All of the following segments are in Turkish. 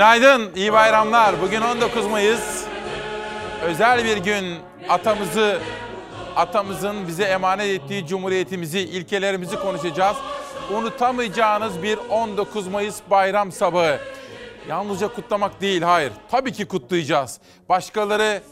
Günaydın, iyi bayramlar. Bugün 19 Mayıs. Özel bir gün atamızı, atamızın bize emanet ettiği cumhuriyetimizi, ilkelerimizi konuşacağız. Unutamayacağınız bir 19 Mayıs bayram sabahı. Yalnızca kutlamak değil, hayır. Tabii ki kutlayacağız. Başkaları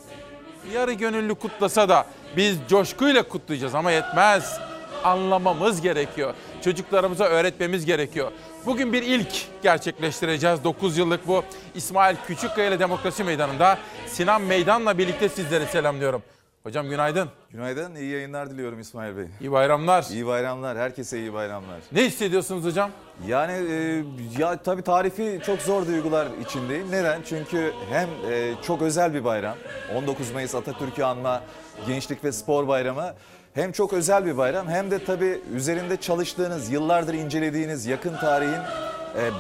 yarı gönüllü kutlasa da biz coşkuyla kutlayacağız ama yetmez. Anlamamız gerekiyor. Çocuklarımıza öğretmemiz gerekiyor. Bugün bir ilk gerçekleştireceğiz. 9 yıllık bu İsmail Küçükkaya ile Demokrasi Meydanı'nda Sinan Meydan'la birlikte sizleri selamlıyorum. Hocam günaydın. Günaydın, iyi yayınlar diliyorum İsmail Bey. İyi bayramlar. İyi bayramlar, herkese iyi bayramlar. Ne hissediyorsunuz hocam? Yani e, ya tabii tarifi çok zor duygular içindeyim. Neden? Çünkü hem e, çok özel bir bayram, 19 Mayıs Atatürk'ü anma Gençlik ve Spor Bayramı. Hem çok özel bir bayram hem de tabii üzerinde çalıştığınız, yıllardır incelediğiniz yakın tarihin e,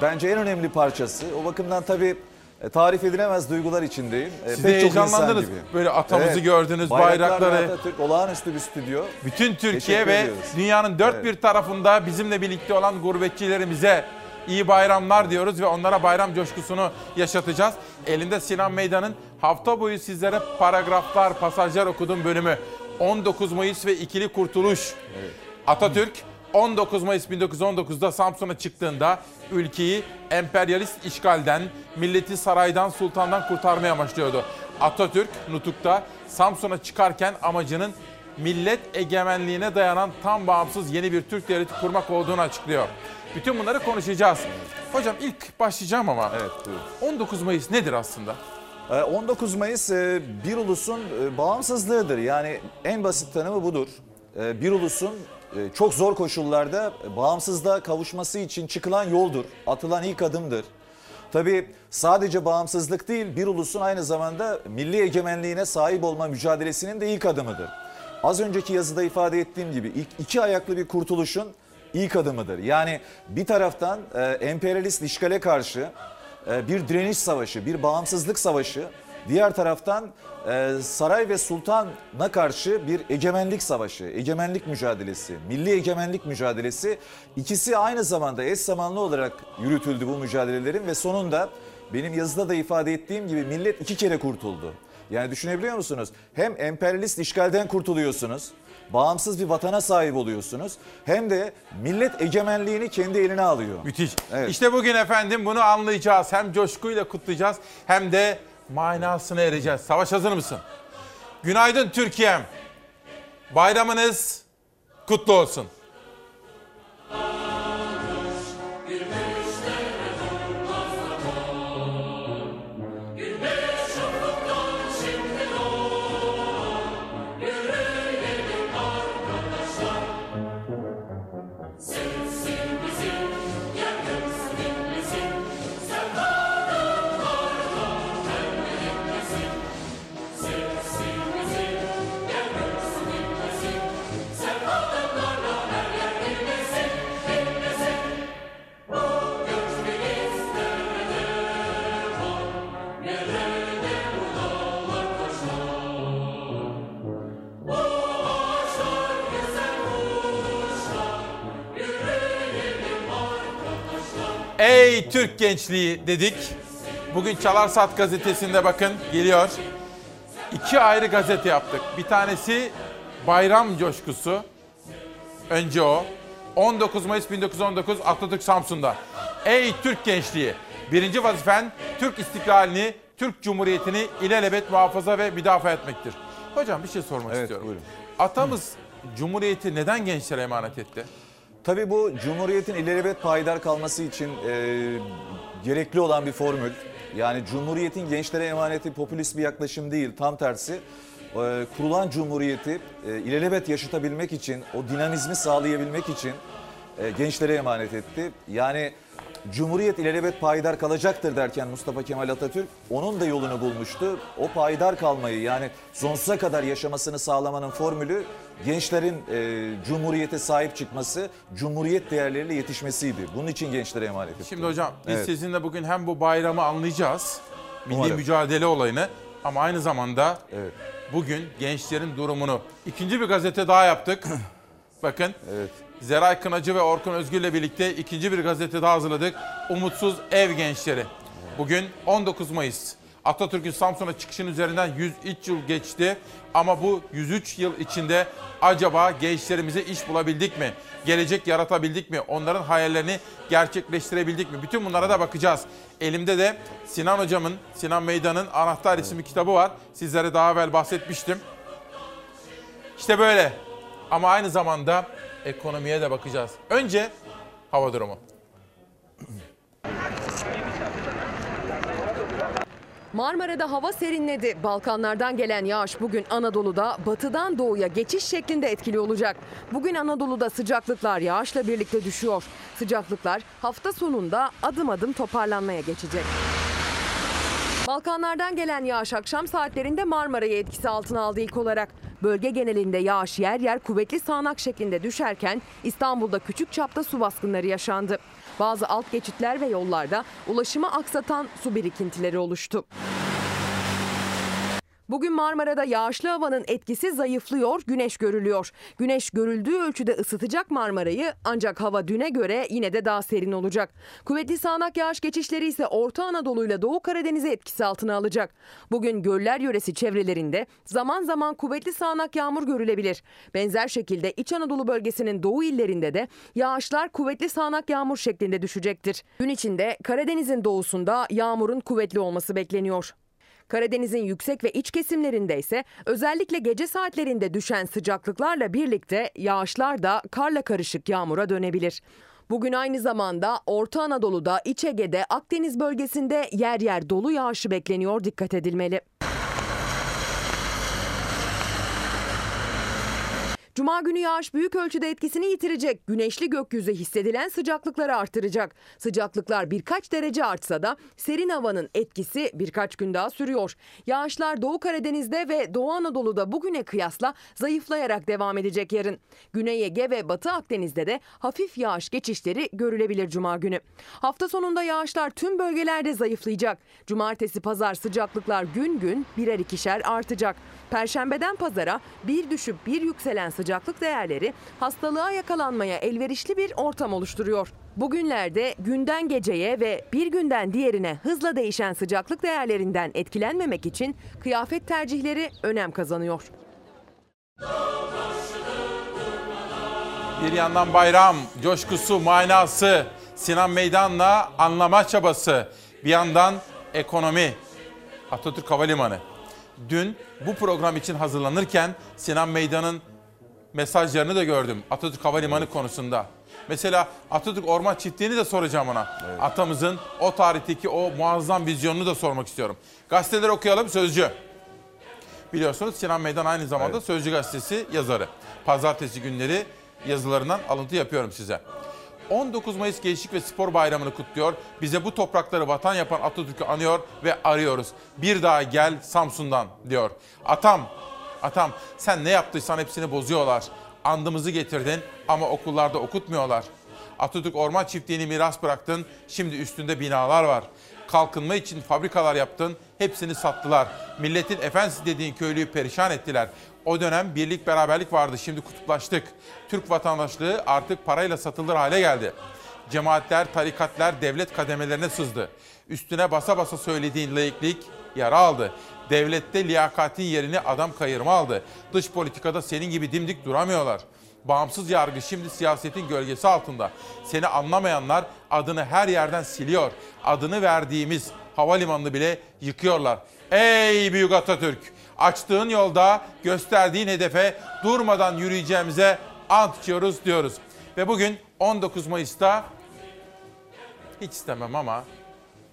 bence en önemli parçası. O bakımdan tabii e, tarif edilemez duygular içindeyim. E, Siz de pek çok insan heyecanlandınız. gibi. Böyle atamızı Evet. gördünüz, Bayraklar ve bayrakları. Atatürk olağanüstü bir stüdyo. Bütün Türkiye Teşekkür ve ediyoruz. dünyanın dört bir tarafında bizimle birlikte olan gurbetçilerimize iyi bayramlar diyoruz ve onlara bayram coşkusunu yaşatacağız. Elinde Sinan Meydan'ın hafta boyu sizlere paragraflar, pasajlar okuduğum bölümü. 19 Mayıs ve ikili kurtuluş. Atatürk 19 Mayıs 1919'da Samsun'a çıktığında ülkeyi emperyalist işgalden, milleti saraydan, sultandan kurtarmaya amaçlıyordu. Atatürk Nutuk'ta Samsun'a çıkarken amacının millet egemenliğine dayanan tam bağımsız yeni bir Türk devleti kurmak olduğunu açıklıyor. Bütün bunları konuşacağız. Hocam ilk başlayacağım ama Evet, buyurun. 19 Mayıs nedir aslında? Ee, 19 Mayıs e, bir ulusun e, bağımsızlığıdır. Yani en basit tanımı budur. E, Bir ulusun çok zor koşullarda bağımsızlığa kavuşması için çıkılan yoldur. Atılan ilk adımdır. Tabii sadece bağımsızlık değil bir ulusun aynı zamanda milli egemenliğine sahip olma mücadelesinin de ilk adımıdır. Az önceki yazıda ifade ettiğim gibi iki ayaklı bir kurtuluşun ilk adımıdır. Yani bir taraftan emperyalist işgale karşı bir direniş savaşı, bir bağımsızlık savaşı. Diğer taraftan e, saray ve sultana karşı bir egemenlik savaşı, egemenlik mücadelesi, milli egemenlik mücadelesi. İkisi aynı zamanda eş zamanlı olarak yürütüldü bu mücadelelerin ve sonunda benim yazıda da ifade ettiğim gibi millet iki kere kurtuldu. Yani düşünebiliyor musunuz? Hem emperyalist işgalden kurtuluyorsunuz, bağımsız bir vatana sahip oluyorsunuz. Hem de millet egemenliğini kendi eline alıyor. Müthiş. Evet. İşte bugün efendim bunu anlayacağız. Hem coşkuyla kutlayacağız hem de manasına ereceğiz. Savaş hazır mısın? Günaydın Türkiye'm. Bayramınız kutlu olsun. Ey Türk gençliği dedik. Bugün Çalar Saat gazetesinde bakın geliyor. İki ayrı gazete yaptık. Bir tanesi bayram coşkusu. Önce o. 19 Mayıs 1919 Atatürk Samsun'da. Ey Türk gençliği. Birinci vazifen Türk istiklalini, Türk Cumhuriyeti'ni ilelebet muhafaza ve müdafaa etmektir. Hocam bir şey sormak Evet, istiyorum. buyurun. Atamız Cumhuriyeti neden gençlere emanet etti? Tabii bu Cumhuriyet'in ilelebet payidar kalması için e, gerekli olan bir formül. Yani Cumhuriyet'in gençlere emaneti popülist bir yaklaşım değil, tam tersi. E, kurulan Cumhuriyet'i e, ilelebet yaşatabilmek için, o dinamizmi sağlayabilmek için e, gençlere emanet etti. Yani Cumhuriyet ilelebet payidar kalacaktır derken Mustafa Kemal Atatürk onun da yolunu bulmuştu. O payidar kalmayı yani sonsuza kadar yaşamasını sağlamanın formülü gençlerin e, Cumhuriyete sahip çıkması, Cumhuriyet değerleriyle yetişmesiydi. Bunun için gençlere emanet etti. Şimdi hocam biz Evet. sizinle bugün hem bu bayramı anlayacağız, milli Umarım. mücadele olayını ama aynı zamanda Evet. bugün gençlerin durumunu. İkinci bir gazete daha yaptık. Bakın Evet. Zeray Kınacı ve Orkun Özgür'le birlikte ikinci bir gazete daha hazırladık. Umutsuz Ev Gençleri. Bugün 19 Mayıs. Atatürk'ün Samsun'a çıkışının üzerinden 103 yıl geçti. Ama bu 103 yıl içinde acaba gençlerimize iş bulabildik mi? Gelecek yaratabildik mi? Onların hayallerini gerçekleştirebildik mi? Bütün bunlara da bakacağız. Elimde de Sinan Hocam'ın, Sinan Meydan'ın Anahtar isimli kitabı var. Sizlere daha evvel bahsetmiştim. İşte böyle. Ama aynı zamanda ekonomiye de bakacağız. Önce hava durumu. Marmara'da hava serinledi. Balkanlardan gelen yağış bugün Anadolu'da batıdan doğuya geçiş şeklinde etkili olacak. Bugün Anadolu'da sıcaklıklar yağışla birlikte düşüyor. Sıcaklıklar hafta sonunda adım adım toparlanmaya geçecek. Balkanlardan gelen yağış akşam saatlerinde Marmara'yı etkisi altına aldı ilk olarak. Bölge genelinde yağış yer yer kuvvetli sağanak şeklinde düşerken İstanbul'da küçük çapta su baskınları yaşandı. Bazı alt geçitler ve yollarda ulaşımı aksatan su birikintileri oluştu. Bugün Marmara'da yağışlı havanın etkisi zayıflıyor, güneş görülüyor. Güneş görüldüğü ölçüde ısıtacak Marmara'yı ancak hava düne göre yine de daha serin olacak. Kuvvetli sağanak yağış geçişleri ise Orta Anadolu ile Doğu Karadeniz'i etkisi altına alacak. Bugün göller yöresi çevrelerinde zaman zaman kuvvetli sağanak yağmur görülebilir. Benzer şekilde İç Anadolu bölgesinin doğu illerinde de yağışlar kuvvetli sağanak yağmur şeklinde düşecektir. Gün içinde Karadeniz'in doğusunda yağmurun kuvvetli olması bekleniyor. Karadeniz'in yüksek ve iç kesimlerinde ise özellikle gece saatlerinde düşen sıcaklıklarla birlikte yağışlar da karla karışık yağmura dönebilir. Bugün aynı zamanda Orta Anadolu'da, İç Ege'de, Akdeniz bölgesinde yer yer dolu yağışı bekleniyor dikkat edilmeli. Cuma günü yağış büyük ölçüde etkisini yitirecek. Güneşli gökyüzü hissedilen sıcaklıkları artıracak. Sıcaklıklar birkaç derece artsa da serin havanın etkisi birkaç gün daha sürüyor. Yağışlar Doğu Karadeniz'de ve Doğu Anadolu'da bugüne kıyasla zayıflayarak devam edecek yarın. Güney Ege ve Batı Akdeniz'de de hafif yağış geçişleri görülebilir Cuma günü. Hafta sonunda yağışlar tüm bölgelerde zayıflayacak. Cumartesi pazar sıcaklıklar gün gün birer ikişer artacak. Perşembeden pazara bir düşüp bir yükselen sıcaklık değerleri hastalığa yakalanmaya elverişli bir ortam oluşturuyor. Bugünlerde günden geceye ve bir günden diğerine hızla değişen sıcaklık değerlerinden etkilenmemek için kıyafet tercihleri önem kazanıyor. Bir yandan bayram, coşkusu, manası, Sinan Meydan'la anlama çabası. Bir yandan ekonomi, Atatürk Havalimanı. Dün bu program için hazırlanırken Sinan Meydan'ın mesajlarını da gördüm Atatürk Havalimanı konusunda. Mesela Atatürk Orman Çiftliği'ni de soracağım ona. Atamızın o tarihteki o muazzam vizyonunu da sormak istiyorum. Gazeteleri okuyalım Sözcü. Biliyorsunuz Sinan Meydan aynı zamanda Sözcü Gazetesi yazarı. Pazartesi günleri yazılarından alıntı yapıyorum size. 19 Mayıs Gençlik ve Spor Bayramı'nı kutluyor. Bize bu toprakları vatan yapan Atatürk'ü anıyor ve arıyoruz. Bir daha gel Samsun'dan diyor. Atam, atam sen ne yaptıysan hepsini bozuyorlar. Andımızı getirdin ama okullarda okutmuyorlar. Atatürk Orman Çiftliği'ni miras bıraktın. Şimdi üstünde binalar var. Kalkınma için fabrikalar yaptın. Hepsini sattılar. Milletin efendisi dediğin köylüyü perişan ettiler. O dönem birlik beraberlik vardı. Şimdi kutuplaştık. Türk vatandaşlığı artık parayla satılır hale geldi. Cemaatler, tarikatlar devlet kademelerine sızdı. Üstüne basa basa söylediğin laiklik yara aldı. Devlette liyakatin yerini adam kayırma aldı. Dış politikada senin gibi dimdik duramıyorlar. Bağımsız yargı şimdi siyasetin gölgesi altında. Seni anlamayanlar adını her yerden siliyor. Adını verdiğimiz havalimanını bile yıkıyorlar. Ey büyük Atatürk! Açtığın yolda gösterdiğin hedefe durmadan yürüyeceğimize ant içiyoruz diyoruz. Ve bugün 19 Mayıs'ta hiç istemem ama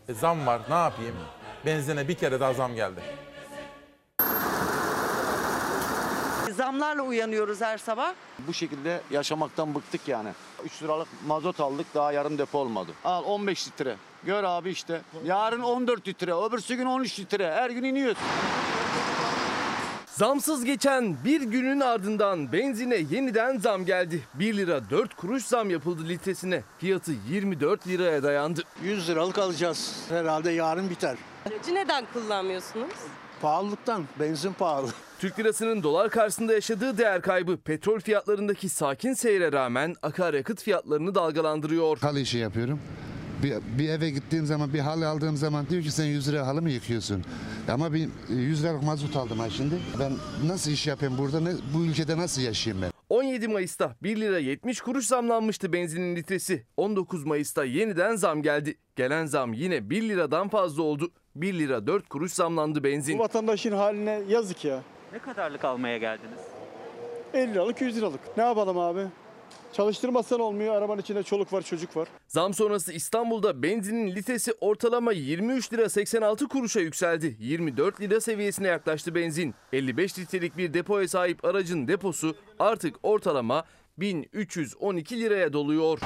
e, zam var ne yapayım? Benzine bir kere daha zam geldi. Zamlarla uyanıyoruz her sabah. Bu şekilde yaşamaktan bıktık yani. 3 liralık mazot aldık daha yarım depo olmadı. Al 15 litre. Gör abi işte. Yarın 14 litre, öbürsü gün 13 litre. Her gün iniyoruz. Zamsız geçen bir günün ardından benzine yeniden zam geldi. 1 lira 4 kuruş zam yapıldı litresine. Fiyatı 24 liraya dayandı. 100 liralık alacağız. Herhalde yarın biter. Aracı neden kullanmıyorsunuz? Pahalılıktan, benzin pahalı. Türk lirasının dolar karşısında yaşadığı değer kaybı petrol fiyatlarındaki sakin seyre rağmen akaryakıt fiyatlarını dalgalandırıyor. Kal işi yapıyorum. Bir, bir eve gittiğim zaman bir halı aldığım zaman diyor ki sen 100 lira halı mı yıkıyorsun? Ama bir 100 liralık mazot aldım ha şimdi. Ben nasıl iş yapayım burada? Ne, bu ülkede nasıl yaşayayım ben? 17 Mayıs'ta 1 lira 70 kuruş zamlanmıştı benzinin litresi. 19 Mayıs'ta yeniden zam geldi. Gelen zam yine 1 liradan fazla oldu. 1 lira 4 kuruş zamlandı benzin. Bu vatandaşın haline yazık ya. Ne kadarlık almaya geldiniz? 50 liralık 100 liralık. Ne yapalım abi? Çalıştırmazsan olmuyor. Arabanın içinde çoluk var çocuk var. Zam sonrası İstanbul'da benzinin litresi ortalama 23 lira 86 kuruşa yükseldi. 24 lira seviyesine yaklaştı benzin. 55 litrelik bir depoya sahip aracın deposu artık ortalama 1312 liraya doluyor.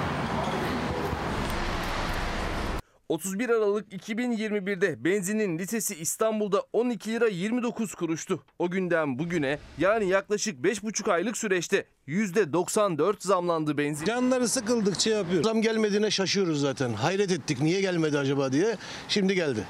31 Aralık 2021'de benzinin litresi İstanbul'da 12 lira 29 kuruştu. O günden bugüne yani yaklaşık 5,5 aylık süreçte %94 zamlandı benzin. Canları sıkıldıkça yapıyor. Zam gelmediğine şaşıyoruz zaten. Hayret ettik niye gelmedi acaba diye. Şimdi geldi.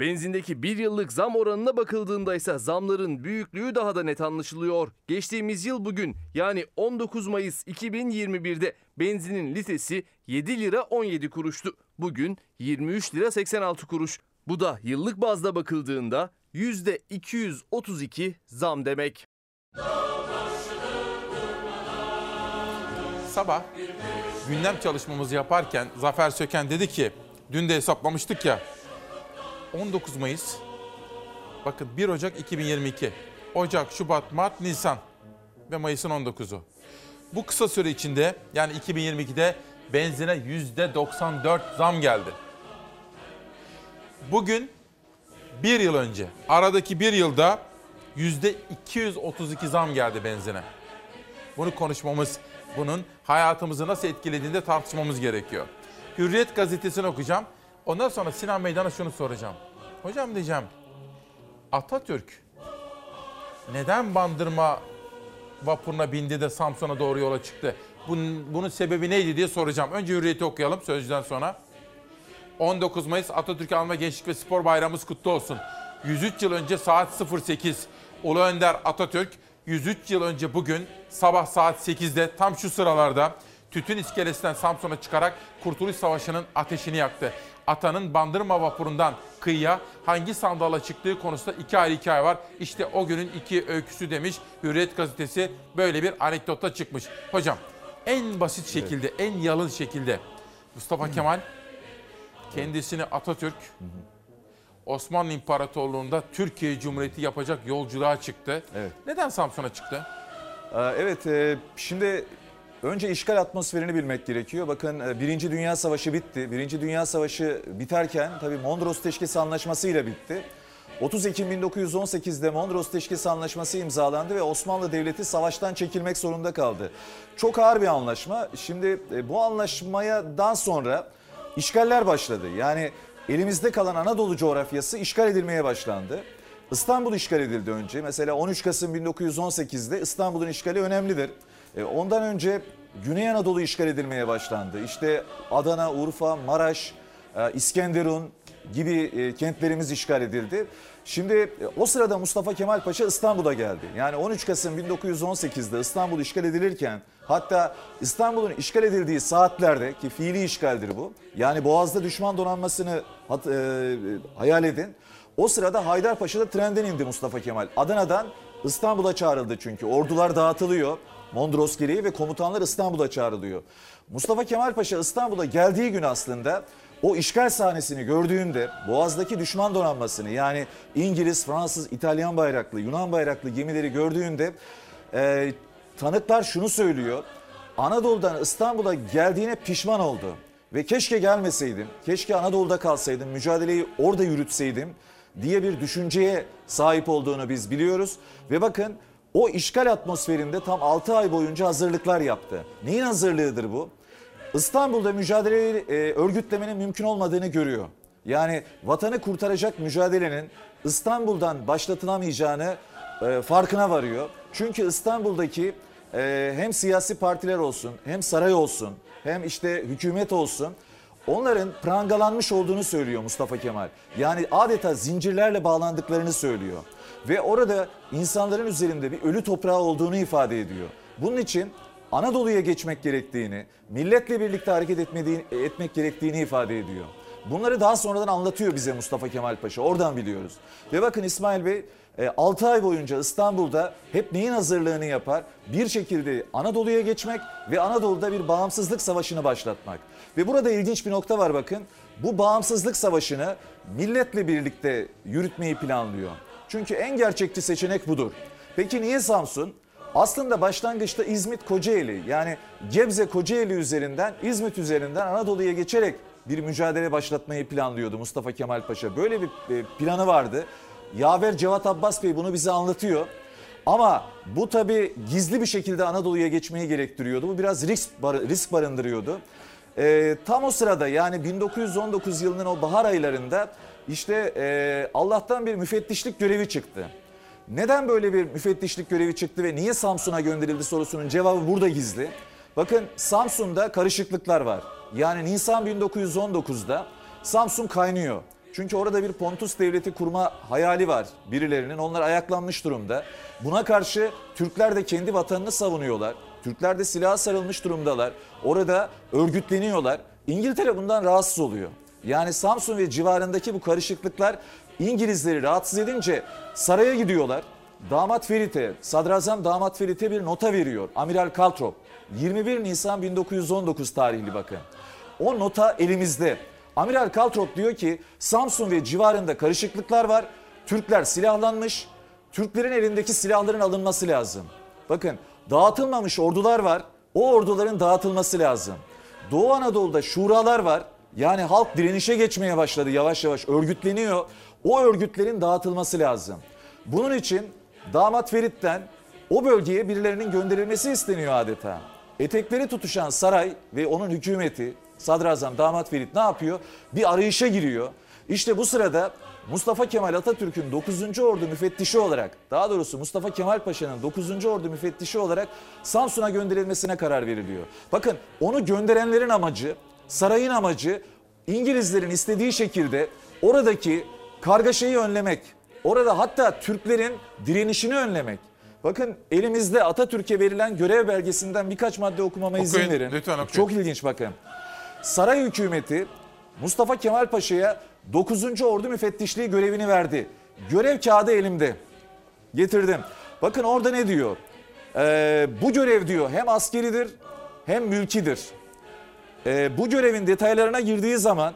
Benzindeki bir yıllık zam oranına bakıldığında ise zamların büyüklüğü daha da net anlaşılıyor. Geçtiğimiz yıl bugün yani 19 Mayıs 2021'de benzinin litresi 7 lira 17 kuruştu. Bugün 23 lira 86 kuruş. Bu da yıllık bazda bakıldığında %232 zam demek. Sabah gündem çalışmamızı yaparken Zafer Söken dedi ki, dün de hesaplamıştık ya, 19 Mayıs, bakın 1 Ocak 2022, Ocak, Şubat, Mart, Nisan ve Mayıs'ın 19'u. Bu kısa süre içinde yani 2022'de benzine %94 zam geldi. Bugün bir yıl önce, aradaki bir yılda %232 zam geldi benzine. Bunu konuşmamız, bunun hayatımızı nasıl etkilediğini de tartışmamız gerekiyor. Hürriyet gazetesini okuyacağım. Ondan sonra Sinan Meydan'a şunu soracağım. Hocam diyeceğim, Atatürk neden Bandırma vapuruna bindi de Samsun'a doğru yola çıktı? Bunun, bunun sebebi neydi diye soracağım. Önce Hürriyet'i okuyalım sözcüden sonra. 19 Mayıs Atatürk Anma Gençlik ve Spor Bayramımız kutlu olsun. 103 yıl önce saat 08 Ulu Önder Atatürk 103 yıl önce bugün sabah saat 8'de tam şu sıralarda tütün iskelesinden Samsun'a çıkarak Kurtuluş Savaşı'nın ateşini yaktı. Atanın Bandırma vapurundan kıyıya hangi sandala çıktığı konusunda iki ayrı hikaye var. İşte o günün iki öyküsü demiş Hürriyet gazetesi böyle bir anekdotta çıkmış. Hocam en basit şekilde, en yalın şekilde Mustafa Kemal kendisini Atatürk Osmanlı İmparatorluğu'nda Türkiye Cumhuriyeti yapacak yolculuğa çıktı. Evet. Neden Samsun'a çıktı? Evet, e, şimdi önce işgal atmosferini bilmek gerekiyor. Bakın e, Birinci Dünya Savaşı bitti. Birinci Dünya Savaşı biterken tabii Mondros Teşkisi Anlaşması ile bitti. 30 Ekim 1918'de Mondros Teşkisi Anlaşması imzalandı ve Osmanlı Devleti savaştan çekilmek zorunda kaldı. Çok ağır bir anlaşma. Şimdi e, bu anlaşmadan sonra işgaller başladı. Yani elimizde kalan Anadolu coğrafyası işgal edilmeye başlandı. İstanbul işgal edildi önce. Mesela 13 Kasım 1918'de İstanbul'un işgali önemlidir. E, Ondan önce Güney Anadolu işgal edilmeye başlandı. İşte Adana, Urfa, Maraş, e, İskenderun gibi e, kentlerimiz işgal edildi. Şimdi e, o sırada Mustafa Kemal Paşa İstanbul'a geldi. Yani 13 Kasım 1918'de İstanbul işgal edilirken hatta İstanbul'un işgal edildiği saatlerde ki fiili işgaldir bu. Yani Boğaz'da düşman donanmasını hat- e, hayal edin. O sırada Haydarpaşa'da trenden indi Mustafa Kemal. Adana'dan İstanbul'a çağrıldı çünkü. Ordular dağıtılıyor. Mondros gereği ve komutanlar İstanbul'a çağrılıyor. Mustafa Kemal Paşa İstanbul'a geldiği gün aslında o işgal sahnesini gördüğünde Boğaz'daki düşman donanmasını yani İngiliz, Fransız, İtalyan bayraklı, Yunan bayraklı gemileri gördüğünde e, tanıklar şunu söylüyor. Anadolu'dan İstanbul'a geldiğine pişman oldu. Ve keşke gelmeseydim, keşke Anadolu'da kalsaydım, mücadeleyi orada yürütseydim diye bir düşünceye sahip olduğunu biz biliyoruz. Ve bakın o işgal atmosferinde tam 6 ay boyunca hazırlıklar yaptı. Neyin hazırlığıdır bu? İstanbul'da mücadeleyi e, örgütlemenin mümkün olmadığını görüyor. Yani vatanı kurtaracak mücadelenin İstanbul'dan başlatılamayacağını e, farkına varıyor. Çünkü İstanbul'daki e, hem siyasi partiler olsun, hem saray olsun, hem işte hükümet olsun onların prangalanmış olduğunu söylüyor Mustafa Kemal. Yani adeta zincirlerle bağlandıklarını söylüyor. Ve orada insanların üzerinde bir ölü toprağı olduğunu ifade ediyor. Bunun için Anadolu'ya geçmek gerektiğini, milletle birlikte hareket etmek gerektiğini ifade ediyor. Bunları daha sonradan anlatıyor bize Mustafa Kemal Paşa. Oradan biliyoruz. Ve bakın İsmail Bey 6 ay boyunca İstanbul'da hep neyin hazırlığını yapar? Bir şekilde Anadolu'ya geçmek ve Anadolu'da bir bağımsızlık savaşını başlatmak. Ve burada ilginç bir nokta var bakın. Bu bağımsızlık savaşını milletle birlikte yürütmeyi planlıyor. Çünkü en gerçekçi seçenek budur. Peki niye Samsun? Aslında başlangıçta İzmit Kocaeli yani Gebze Kocaeli üzerinden İzmit üzerinden Anadolu'ya geçerek bir mücadele başlatmayı planlıyordu Mustafa Kemal Paşa. Böyle bir e, planı vardı. Yaver Cevat Abbas Bey bunu bize anlatıyor. Ama bu tabi gizli bir şekilde Anadolu'ya geçmeyi gerektiriyordu. Bu biraz risk, risk barındırıyordu. Ee, tam o sırada yani 1919 yılının o bahar aylarında işte e, Allah'tan bir müfettişlik görevi çıktı. Neden böyle bir müfettişlik görevi çıktı ve niye Samsun'a gönderildi sorusunun cevabı burada gizli. Bakın Samsun'da karışıklıklar var. Yani Nisan 1919'da Samsun kaynıyor. Çünkü orada bir Pontus devleti kurma hayali var birilerinin. Onlar ayaklanmış durumda. Buna karşı Türkler de kendi vatanını savunuyorlar. Türkler de silaha sarılmış durumdalar. Orada örgütleniyorlar. İngiltere bundan rahatsız oluyor. Yani Samsun ve civarındaki bu karışıklıklar İngilizleri rahatsız edince saraya gidiyorlar. Damat Ferit'e, Sadrazam Damat Ferit'e bir nota veriyor. Amiral Caltrop. 21 Nisan 1919 tarihli bakın. O nota elimizde. Amiral Caltrop diyor ki Samsun ve civarında karışıklıklar var. Türkler silahlanmış. Türklerin elindeki silahların alınması lazım. Bakın dağıtılmamış ordular var. O orduların dağıtılması lazım. Doğu Anadolu'da şuralar var. Yani halk direnişe geçmeye başladı yavaş yavaş örgütleniyor. O örgütlerin dağıtılması lazım. Bunun için damat Ferit'ten o bölgeye birilerinin gönderilmesi isteniyor adeta. Etekleri tutuşan saray ve onun hükümeti Sadrazam Damat Ferit ne yapıyor? Bir arayışa giriyor. İşte bu sırada Mustafa Kemal Atatürk'ün 9. Ordu müfettişi olarak daha doğrusu Mustafa Kemal Paşa'nın 9. Ordu müfettişi olarak Samsun'a gönderilmesine karar veriliyor. Bakın onu gönderenlerin amacı, sarayın amacı İngilizlerin istediği şekilde oradaki kargaşayı önlemek. Orada hatta Türklerin direnişini önlemek. Bakın elimizde Atatürk'e verilen görev belgesinden birkaç madde okumama izin Okuyun, verin. lütfen okuyun. Çok ilginç bakın. Saray hükümeti Mustafa Kemal Paşa'ya 9. Ordu müfettişliği görevini verdi. Görev kağıdı elimde. Getirdim. Bakın orada ne diyor? Ee, bu görev diyor hem askeridir hem mülkidir. Ee, bu görevin detaylarına girdiği zaman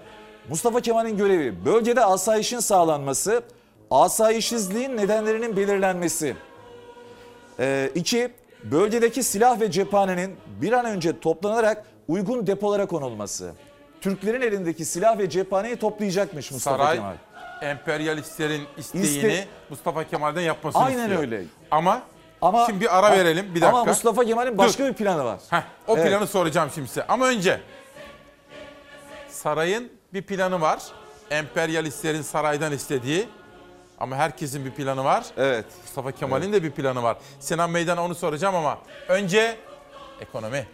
Mustafa Kemal'in görevi bölgede asayişin sağlanması, asayişsizliğin nedenlerinin belirlenmesi. Ee, iki, bölgedeki silah ve cephanenin bir an önce toplanarak uygun depolara konulması. Türklerin elindeki silah ve cephaneyi toplayacakmış Mustafa Saray Kemal. emperyalistlerin isteğini İste- Mustafa Kemal'den yapmasını Aynen istiyor. öyle. Ama, Ama şimdi bir ara verelim bir dakika. Ama Mustafa Kemal'in başka bir planı var. Heh, o Evet. planı soracağım şimdi size. Ama önce sarayın bir planı var. Emperyalistlerin saraydan istediği. Ama herkesin bir planı var. Evet. Mustafa Kemal'in de bir planı var. Sinan Meydan'a onu soracağım ama önce ekonomi.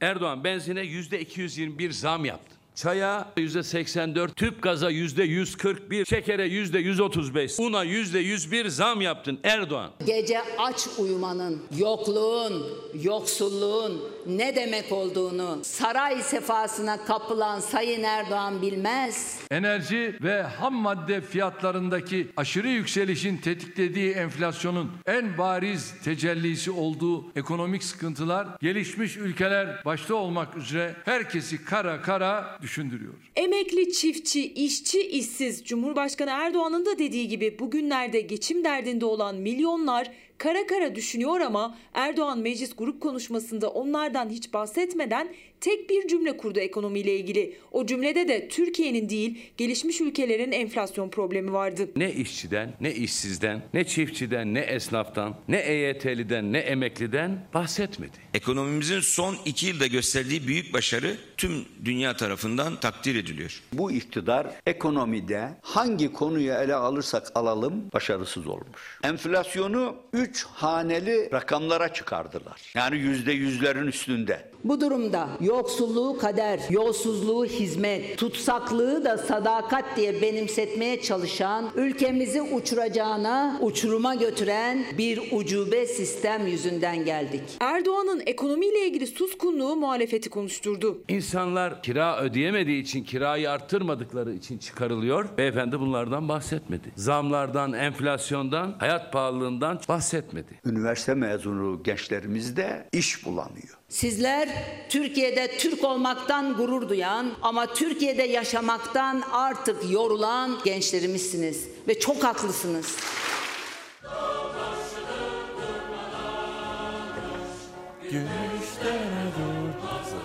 Erdoğan benzine yüzde 221 zam yaptı. Çaya yüzde 84, tüp gaza yüzde 141, şekere yüzde 135, una yüzde 101 zam yaptın Erdoğan. Gece aç uyumanın, yokluğun, yoksulluğun ne demek olduğunu saray sefasına kapılan Sayın Erdoğan bilmez. Enerji ve ham madde fiyatlarındaki aşırı yükselişin tetiklediği enflasyonun en bariz tecellisi olduğu ekonomik sıkıntılar gelişmiş ülkeler başta olmak üzere herkesi kara kara düşündürüyor. Emekli, çiftçi, işçi, işsiz Cumhurbaşkanı Erdoğan'ın da dediği gibi bugünlerde geçim derdinde olan milyonlar kara kara düşünüyor ama Erdoğan meclis grup konuşmasında onlardan hiç bahsetmeden tek bir cümle kurdu ekonomiyle ilgili. O cümlede de Türkiye'nin değil gelişmiş ülkelerin enflasyon problemi vardı. Ne işçiden, ne işsizden, ne çiftçiden, ne esnaftan, ne EYT'liden, ne emekliden bahsetmedi. Ekonomimizin son iki yılda gösterdiği büyük başarı tüm dünya tarafından takdir ediliyor. Bu iktidar ekonomide hangi konuyu ele alırsak alalım başarısız olmuş. Enflasyonu 3 üç haneli rakamlara çıkardılar. Yani yüzde yüzlerin üstünde. Bu durumda yoksulluğu kader, yolsuzluğu hizmet, tutsaklığı da sadakat diye benimsetmeye çalışan, ülkemizi uçuracağına uçuruma götüren bir ucube sistem yüzünden geldik. Erdoğan'ın ekonomiyle ilgili suskunluğu muhalefeti konuşturdu. İnsanlar kira ödeyemediği için kirayı arttırmadıkları için çıkarılıyor. Beyefendi bunlardan bahsetmedi. Zamlardan, enflasyondan, hayat pahalılığından bahsetmedi. Üniversite mezunu gençlerimiz de iş bulamıyor. Sizler Türkiye'de Türk olmaktan gurur duyan ama Türkiye'de yaşamaktan artık yorulan gençlerimizsiniz ve çok haklısınız.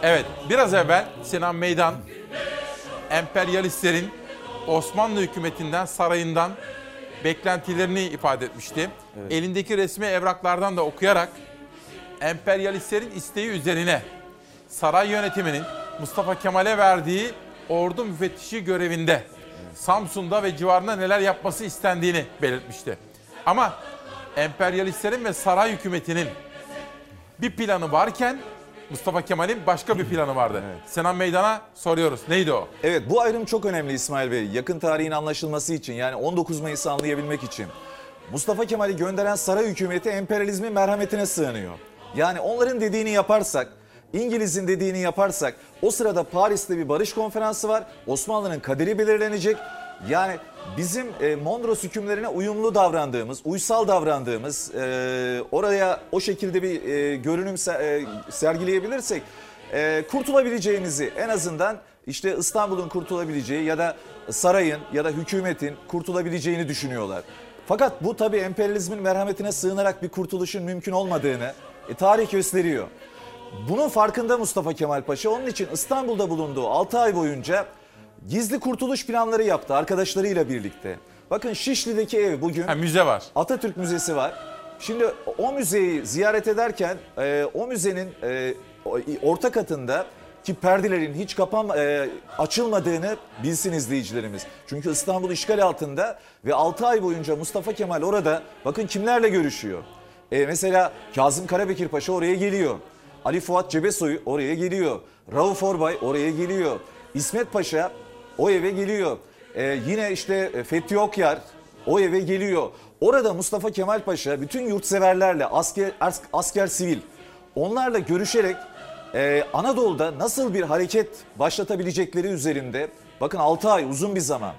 Evet, biraz evvel Sinan Meydan emperyalistlerin Osmanlı hükümetinden, sarayından beklentilerini ifade etmişti. Elindeki resmi evraklardan da okuyarak emperyalistlerin isteği üzerine saray yönetiminin Mustafa Kemal'e verdiği ordu müfettişi görevinde Samsun'da ve civarında neler yapması istendiğini belirtmişti. Ama emperyalistlerin ve saray hükümetinin bir planı varken Mustafa Kemal'in başka bir planı vardı. Sinan Meydan'a soruyoruz. Neydi o? Evet bu ayrım çok önemli İsmail Bey. Yakın tarihin anlaşılması için yani 19 Mayıs'ı anlayabilmek için. Mustafa Kemal'i gönderen saray hükümeti emperyalizmin merhametine sığınıyor. Yani onların dediğini yaparsak, İngiliz'in dediğini yaparsak o sırada Paris'te bir barış konferansı var. Osmanlı'nın kaderi belirlenecek. Yani bizim e, Mondros hükümlerine uyumlu davrandığımız, uysal davrandığımız, e, oraya o şekilde bir e, görünüm se- e, sergileyebilirsek e, kurtulabileceğimizi en azından işte İstanbul'un kurtulabileceği ya da sarayın ya da hükümetin kurtulabileceğini düşünüyorlar. Fakat bu tabii emperyalizmin merhametine sığınarak bir kurtuluşun mümkün olmadığını e, tarih gösteriyor. Bunun farkında Mustafa Kemal Paşa. Onun için İstanbul'da bulunduğu 6 ay boyunca gizli kurtuluş planları yaptı arkadaşlarıyla birlikte. Bakın Şişli'deki ev bugün Ha, müze var. Atatürk Müzesi var. Şimdi o müzeyi ziyaret ederken e, o müzenin e, orta katında ki perdelerin hiç kapan e, açılmadığını bilsin izleyicilerimiz. Çünkü İstanbul işgal altında ve 6 ay boyunca Mustafa Kemal orada bakın kimlerle görüşüyor. E, mesela Kazım Karabekir Paşa oraya geliyor. Ali Fuat Cebesoy oraya geliyor. Rauf Orbay oraya geliyor. İsmet Paşa o eve geliyor. E, yine işte e, Fethi Okyar o eve geliyor. Orada Mustafa Kemal Paşa bütün yurtseverlerle asker, as- asker sivil onlarla görüşerek e, Anadolu'da nasıl bir hareket başlatabilecekleri üzerinde bakın 6 ay uzun bir zaman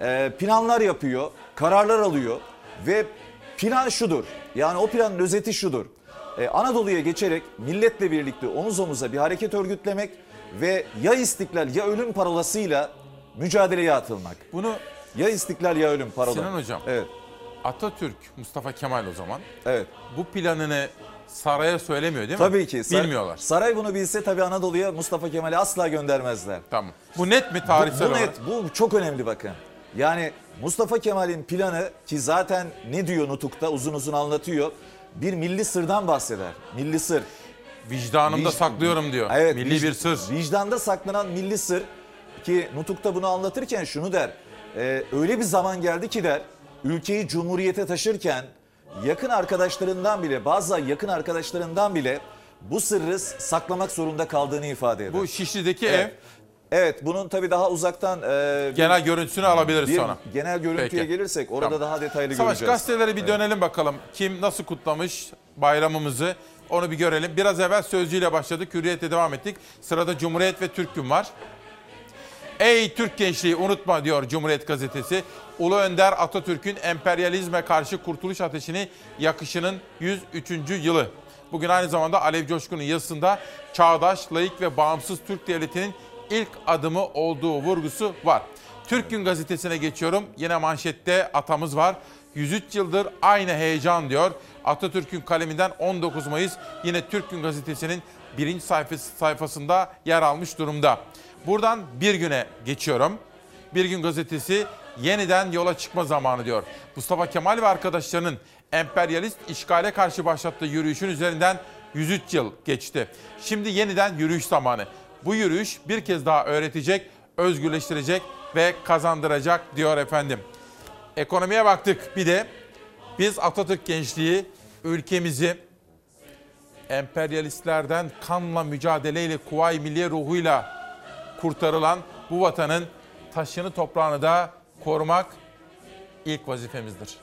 e, planlar yapıyor, kararlar alıyor ve plan şudur. Yani o planın özeti şudur. E, Anadolu'ya geçerek milletle birlikte omuz omuza bir hareket örgütlemek ve ya istiklal ya ölüm parolasıyla mücadeleye atılmak. Bunu ya istiklal ya ölüm parola. Sinan Hocam. Evet. Atatürk, Mustafa Kemal o zaman. Evet. Bu planını saraya söylemiyor değil mi? Tabii ki. Sar- Bilmiyorlar. Saray bunu bilse tabii Anadolu'ya Mustafa Kemal'i asla göndermezler. Tamam. Bu net mi tarihsel bu, bu olarak? net, bu çok önemli bakın. Yani Mustafa Kemal'in planı ki zaten ne diyor Nutuk'ta uzun uzun anlatıyor. Bir milli sırdan bahseder. Milli sır. Vicdanımda Vic- saklıyorum diyor. Evet, Milli vic- bir sır. Vicdanda saklanan milli sır ki Nutuk'ta bunu anlatırken şunu der. e, öyle bir zaman geldi ki der ülkeyi cumhuriyete taşırken yakın arkadaşlarından bile bazı yakın arkadaşlarından bile bu sırrı saklamak zorunda kaldığını ifade eder. Bu Şişli'deki Evet. ev. Evet bunun tabii daha uzaktan e, bir- Genel görüntüsünü alabiliriz bir sonra. Genel görüntüye Peki. gelirsek orada Tamam. daha detaylı Savaş göreceğiz. gazetelere bir Evet. dönelim bakalım. Kim nasıl kutlamış bayramımızı onu bir görelim. Biraz evvel Sözcü'yle başladık. Hürriyet'e devam ettik. Sırada Cumhuriyet ve Türk Gün var. Ey Türk gençliği unutma diyor Cumhuriyet gazetesi. Ulu Önder Atatürk'ün emperyalizme karşı kurtuluş ateşini yakışının 103. yılı. Bugün aynı zamanda Alev Coşkun'un yazısında çağdaş, layık ve bağımsız Türk devletinin ilk adımı olduğu vurgusu var. Türk Gün gazetesine geçiyorum. Yine manşette atamız var. 103 yıldır aynı heyecan diyor. Atatürk'ün kaleminden 19 Mayıs yine Türk Gün gazetesinin birinci sayfası, sayfasında yer almış durumda. Buradan bir güne geçiyorum. Bir gün gazetesi yeniden yola çıkma zamanı diyor. Mustafa Kemal ve arkadaşlarının emperyalist işgale karşı başlattığı yürüyüşün üzerinden 103 yıl geçti. Şimdi yeniden yürüyüş zamanı. Bu yürüyüş bir kez daha öğretecek, özgürleştirecek ve kazandıracak diyor efendim. Ekonomiye baktık bir de biz Atatürk gençliği ülkemizi emperyalistlerden kanla mücadeleyle, kuvayi milliye ruhuyla kurtarılan bu vatanın taşını toprağını da korumak ilk vazifemizdir.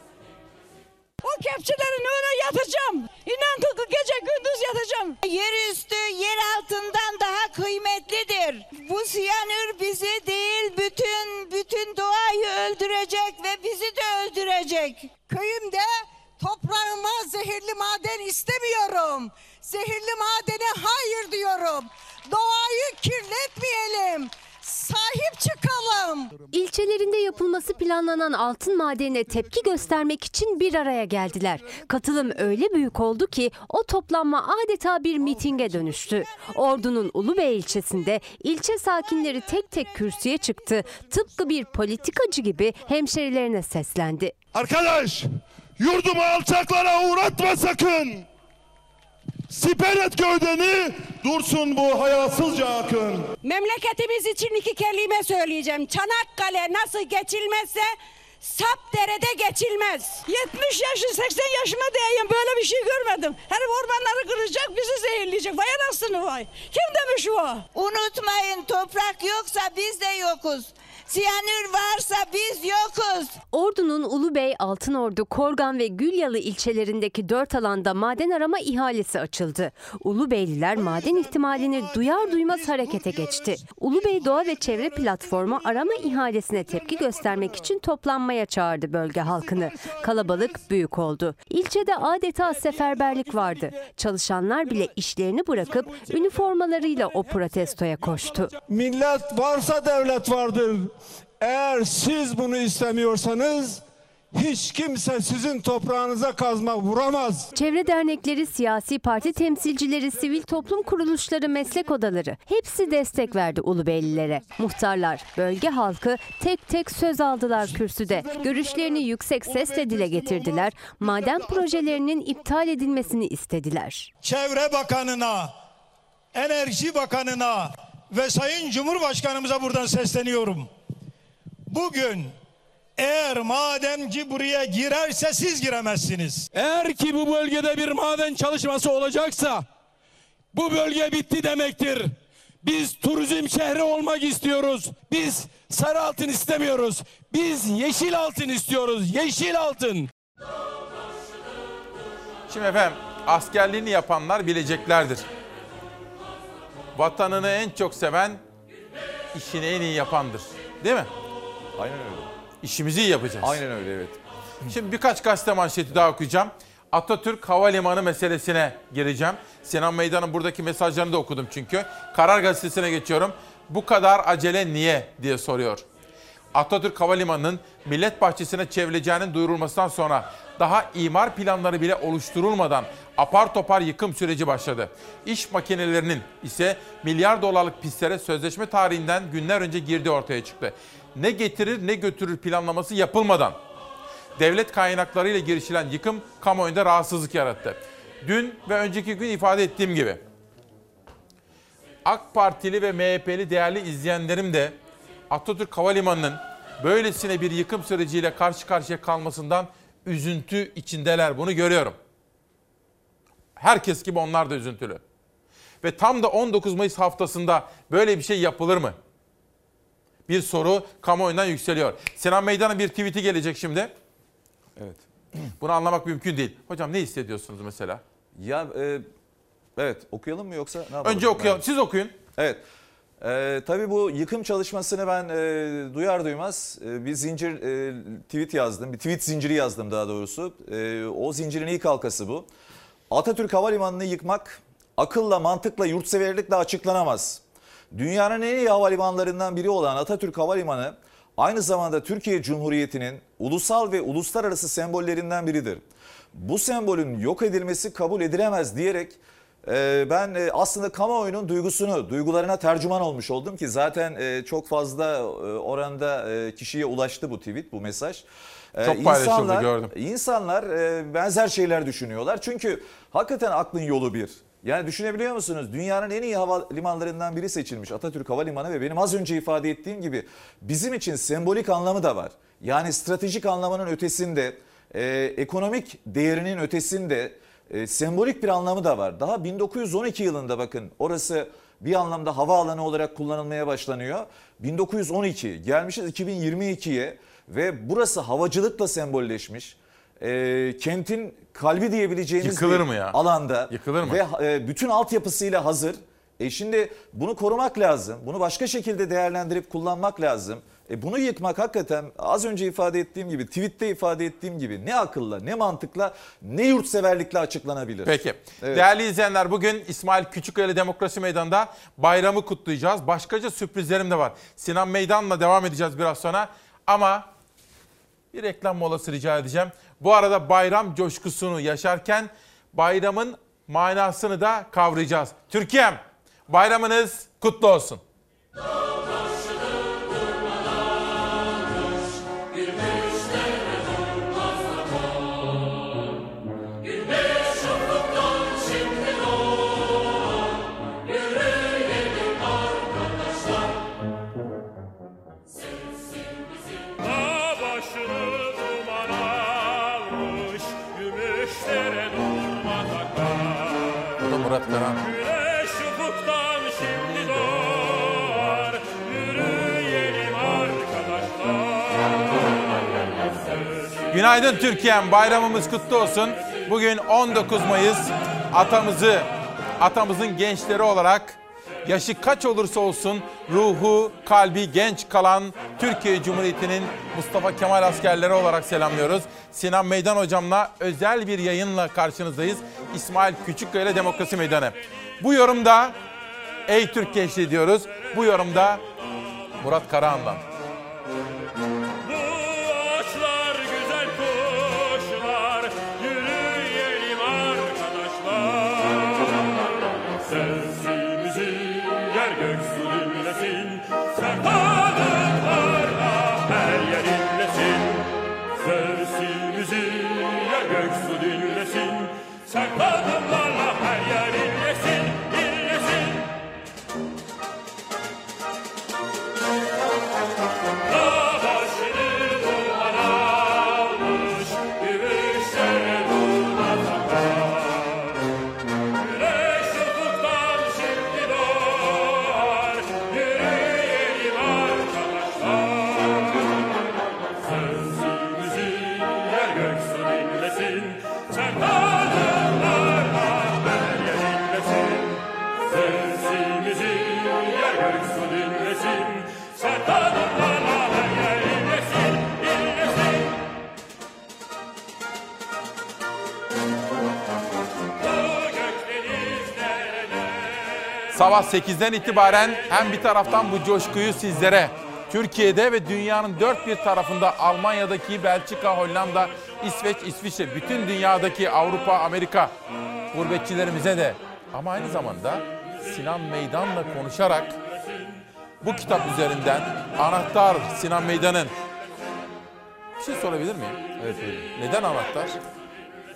O kepçelerin önüne yatacağım. İnan ki gece gündüz yatacağım. Yer üstü yer altından daha kıymetlidir. Bu siyanür bizi değil bütün bütün doğayı öldürecek ve bizi de öldürecek. Köyümde toprağıma zehirli maden istemiyorum. Zehirli madene hayır diyorum. Doğayı kirletmeyelim. Sahip çıkalım. İlçelerinde yapılması planlanan altın madenine tepki göstermek için bir araya geldiler. Katılım öyle büyük oldu ki o toplanma adeta bir mitinge dönüştü. Ordu'nun Ulubey ilçesinde ilçe sakinleri tek tek kürsüye çıktı. Tıpkı bir politikacı gibi hemşerilerine seslendi. Arkadaş yurdumu alçaklara uğratma sakın. Siper et gövdeni dursun bu hayasızca akın. Memleketimiz için iki kelime söyleyeceğim. Çanakkale nasıl geçilmezse Sapdere'de geçilmez. 70 yaşı 80 yaşıma değeyim böyle bir şey görmedim. Herif ormanları kıracak bizi zehirleyecek. Vay anasını vay. Kim demiş o? Unutmayın toprak yoksa biz de yokuz. Siyanür varsa biz yokuz. Ordu'nun Ulubey, Altınordu, Korgan ve Gülyalı ilçelerindeki dört alanda maden arama ihalesi açıldı. Ulubeyliler maden ihtimalini duyar duymaz harekete geçti. Ulubey Doğa ve Çevre Platformu arama ihalesine tepki göstermek için toplanmaya çağırdı bölge halkını. Kalabalık büyük oldu. İlçede adeta seferberlik vardı. Çalışanlar bile işlerini bırakıp üniformalarıyla o protestoya koştu. Millet varsa devlet vardır. Eğer siz bunu istemiyorsanız hiç kimse sizin toprağınıza kazma vuramaz. Çevre dernekleri, siyasi parti temsilcileri, sivil toplum kuruluşları, meslek odaları hepsi destek verdi Ulubeylilere. Muhtarlar, bölge halkı tek tek söz aldılar kürsüde. Görüşlerini yüksek sesle dile getirdiler. Maden projelerinin iptal edilmesini istediler. Çevre Bakanı'na, Enerji Bakanı'na ve Sayın Cumhurbaşkanımıza buradan sesleniyorum. Bugün eğer madenci buraya girerse siz giremezsiniz. Eğer ki bu bölgede bir maden çalışması olacaksa bu bölge bitti demektir. Biz turizm şehri olmak istiyoruz. Biz sarı altın istemiyoruz. Biz yeşil altın istiyoruz. Yeşil altın. Şimdi efendim askerliğini yapanlar bileceklerdir. Vatanını en çok seven işini en iyi yapandır. Değil mi? Aynen öyle. İşimizi iyi yapacağız. Aynen öyle evet. Şimdi birkaç gazete manşeti daha okuyacağım. Atatürk Havalimanı meselesine gireceğim. Sinan Meydan'ın buradaki mesajlarını da okudum çünkü. Karar Gazetesi'ne geçiyorum. Bu kadar acele niye diye soruyor. Atatürk Havalimanı'nın Millet Bahçesi'ne çevrileceğinin duyurulmasından sonra daha imar planları bile oluşturulmadan apar topar yıkım süreci başladı. İş makinelerinin ise milyar dolarlık pistlere sözleşme tarihinden günler önce girdiği ortaya çıktı. Ne getirir ne götürür planlaması yapılmadan devlet kaynaklarıyla girişilen yıkım kamuoyunda rahatsızlık yarattı. Dün ve önceki gün ifade ettiğim gibi AK Partili ve MHP'li değerli izleyenlerim de Atatürk Havalimanı'nın böylesine bir yıkım süreciyle karşı karşıya kalmasından üzüntü içindeler. Bunu görüyorum. Herkes gibi onlar da üzüntülü. Ve tam da 19 Mayıs haftasında böyle bir şey yapılır mı? Bir soru kamuoyundan yükseliyor. Sinan Meydan'ın bir tweet'i gelecek şimdi. Evet. Bunu anlamak mümkün değil. Hocam ne hissediyorsunuz mesela? Ya e, evet okuyalım mı yoksa ne yapalım? Önce okuyalım. Evet. Siz okuyun. Evet. Ee, tabii bu yıkım çalışmasını ben e, duyar duymaz e, bir zincir e, tweet yazdım. Bir tweet zinciri yazdım daha doğrusu. E, o zincirin ilk halkası bu. Atatürk Havalimanı'nı yıkmak akılla, mantıkla, yurtseverlikle açıklanamaz. Dünyanın en iyi havalimanlarından biri olan Atatürk Havalimanı aynı zamanda Türkiye Cumhuriyeti'nin ulusal ve uluslararası sembollerinden biridir. Bu sembolün yok edilmesi kabul edilemez diyerek e, ben e, aslında kamuoyunun duygusunu, duygularına tercüman olmuş oldum ki zaten e, çok fazla oranda kişiye ulaştı bu tweet, bu mesaj. Çok paylaşıldı, insanlar- gördüm. İnsanlar benzer şeyler düşünüyorlar. Çünkü hakikaten aklın yolu bir. Yani düşünebiliyor musunuz? Dünyanın en iyi havalimanlarından biri seçilmiş Atatürk Havalimanı ve benim az önce ifade ettiğim gibi bizim için sembolik anlamı da var. Yani stratejik anlamının ötesinde, e, ekonomik değerinin ötesinde e, sembolik bir anlamı da var. Daha 1912 yılında bakın orası bir anlamda havaalanı olarak kullanılmaya başlanıyor. 1912 gelmişiz 2022'ye ve burası havacılıkla sembolleşmiş. E, kentin kalbi diyebileceğimiz Yıkılır mı ya? alanda Yıkılır mı? ve e, bütün altyapısıyla hazır. E şimdi bunu korumak lazım. Bunu başka şekilde değerlendirip kullanmak lazım. E bunu yıkmak hakikaten az önce ifade ettiğim gibi, tweette ifade ettiğim gibi ne akılla, ne mantıkla, ne yurtseverlikle açıklanabilir. Peki. Evet. Değerli izleyenler bugün İsmail Küçükkaya Demokrasi Meydanı'nda bayramı kutlayacağız. Başkaca sürprizlerim de var. Sinan Meydan'la devam edeceğiz biraz sonra. Ama bir reklam molası rica edeceğim. Bu arada bayram coşkusunu yaşarken bayramın manasını da kavrayacağız. Türkiye'm bayramınız kutlu olsun. Dağ Günaydın Türkiye'm. Bayramımız kutlu olsun. Bugün 19 Mayıs. Atamızı, atamızın gençleri olarak yaşı kaç olursa olsun ruhu, kalbi genç kalan Türkiye Cumhuriyeti'nin Mustafa Kemal askerleri olarak selamlıyoruz. Sinan Meydan hocamla özel bir yayınla karşınızdayız. İsmail Küçükkaya ile Demokrasi Meydanı. Bu yorumda Ey Türk Gençliği diyoruz. Bu yorumda Murat Karahan'dan. Sabah 8'den itibaren hem bir taraftan bu coşkuyu sizlere, Türkiye'de ve dünyanın dört bir tarafında Almanya'daki, Belçika, Hollanda, İsveç, İsviçre, bütün dünyadaki Avrupa, Amerika gurbetçilerimize de ama aynı zamanda Sinan Meydan'la konuşarak bu kitap üzerinden Anahtar Sinan Meydan'ın bir şey sorabilir miyim? Evet, buyurun. Neden anahtar?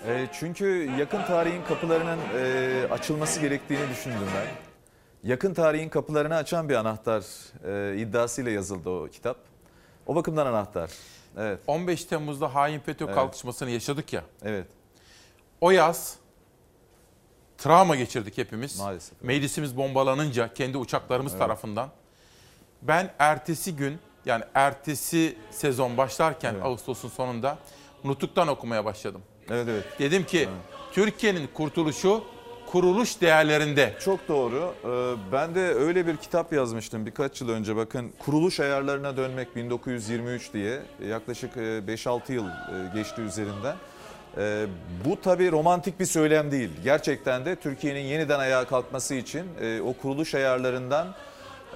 E, çünkü yakın tarihin kapılarının e, açılması gerektiğini düşündüm ben. Yakın tarihin kapılarını açan bir anahtar e, iddiasıyla yazıldı o kitap. O bakımdan anahtar. Evet. 15 Temmuz'da hain FETÖ Evet. kalkışmasını yaşadık ya. Evet. O yaz travma geçirdik hepimiz. Maalesef. Meclisimiz bombalanınca kendi uçaklarımız Evet. tarafından. Ben ertesi gün yani ertesi sezon başlarken Ağustos'un sonunda Nutuk'tan okumaya başladım. Evet evet. Dedim ki Türkiye'nin kurtuluşu kuruluş değerlerinde. Çok doğru. Ee, Ben de öyle bir kitap yazmıştım birkaç yıl önce. Bakın kuruluş ayarlarına dönmek 1923 diye yaklaşık e, 5-6 yıl e, geçti üzerinden. E, Bu tabii romantik bir söylem değil. Gerçekten de Türkiye'nin yeniden ayağa kalkması için e, o kuruluş ayarlarından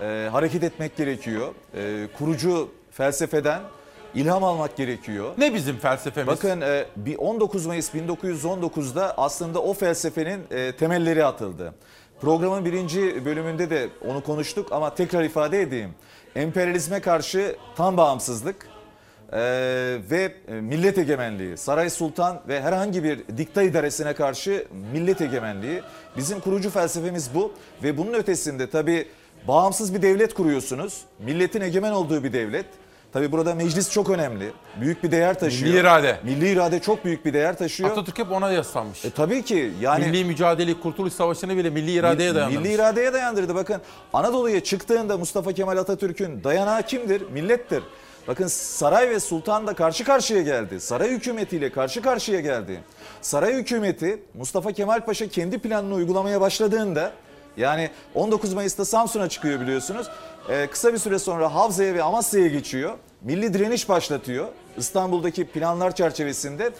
e, hareket etmek gerekiyor. E, Kurucu felsefeden ilham almak gerekiyor. Ne bizim felsefemiz? Bakın e, bir 19 Mayıs 1919'da aslında o felsefenin e, temelleri atıldı. Programın birinci bölümünde de onu konuştuk ama tekrar ifade edeyim. Emperyalizme karşı tam bağımsızlık e, ve e, millet egemenliği, saray sultan ve herhangi bir dikta idaresine karşı millet egemenliği. Bizim kurucu felsefemiz bu ve bunun ötesinde tabii bağımsız bir devlet kuruyorsunuz. Milletin egemen olduğu bir devlet Tabii burada meclis çok önemli. Büyük bir değer taşıyor. Milli irade. Milli irade çok büyük bir değer taşıyor. Atatürk hep ona yaslanmış. E, tabii ki yani milli mücadeleyi, Kurtuluş Savaşı'nı bile milli iradeye dayandırmış. Milli iradeye dayandırdı. Bakın Anadolu'ya çıktığında Mustafa Kemal Atatürk'ün dayanağı kimdir? Millettir. Bakın saray ve sultan da karşı karşıya geldi. Saray hükümetiyle karşı karşıya geldi. Saray hükümeti Mustafa Kemal Paşa kendi planını uygulamaya başladığında yani 19 Mayıs'ta Samsun'a çıkıyor biliyorsunuz. Ee, kısa bir süre sonra Havza'ya ve Amasya'ya geçiyor. Milli direniş başlatıyor. İstanbul'daki planlar çerçevesinde.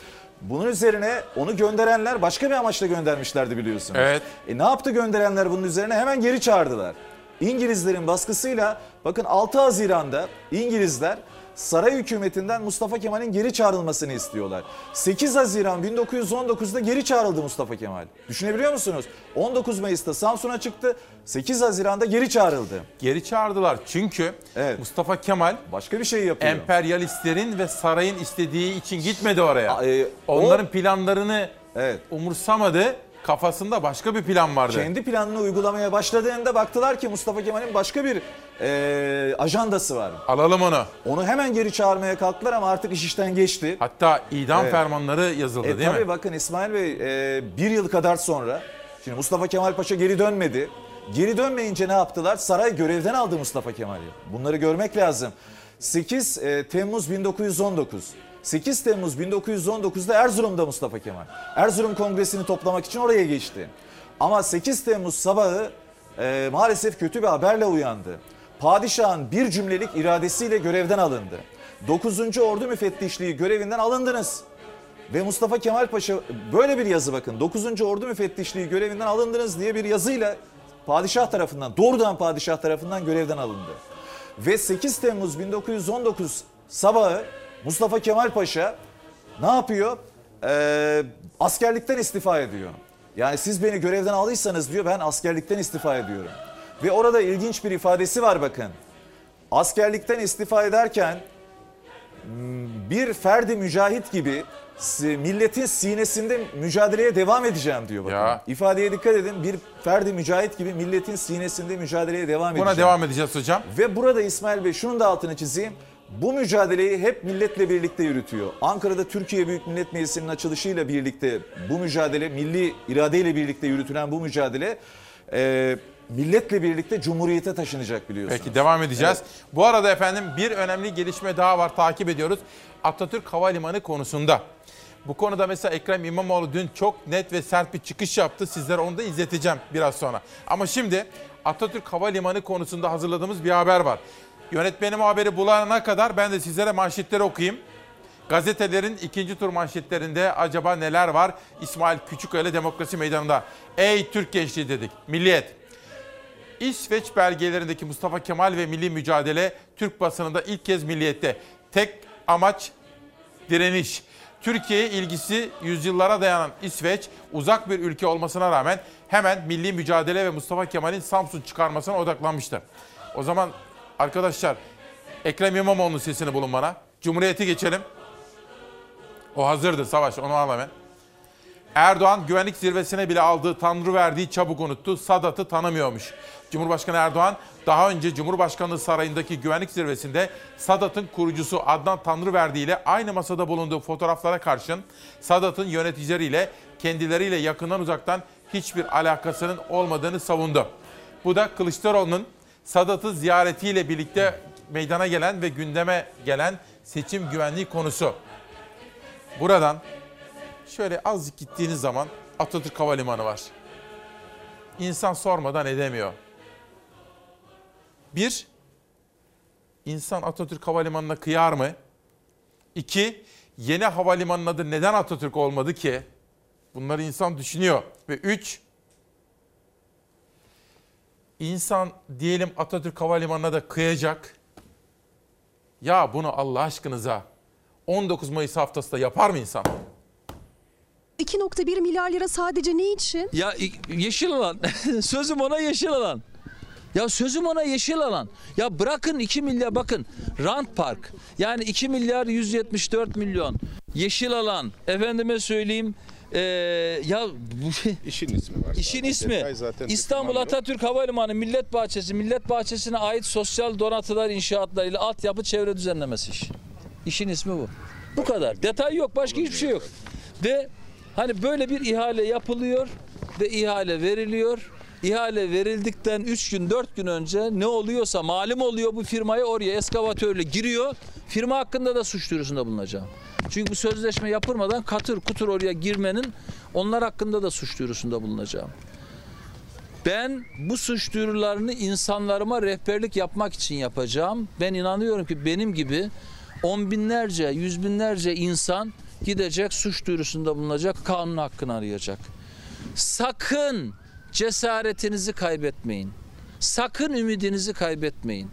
Bunun üzerine onu gönderenler başka bir amaçla göndermişlerdi biliyorsunuz. Evet. E ne yaptı gönderenler bunun üzerine? Hemen geri çağırdılar. İngilizlerin baskısıyla bakın 6 Haziran'da İngilizler saray hükümetinden Mustafa Kemal'in geri çağrılmasını istiyorlar. 8 Haziran 1919'da geri çağrıldı Mustafa Kemal. Düşünebiliyor musunuz? 19 Mayıs'ta Samsun'a çıktı. 8 Haziran'da geri çağrıldı. Geri çağırdılar çünkü Mustafa Kemal başka bir şey yapıyor. Emperyalistlerin ve sarayın istediği için gitmedi oraya. e, Onların planlarını umursamadı. Kafasında başka bir plan vardı. Kendi planını uygulamaya başladığında baktılar ki Mustafa Kemal'in başka bir e, ajandası var. Alalım onu. Onu hemen geri çağırmaya kalktılar ama artık iş işten geçti. Hatta idam Evet. fermanları yazıldı E, değil tabii mi? bakın İsmail Bey e, bir yıl kadar sonra şimdi Mustafa Kemal Paşa geri dönmedi. Geri dönmeyince ne yaptılar? Saray görevden aldı Mustafa Kemal'i. Bunları görmek lazım. 8 e, Temmuz 1919. 8 Temmuz 1919'da Erzurum'da Mustafa Kemal. Erzurum Kongresi'ni toplamak için oraya geçti. Ama 8 Temmuz sabahı e, maalesef kötü bir haberle uyandı. Padişahın bir cümlelik iradesiyle görevden alındı. 9. Ordu Müfettişliği görevinden alındınız. Ve Mustafa Kemal Paşa böyle bir yazı bakın 9. Ordu Müfettişliği görevinden alındınız diye bir yazıyla padişah tarafından doğrudan padişah tarafından görevden alındı. Ve 8 Temmuz 1919 sabahı Mustafa Kemal Paşa ne yapıyor? Ee, askerlikten istifa ediyor. Yani siz beni görevden aldıysanız diyor ben askerlikten istifa ediyorum. Ve orada ilginç bir ifadesi var bakın. Askerlikten istifa ederken bir ferdi mücahit gibi milletin sinesinde mücadeleye devam edeceğim diyor bakın. Ya. İfadeye dikkat edin. Bir ferdi mücahit gibi milletin sinesinde mücadeleye devam Buna edeceğim. devam edeceğiz hocam. Ve burada İsmail Bey şunun da altını çizeyim. Bu mücadeleyi hep milletle birlikte yürütüyor. Ankara'da Türkiye Büyük Millet Meclisi'nin açılışıyla birlikte bu mücadele, milli iradeyle birlikte yürütülen bu mücadele e, milletle birlikte Cumhuriyete taşınacak biliyorsunuz. Peki devam edeceğiz. Bu arada efendim bir önemli gelişme daha var takip ediyoruz. Atatürk Havalimanı konusunda. Bu konuda mesela Ekrem İmamoğlu dün çok net ve sert bir çıkış yaptı. Sizlere onu da izleteceğim biraz sonra. Ama şimdi Atatürk Havalimanı konusunda hazırladığımız bir haber var. Yönetmenim haberi bulana kadar ben de sizlere manşetleri okuyayım. Gazetelerin ikinci tur manşetlerinde acaba neler var? İsmail Küçüköyle Demokrasi Meydanı'nda. Ey Türk gençliği dedik. Milliyet. İsveç belgelerindeki Mustafa Kemal ve milli mücadele Türk basınında ilk kez milliyette. Tek amaç direniş. Türkiye'ye ilgisi yüzyıllara dayanan İsveç uzak bir ülke olmasına rağmen hemen milli mücadele ve Mustafa Kemal'in Samsun çıkarmasına odaklanmıştı. O zaman arkadaşlar Ekrem İmamoğlu'nun sesini bulun bana. Cumhuriyeti geçelim. O hazırdır savaş onu al hemen. Erdoğan güvenlik zirvesine bile aldığı Tanrı verdiği çabuk unuttu. Sadat'ı tanımıyormuş. Cumhurbaşkanı Erdoğan daha önce Cumhurbaşkanlığı Sarayı'ndaki güvenlik zirvesinde Sadat'ın kurucusu Adnan Tanrıverdi ile aynı masada bulunduğu fotoğraflara karşın Sadat'ın yöneticileriyle kendileriyle yakından uzaktan hiçbir alakasının olmadığını savundu. Bu da Kılıçdaroğlu'nun Sadat'ı ziyaretiyle birlikte meydana gelen ve gündeme gelen seçim güvenliği konusu. Buradan şöyle azıcık gittiğiniz zaman Atatürk Havalimanı var. İnsan sormadan edemiyor. Bir, insan Atatürk Havalimanı'na kıyar mı? İki, yeni havalimanının adı neden Atatürk olmadı ki? Bunları insan düşünüyor. Ve üç, insan diyelim Atatürk Havalimanı'na da kıyacak. Ya bunu Allah aşkınıza 19 Mayıs haftasında yapar mı insan? 2.1 milyar lira sadece ne için? Ya yeşil alan. sözüm ona yeşil alan. Ya sözüm ona yeşil alan. Ya bırakın 2 milyar bakın. Rant Park. Yani 2 milyar 174 milyon. Yeşil alan. Efendime söyleyeyim Ee, ya bu işin ismi var. İşin ismi. Detay zaten İstanbul Atatürk Havalimanı Millet Bahçesi, Millet Bahçesi'ne ait sosyal donatılar inşaatlarıyla altyapı çevre düzenlemesi iş. İşin ismi bu. Bu kadar. Detay yok, başka hiçbir şey yok. Ve hani böyle bir ihale yapılıyor ve ihale veriliyor. İhale verildikten 3 gün 4 gün önce ne oluyorsa malum oluyor bu firmaya oraya eskavatörle giriyor. Firma hakkında da suç duyurusunda bulunacağım. Çünkü bu sözleşme yapılmadan katır kutur oraya girmenin onlar hakkında da suç duyurusunda bulunacağım. Ben bu suç duyurularını insanlarıma rehberlik yapmak için yapacağım. Ben inanıyorum ki benim gibi on binlerce, yüz binlerce insan gidecek suç duyurusunda bulunacak, kanun hakkını arayacak. Sakın cesaretinizi kaybetmeyin. Sakın ümidinizi kaybetmeyin.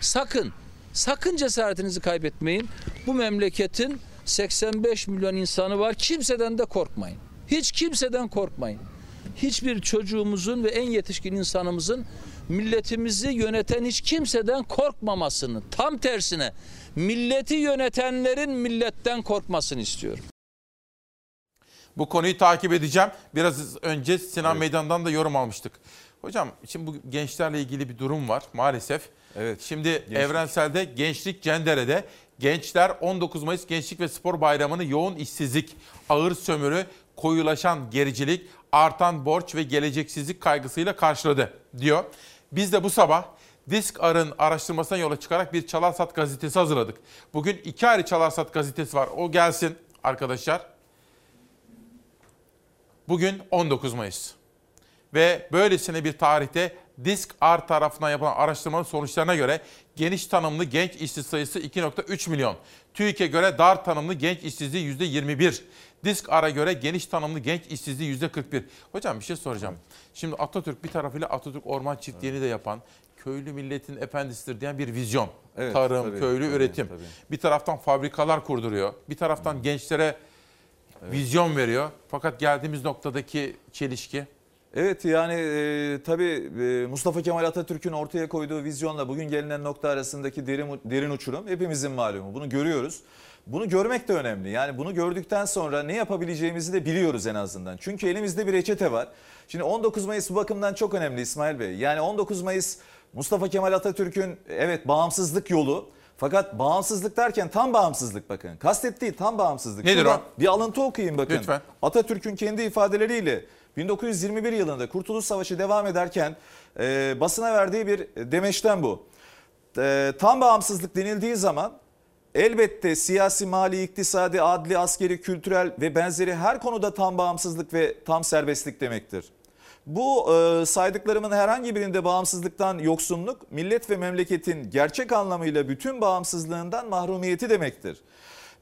Sakın, sakın cesaretinizi kaybetmeyin. Bu memleketin 85 milyon insanı var. Kimseden de korkmayın. Hiç kimseden korkmayın. Hiçbir çocuğumuzun ve en yetişkin insanımızın milletimizi yöneten hiç kimseden korkmamasını, tam tersine milleti yönetenlerin milletten korkmasını istiyorum. Bu konuyu takip edeceğim. Biraz önce Sinan Meydan'dan da yorum almıştık. Hocam şimdi bu gençlerle ilgili bir durum var maalesef. Evet. Şimdi evrenselde Gençlik Cendere'de gençler 19 Mayıs Gençlik ve Spor Bayramı'nı yoğun işsizlik, ağır sömürü, koyulaşan gericilik, artan borç ve geleceksizlik kaygısıyla karşıladı diyor. Biz de bu sabah Disk Ar'ın araştırmasına yola çıkarak bir Çalarsat gazetesi hazırladık. Bugün iki ayrı Çalarsat gazetesi var. O gelsin arkadaşlar. Bugün 19 Mayıs. Ve böylesine bir tarihte Disk R tarafından yapılan araştırmanın sonuçlarına göre geniş tanımlı genç işsiz sayısı 2.3 milyon. TÜİK'e göre dar tanımlı genç işsizliği %21. Disk R'a göre geniş tanımlı genç işsizliği %41. Hocam bir şey soracağım. Şimdi Atatürk bir tarafıyla Atatürk Orman Çiftliği'ni de yapan köylü milletin efendisidir diyen bir vizyon. Evet, Tarım, tabii, köylü tabii, üretim. tabii. Bir taraftan fabrikalar kurduruyor. Bir taraftan gençlere vizyon veriyor. Fakat geldiğimiz noktadaki çelişki Evet yani e, tabii e, Mustafa Kemal Atatürk'ün ortaya koyduğu vizyonla bugün gelinen nokta arasındaki derin, derin uçurum hepimizin malumu. Bunu görüyoruz. Bunu görmek de önemli. Yani bunu gördükten sonra ne yapabileceğimizi de biliyoruz en azından. Çünkü elimizde bir reçete var. Şimdi 19 Mayıs bu bakımdan çok önemli İsmail Bey. Yani 19 Mayıs Mustafa Kemal Atatürk'ün evet bağımsızlık yolu. Fakat bağımsızlık derken tam bağımsızlık bakın. Kastettiği tam bağımsızlık. Nedir Şuradan o? Bir alıntı okuyayım bakın. Lütfen. Atatürk'ün kendi ifadeleriyle 1921 yılında Kurtuluş Savaşı devam ederken e, basına verdiği bir demeçten bu. E, tam bağımsızlık denildiği zaman elbette siyasi, mali, iktisadi, adli, askeri, kültürel ve benzeri her konuda tam bağımsızlık ve tam serbestlik demektir. Bu e, saydıklarımın herhangi birinde bağımsızlıktan yoksunluk, millet ve memleketin gerçek anlamıyla bütün bağımsızlığından mahrumiyeti demektir.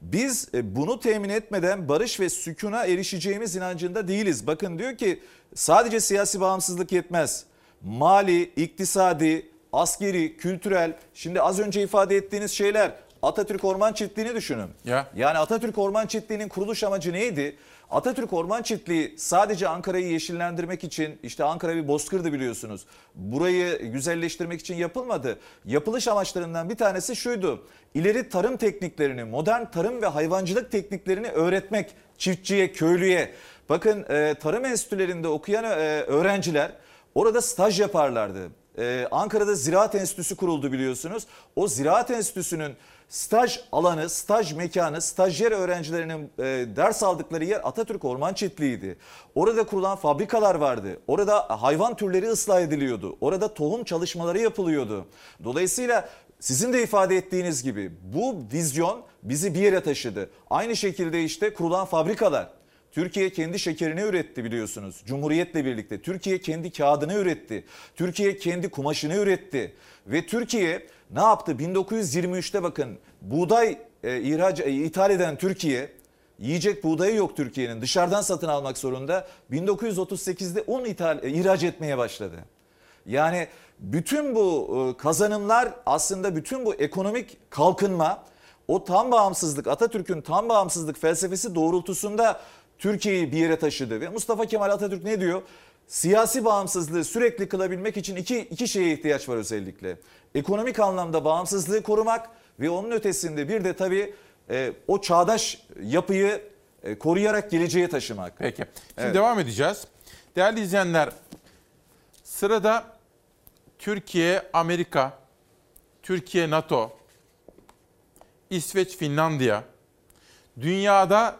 Biz e, bunu temin etmeden barış ve sükuna erişeceğimiz inancında değiliz. Bakın diyor ki sadece siyasi bağımsızlık yetmez. Mali, iktisadi, askeri, kültürel şimdi az önce ifade ettiğiniz şeyler Atatürk Orman Çiftliği'ni düşünün. Ya. Yani Atatürk Orman Çiftliği'nin kuruluş amacı neydi? Atatürk Orman Çiftliği sadece Ankara'yı yeşillendirmek için işte Ankara bir bozkırdı biliyorsunuz. Burayı güzelleştirmek için yapılmadı. Yapılış amaçlarından bir tanesi şuydu. İleri tarım tekniklerini, modern tarım ve hayvancılık tekniklerini öğretmek çiftçiye, köylüye. Bakın e, tarım enstitülerinde okuyan e, öğrenciler orada staj yaparlardı. Ee, Ankara'da Ziraat Enstitüsü kuruldu biliyorsunuz. O Ziraat Enstitüsü'nün staj alanı, staj mekanı, stajyer öğrencilerinin e, ders aldıkları yer Atatürk Orman Çiftliği'ydi. Orada kurulan fabrikalar vardı. Orada hayvan türleri ıslah ediliyordu. Orada tohum çalışmaları yapılıyordu. Dolayısıyla sizin de ifade ettiğiniz gibi bu vizyon bizi bir yere taşıdı. Aynı şekilde işte kurulan fabrikalar. Türkiye kendi şekerini üretti biliyorsunuz. Cumhuriyetle birlikte. Türkiye kendi kağıdını üretti. Türkiye kendi kumaşını üretti. Ve Türkiye ne yaptı? 1923'te bakın buğday e, ihraç, e, ithal eden Türkiye yiyecek buğdayı yok Türkiye'nin. Dışarıdan satın almak zorunda. 1938'de un ithal, e, ihraç etmeye başladı. Yani bütün bu e, kazanımlar aslında bütün bu ekonomik kalkınma o tam bağımsızlık Atatürk'ün tam bağımsızlık felsefesi doğrultusunda Türkiye'yi bir yere taşıdı. Ve Mustafa Kemal Atatürk ne diyor? Siyasi bağımsızlığı sürekli kılabilmek için iki, iki şeye ihtiyaç var özellikle. Ekonomik anlamda bağımsızlığı korumak ve onun ötesinde bir de tabii e, o çağdaş yapıyı e, koruyarak geleceğe taşımak. Peki. Şimdi Evet. devam edeceğiz. Değerli izleyenler, sırada Türkiye, Amerika, Türkiye, NATO, İsveç, Finlandiya, dünyada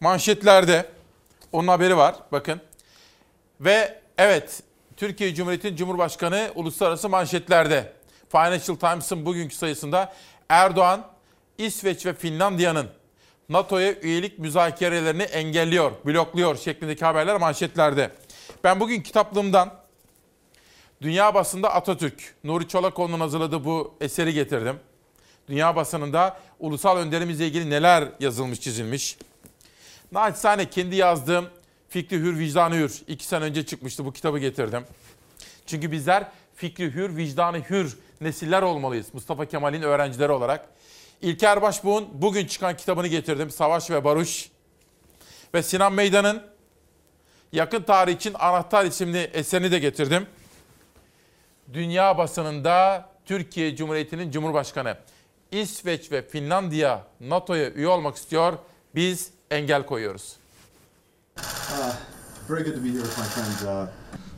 manşetlerde onun haberi var. Bakın. Ve evet, Türkiye Cumhuriyeti'nin Cumhurbaşkanı uluslararası manşetlerde. Financial Times'ın bugünkü sayısında Erdoğan, İsveç ve Finlandiya'nın NATO'ya üyelik müzakerelerini engelliyor, blokluyor şeklindeki haberler manşetlerde. Ben bugün kitaplığımdan Dünya basında Atatürk, Nuri Çolakoğlu'nun hazırladığı bu eseri getirdim. Dünya basınında ulusal önderimizle ilgili neler yazılmış, çizilmiş. Naçizane kendi yazdığım Fikri Hür, Vicdanı Hür. iki sene önce çıkmıştı bu kitabı getirdim. Çünkü bizler fikri hür, vicdanı hür nesiller olmalıyız. Mustafa Kemal'in öğrencileri olarak. İlker Başbuğ'un bugün çıkan kitabını getirdim. Savaş ve Barış. Ve Sinan Meydan'ın Yakın Tarih için Anahtar isimli eserini de getirdim. Dünya basınında Türkiye Cumhuriyeti'nin Cumhurbaşkanı İsveç ve Finlandiya NATO'ya üye olmak istiyor. Biz engel koyuyoruz.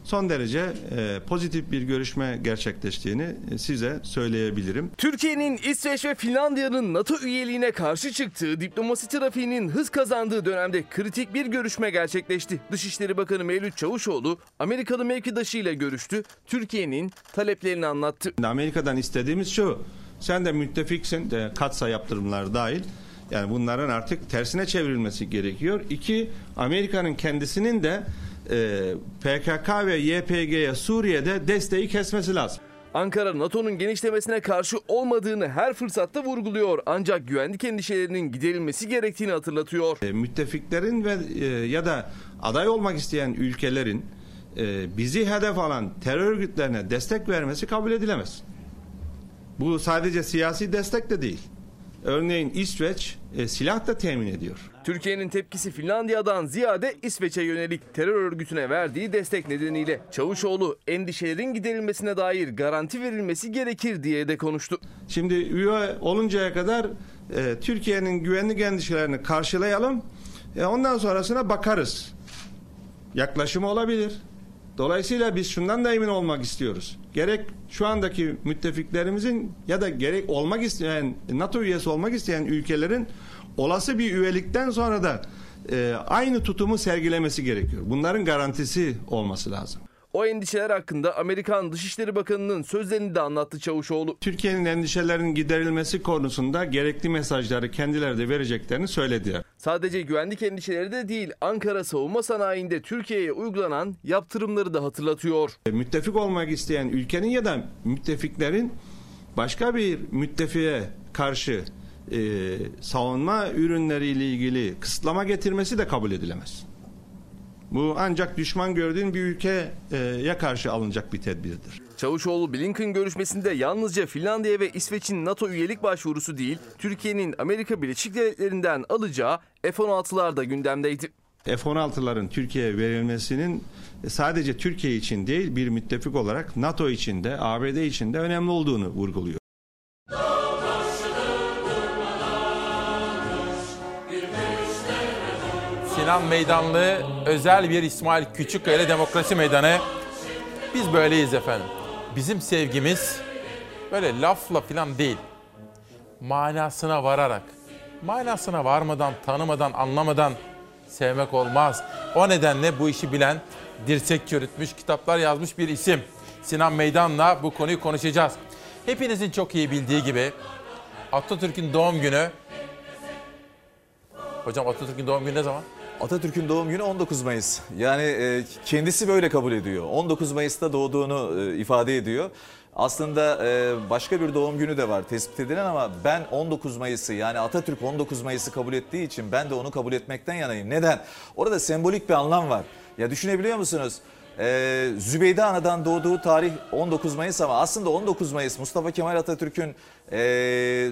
Son derece e, pozitif bir görüşme gerçekleştiğini e, size söyleyebilirim. Türkiye'nin İsveç ve Finlandiya'nın NATO üyeliğine karşı çıktığı diplomasi trafiğinin hız kazandığı dönemde kritik bir görüşme gerçekleşti. Dışişleri Bakanı Mevlüt Çavuşoğlu Amerikalı mevkidaşıyla görüştü. Türkiye'nin taleplerini anlattı. Amerika'dan istediğimiz şu. Sen de müttefiksin, de katsa yaptırımlar dahil. Yani bunların artık tersine çevrilmesi gerekiyor. İki, Amerika'nın kendisinin de e, PKK ve YPG'ye Suriye'de desteği kesmesi lazım. Ankara NATO'nun genişlemesine karşı olmadığını her fırsatta vurguluyor. Ancak güvenlik endişelerinin giderilmesi gerektiğini hatırlatıyor. E, müttefiklerin ve e, ya da aday olmak isteyen ülkelerin e, bizi hedef alan terör örgütlerine destek vermesi kabul edilemez. Bu sadece siyasi destek de değil. Örneğin İsveç e, silah da temin ediyor. Türkiye'nin tepkisi Finlandiya'dan ziyade İsveç'e yönelik terör örgütüne verdiği destek nedeniyle Çavuşoğlu endişelerin giderilmesine dair garanti verilmesi gerekir diye de konuştu. Şimdi üye oluncaya kadar e, Türkiye'nin güvenlik endişelerini karşılayalım. E, ondan sonrasına bakarız. Yaklaşımı olabilir. Dolayısıyla biz şundan da emin olmak istiyoruz. Gerek şu andaki müttefiklerimizin ya da gerek olmak isteyen NATO üyesi olmak isteyen ülkelerin olası bir üyelikten sonra da e, aynı tutumu sergilemesi gerekiyor. Bunların garantisi olması lazım. O endişeler hakkında Amerikan Dışişleri Bakanı'nın sözlerini de anlattı Çavuşoğlu. Türkiye'nin endişelerinin giderilmesi konusunda gerekli mesajları kendileri de vereceklerini söylediler. Sadece güvenlik endişeleri de değil Ankara savunma sanayinde Türkiye'ye uygulanan yaptırımları da hatırlatıyor. E, Müttefik olmak isteyen ülkenin ya da müttefiklerin başka bir müttefiğe karşı e, savunma ürünleriyle ilgili kısıtlama getirmesi de kabul edilemez. Bu ancak düşman gördüğün bir ülkeye karşı alınacak bir tedbirdir. Çavuşoğlu Blinken görüşmesinde yalnızca Finlandiya ve İsveç'in NATO üyelik başvurusu değil, Türkiye'nin Amerika Birleşik Devletleri'nden alacağı F-16'lar da gündemdeydi. F-16'ların Türkiye'ye verilmesinin sadece Türkiye için değil bir müttefik olarak NATO için de ABD için de önemli olduğunu vurguluyor. Sinan Meydanlı özel bir İsmail Küçükkaya Demokrasi Meydanı. Biz böyleyiz efendim. Bizim sevgimiz böyle lafla falan değil. Manasına vararak. Manasına varmadan, tanımadan, anlamadan sevmek olmaz. O nedenle bu işi bilen, dirsek çürütmüş, kitaplar yazmış bir isim. Sinan Meydan'la bu konuyu konuşacağız. Hepinizin çok iyi bildiği gibi Atatürk'ün doğum günü. Hocam Atatürk'ün doğum günü ne zaman? Atatürk'ün doğum günü 19 Mayıs. Yani e, kendisi böyle kabul ediyor. 19 Mayıs'ta doğduğunu e, ifade ediyor. Aslında e, başka bir doğum günü de var tespit edilen ama ben 19 Mayıs'ı yani Atatürk 19 Mayıs'ı kabul ettiği için ben de onu kabul etmekten yanayım. Neden? Orada sembolik bir anlam var. Ya düşünebiliyor musunuz? Ee, Zübeyde Ana'dan doğduğu tarih 19 Mayıs ama aslında 19 Mayıs Mustafa Kemal Atatürk'ün e,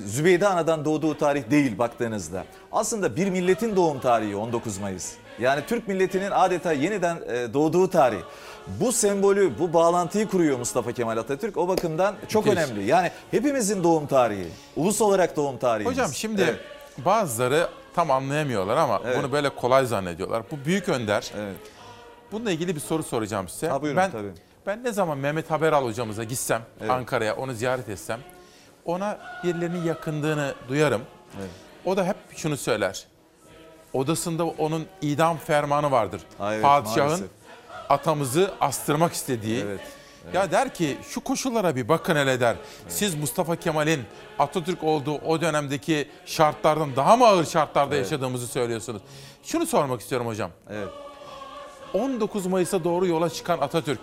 Zübeyde Ana'dan doğduğu tarih değil baktığınızda. Aslında bir milletin doğum tarihi 19 Mayıs. Yani Türk milletinin adeta yeniden e, doğduğu tarih. Bu sembolü, bu bağlantıyı kuruyor Mustafa Kemal Atatürk. O bakımdan çok Müthiş. önemli. Yani hepimizin doğum tarihi, ulus olarak doğum tarihimiz. Hocam şimdi Evet. bazıları tam anlayamıyorlar ama Evet. bunu böyle kolay zannediyorlar. Bu büyük önder. Bununla ilgili bir soru soracağım size. Ha, buyurun, ben tabii. ben ne zaman Mehmet Haberal hocamıza gitsem Evet. Ankara'ya onu ziyaret etsem ona birilerinin yakındığını duyarım. Evet. O da hep şunu söyler. Odasında onun idam fermanı vardır. Ha, evet, Padişahın maalesef. atamızı astırmak istediği. Evet. Ya der ki şu koşullara bir bakın hele der. Siz Mustafa Kemal'in Atatürk olduğu o dönemdeki şartlardan daha mı ağır şartlarda Evet. yaşadığımızı söylüyorsunuz. Şunu sormak istiyorum hocam. Evet. 19 Mayıs'a doğru yola çıkan Atatürk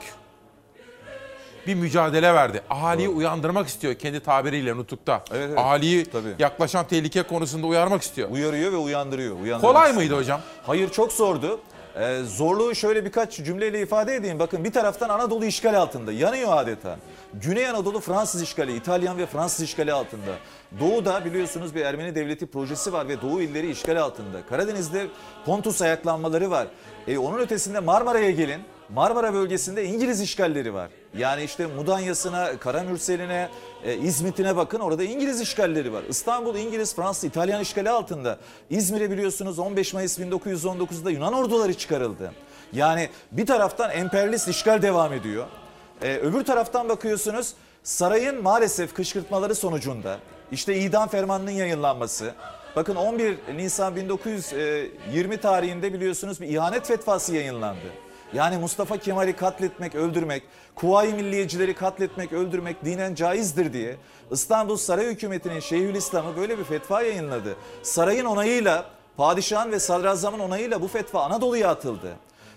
bir mücadele verdi. Ahaliyi uyandırmak istiyor kendi tabiriyle nutukta. Evet, evet. Ahaliyi Tabii. yaklaşan tehlike konusunda uyarmak istiyor. Uyarıyor ve uyandırıyor. Kolay istiyor. mıydı hocam? Hayır çok zordu. Ee, zorluğu şöyle birkaç cümleyle ifade edeyim. Bakın bir taraftan Anadolu işgal altında. Yanıyor adeta. Güney Anadolu Fransız işgali, İtalyan ve Fransız işgali altında. Doğu'da biliyorsunuz bir Ermeni devleti projesi var ve Doğu illeri işgal altında. Karadeniz'de Pontus ayaklanmaları var. E, onun ötesinde Marmara'ya gelin. Marmara bölgesinde İngiliz işgalleri var. Yani işte Mudanya'sına, Karamürsel'ine, e, İzmit'ine bakın orada İngiliz işgalleri var. İstanbul İngiliz, Fransız, İtalyan işgali altında. İzmir'e biliyorsunuz 15 Mayıs 1919'da Yunan orduları çıkarıldı. Yani bir taraftan emperyalist işgal devam ediyor. E, öbür taraftan bakıyorsunuz sarayın maalesef kışkırtmaları sonucunda işte idam fermanının yayınlanması. Bakın 11 Nisan 1920 tarihinde biliyorsunuz bir ihanet fetvası yayınlandı. Yani Mustafa Kemal'i katletmek, öldürmek, Kuvayi Milliyecileri katletmek, öldürmek dinen caizdir diye İstanbul Saray Hükümeti'nin Şeyhülislam'ı böyle bir fetva yayınladı. Sarayın onayıyla, padişahın ve sadrazamın onayıyla bu fetva Anadolu'ya atıldı.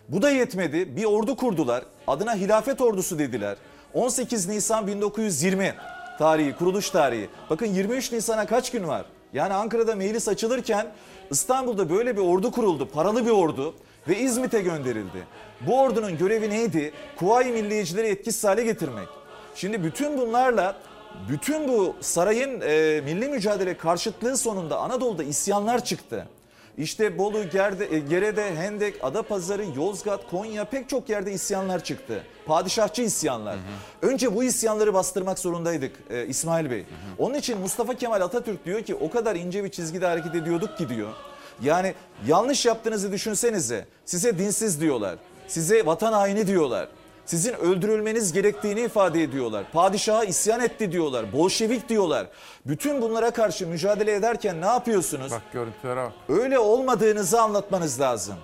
Bu da yetmedi. Bir ordu kurdular. Adına Hilafet Ordusu dediler. 18 Nisan 1920 tarihi, kuruluş tarihi. Bakın 23 Nisan'a kaç gün var? Yani Ankara'da meclis açılırken İstanbul'da böyle bir ordu kuruldu. Paralı bir ordu ve İzmit'e gönderildi. Bu ordunun görevi neydi? Kuvayi Milliyecileri etkisiz hale getirmek. Şimdi bütün bunlarla bütün bu sarayın e, milli mücadele karşıtlığı sonunda Anadolu'da isyanlar çıktı. İşte Bolu, Gerde, e, Gerede, Hendek, Adapazarı, Yozgat, Konya pek çok yerde isyanlar çıktı. Padişahçı isyanlar. Önce bu isyanları bastırmak zorundaydık e, İsmail Bey. Onun için Mustafa Kemal Atatürk diyor ki o kadar ince bir çizgide hareket ediyorduk ki diyor. Yani yanlış yaptığınızı düşünsenize. Size dinsiz diyorlar. Size vatan haini diyorlar. Sizin öldürülmeniz gerektiğini ifade ediyorlar. Padişaha isyan etti diyorlar. Bolşevik diyorlar. Bütün bunlara karşı mücadele ederken ne yapıyorsunuz? Bak görüntülere bak. Öyle olmadığınızı anlatmanız lazım.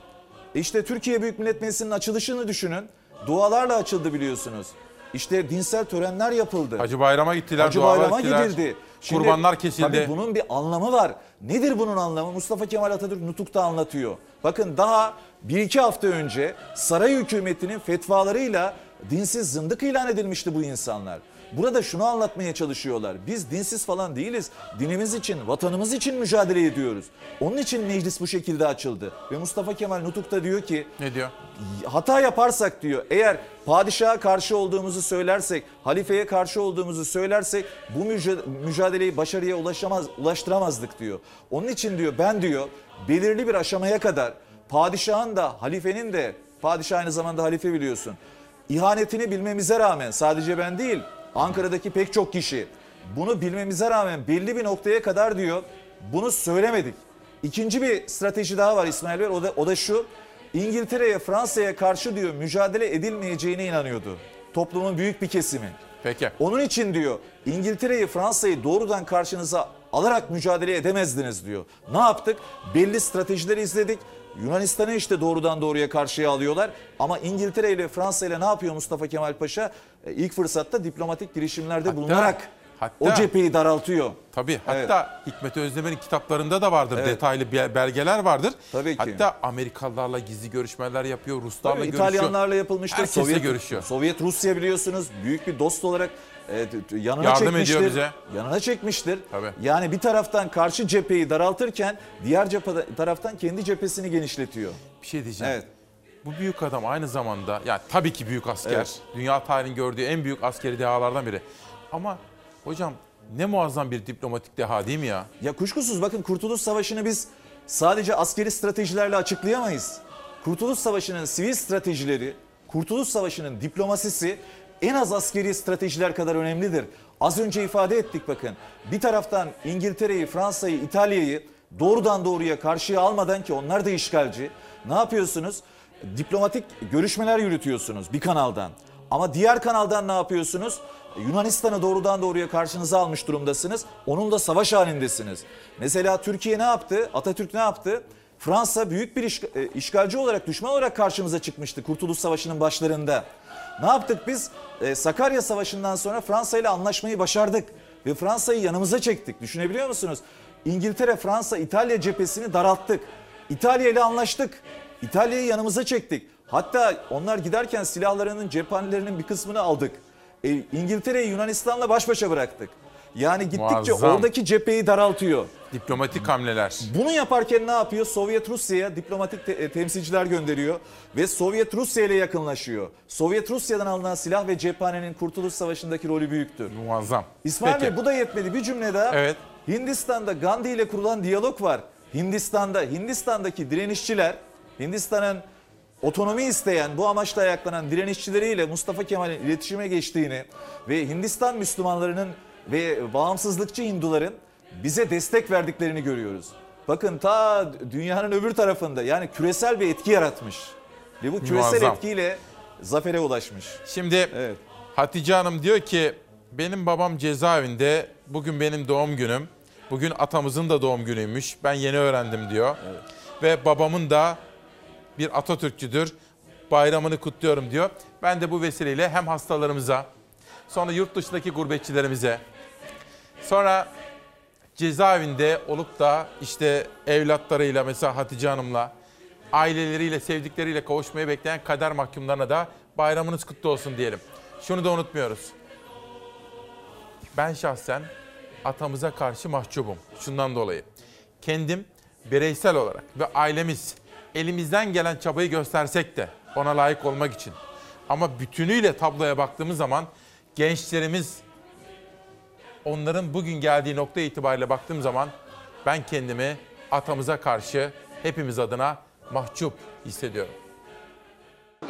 İşte Türkiye Büyük Millet Meclisi'nin açılışını düşünün. Dualarla açıldı biliyorsunuz. İşte dinsel törenler yapıldı. Hacı Bayram'a gittiler, Hacı Bayram'a ettiler. gidildi. Kurbanlar kesildi. Tabii bunun bir anlamı var. Nedir bunun anlamı? Mustafa Kemal Atatürk Nutuk'ta anlatıyor. Bakın daha bir iki hafta önce saray hükümetinin fetvalarıyla dinsiz zındık ilan edilmişti bu insanlar. Burada şunu anlatmaya çalışıyorlar. Biz dinsiz falan değiliz. Dinimiz için, vatanımız için mücadele ediyoruz. Onun için meclis bu şekilde açıldı. Ve Mustafa Kemal Nutuk'ta diyor ki Ne diyor? hata yaparsak diyor eğer padişaha karşı olduğumuzu söylersek, halifeye karşı olduğumuzu söylersek bu müca- mücadeleyi başarıya ulaşamaz, ulaştıramazdık diyor. Onun için diyor ben diyor belirli bir aşamaya kadar padişahın da halifenin de padişah aynı zamanda halife biliyorsun. ihanetini bilmemize rağmen sadece ben değil Ankara'daki pek çok kişi bunu bilmemize rağmen belli bir noktaya kadar diyor bunu söylemedik. İkinci bir strateji daha var İsmail Bey o da, o da şu İngiltere'ye Fransa'ya karşı diyor mücadele edilmeyeceğine inanıyordu. Toplumun büyük bir kesimi. Peki. Onun için diyor İngiltere'yi Fransa'yı doğrudan karşınıza alarak mücadele edemezdiniz diyor. Ne yaptık? Belli stratejileri izledik. Yunanistan'ı işte doğrudan doğruya karşıya alıyorlar. Ama İngiltere ile Fransa ile ne yapıyor Mustafa Kemal Paşa? E, İlk fırsatta diplomatik girişimlerde bulunarak hatta- o cepheyi daraltıyor. Tabii hatta Hikmet Özdemir'in kitaplarında da vardır. Evet. Detaylı be- belgeler vardır. Tabii ki. Hatta Amerikalılarla gizli görüşmeler yapıyor, Ruslarla Tabii görüşüyor. İtalyanlarla yapılmıştır. Herkesle Sovyet, görüşüyor. Sovyet Rusya biliyorsunuz büyük bir dost olarak e, t- t- yanına Yardım çekmiştir. ediyor bize. Yanına çekmiştir. Tabii. Yani bir taraftan karşı cepheyi daraltırken diğer cephe, taraftan kendi cephesini genişletiyor. Bir şey diyeceğim. Evet. Bu büyük adam aynı zamanda yani tabii ki büyük asker. Evet. Dünya tarihinin gördüğü en büyük askeri dehalardan biri. Ama hocam ne muazzam bir diplomatik deha değil mi ya? Ya kuşkusuz bakın Kurtuluş Savaşı'nı biz sadece askeri stratejilerle açıklayamayız. Kurtuluş Savaşı'nın sivil stratejileri, Kurtuluş Savaşı'nın diplomasisi en az askeri stratejiler kadar önemlidir. Az önce ifade ettik bakın. Bir taraftan İngiltere'yi, Fransa'yı, İtalya'yı doğrudan doğruya karşıya almadan ki onlar da işgalci. Ne yapıyorsunuz? Diplomatik görüşmeler yürütüyorsunuz bir kanaldan. Ama diğer kanaldan ne yapıyorsunuz? Yunanistan'ı doğrudan doğruya karşınıza almış durumdasınız. Onunla savaş halindesiniz. Mesela Türkiye ne yaptı? Atatürk ne yaptı? Fransa büyük bir işg- e, işgalci olarak, düşman olarak karşımıza çıkmıştı Kurtuluş Savaşı'nın başlarında. Ne yaptık biz? E, Sakarya Savaşı'ndan sonra Fransa ile anlaşmayı başardık. Ve Fransa'yı yanımıza çektik. Düşünebiliyor musunuz? İngiltere, Fransa, İtalya cephesini daralttık. İtalya ile anlaştık. İtalya'yı yanımıza çektik. Hatta onlar giderken silahlarının, cephanelerinin bir kısmını aldık. E, İngiltere'yi Yunanistan'la baş başa bıraktık. Yani gittikçe Muazzam. oradaki cepheyi daraltıyor. Diplomatik hamleler. Bunu yaparken ne yapıyor? Sovyet Rusya'ya diplomatik te- e, temsilciler gönderiyor ve Sovyet Rusya ile yakınlaşıyor. Sovyet Rusya'dan alınan silah ve cephanenin Kurtuluş Savaşı'ndaki rolü büyüktür. Muazzam. İsmail Peki. Bey bu da yetmedi. Bir cümle daha. Evet. Hindistan'da Gandhi ile kurulan diyalog var. Hindistan'da, Hindistan'daki direnişçiler, Hindistan'ın otonomi isteyen, bu amaçla ayaklanan direnişçileriyle Mustafa Kemal'in iletişime geçtiğini ve Hindistan Müslümanlarının ve bağımsızlıkçı Hinduların bize destek verdiklerini görüyoruz. Bakın ta dünyanın öbür tarafında yani küresel bir etki yaratmış. Ve bu küresel Muazzam. etkiyle zafere ulaşmış. Şimdi Hatice Hanım diyor ki benim babam cezaevinde bugün benim doğum günüm. Bugün atamızın da doğum günüymüş. Ben yeni öğrendim diyor. Ve babamın da bir Atatürkçüdür. Bayramını kutluyorum diyor. Ben de bu vesileyle hem hastalarımıza, sonra yurt dışındaki gurbetçilerimize, sonra cezaevinde olup da işte evlatlarıyla mesela Hatice Hanım'la, aileleriyle, sevdikleriyle kavuşmayı bekleyen kader mahkumlarına da bayramınız kutlu olsun diyelim. Şunu da unutmuyoruz. Ben şahsen atamıza karşı mahcubum. Şundan dolayı. Kendim bireysel olarak ve ailemiz elimizden gelen çabayı göstersek de ona layık olmak için. Ama bütünüyle tabloya baktığımız zaman gençlerimiz onların bugün geldiği nokta itibariyle baktığım zaman ben kendimi atamıza karşı hepimiz adına mahcup hissediyorum.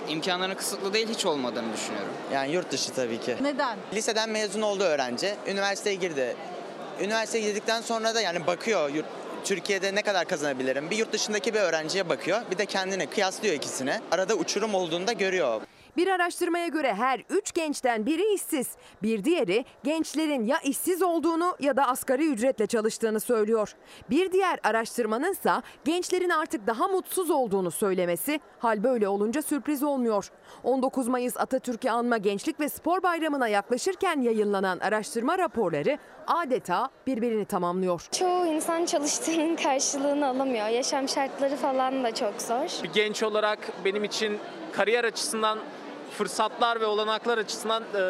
İmkanların kısıtlı değil hiç olmadığını düşünüyorum. Yani yurt dışı tabii ki. Neden? Liseden mezun oldu öğrenci. Üniversiteye girdi. Üniversiteye girdikten sonra da yani bakıyor yurt, Türkiye'de ne kadar kazanabilirim? Bir yurt dışındaki bir öğrenciye bakıyor. Bir de kendine kıyaslıyor ikisini. Arada uçurum olduğunu da görüyor. Bir araştırmaya göre her üç gençten biri işsiz. Bir diğeri gençlerin ya işsiz olduğunu ya da asgari ücretle çalıştığını söylüyor. Bir diğer araştırmanın ise gençlerin artık daha mutsuz olduğunu söylemesi. Hal böyle olunca sürpriz olmuyor. 19 Mayıs Atatürk'ü anma Gençlik ve Spor Bayramı'na yaklaşırken yayınlanan araştırma raporları adeta birbirini tamamlıyor. Çoğu insan çalıştığının karşılığını alamıyor. Yaşam şartları falan da çok zor. Bir genç olarak benim için kariyer açısından fırsatlar ve olanaklar açısından e,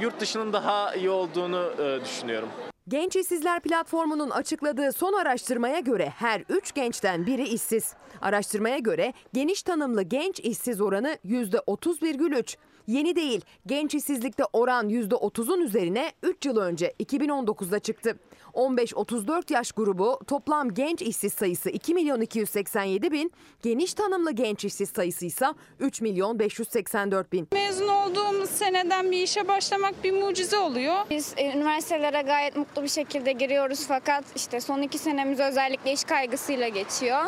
yurt dışının daha iyi olduğunu e, düşünüyorum. Genç İşsizler Platformu'nun açıkladığı son araştırmaya göre her 3 gençten biri işsiz. Araştırmaya göre geniş tanımlı genç işsiz oranı %30,3. Yeni değil, genç işsizlikte oran %30'un üzerine 3 yıl önce 2019'da çıktı. 15-34 yaş grubu toplam genç işsiz sayısı 2 milyon 287 bin, geniş tanımlı genç işsiz sayısı ise 3 milyon 584 bin. Mezun olduğumuz seneden bir işe başlamak bir mucize oluyor. Biz e, üniversitelere gayet mutlu bir şekilde giriyoruz fakat işte son iki senemiz özellikle iş kaygısıyla geçiyor.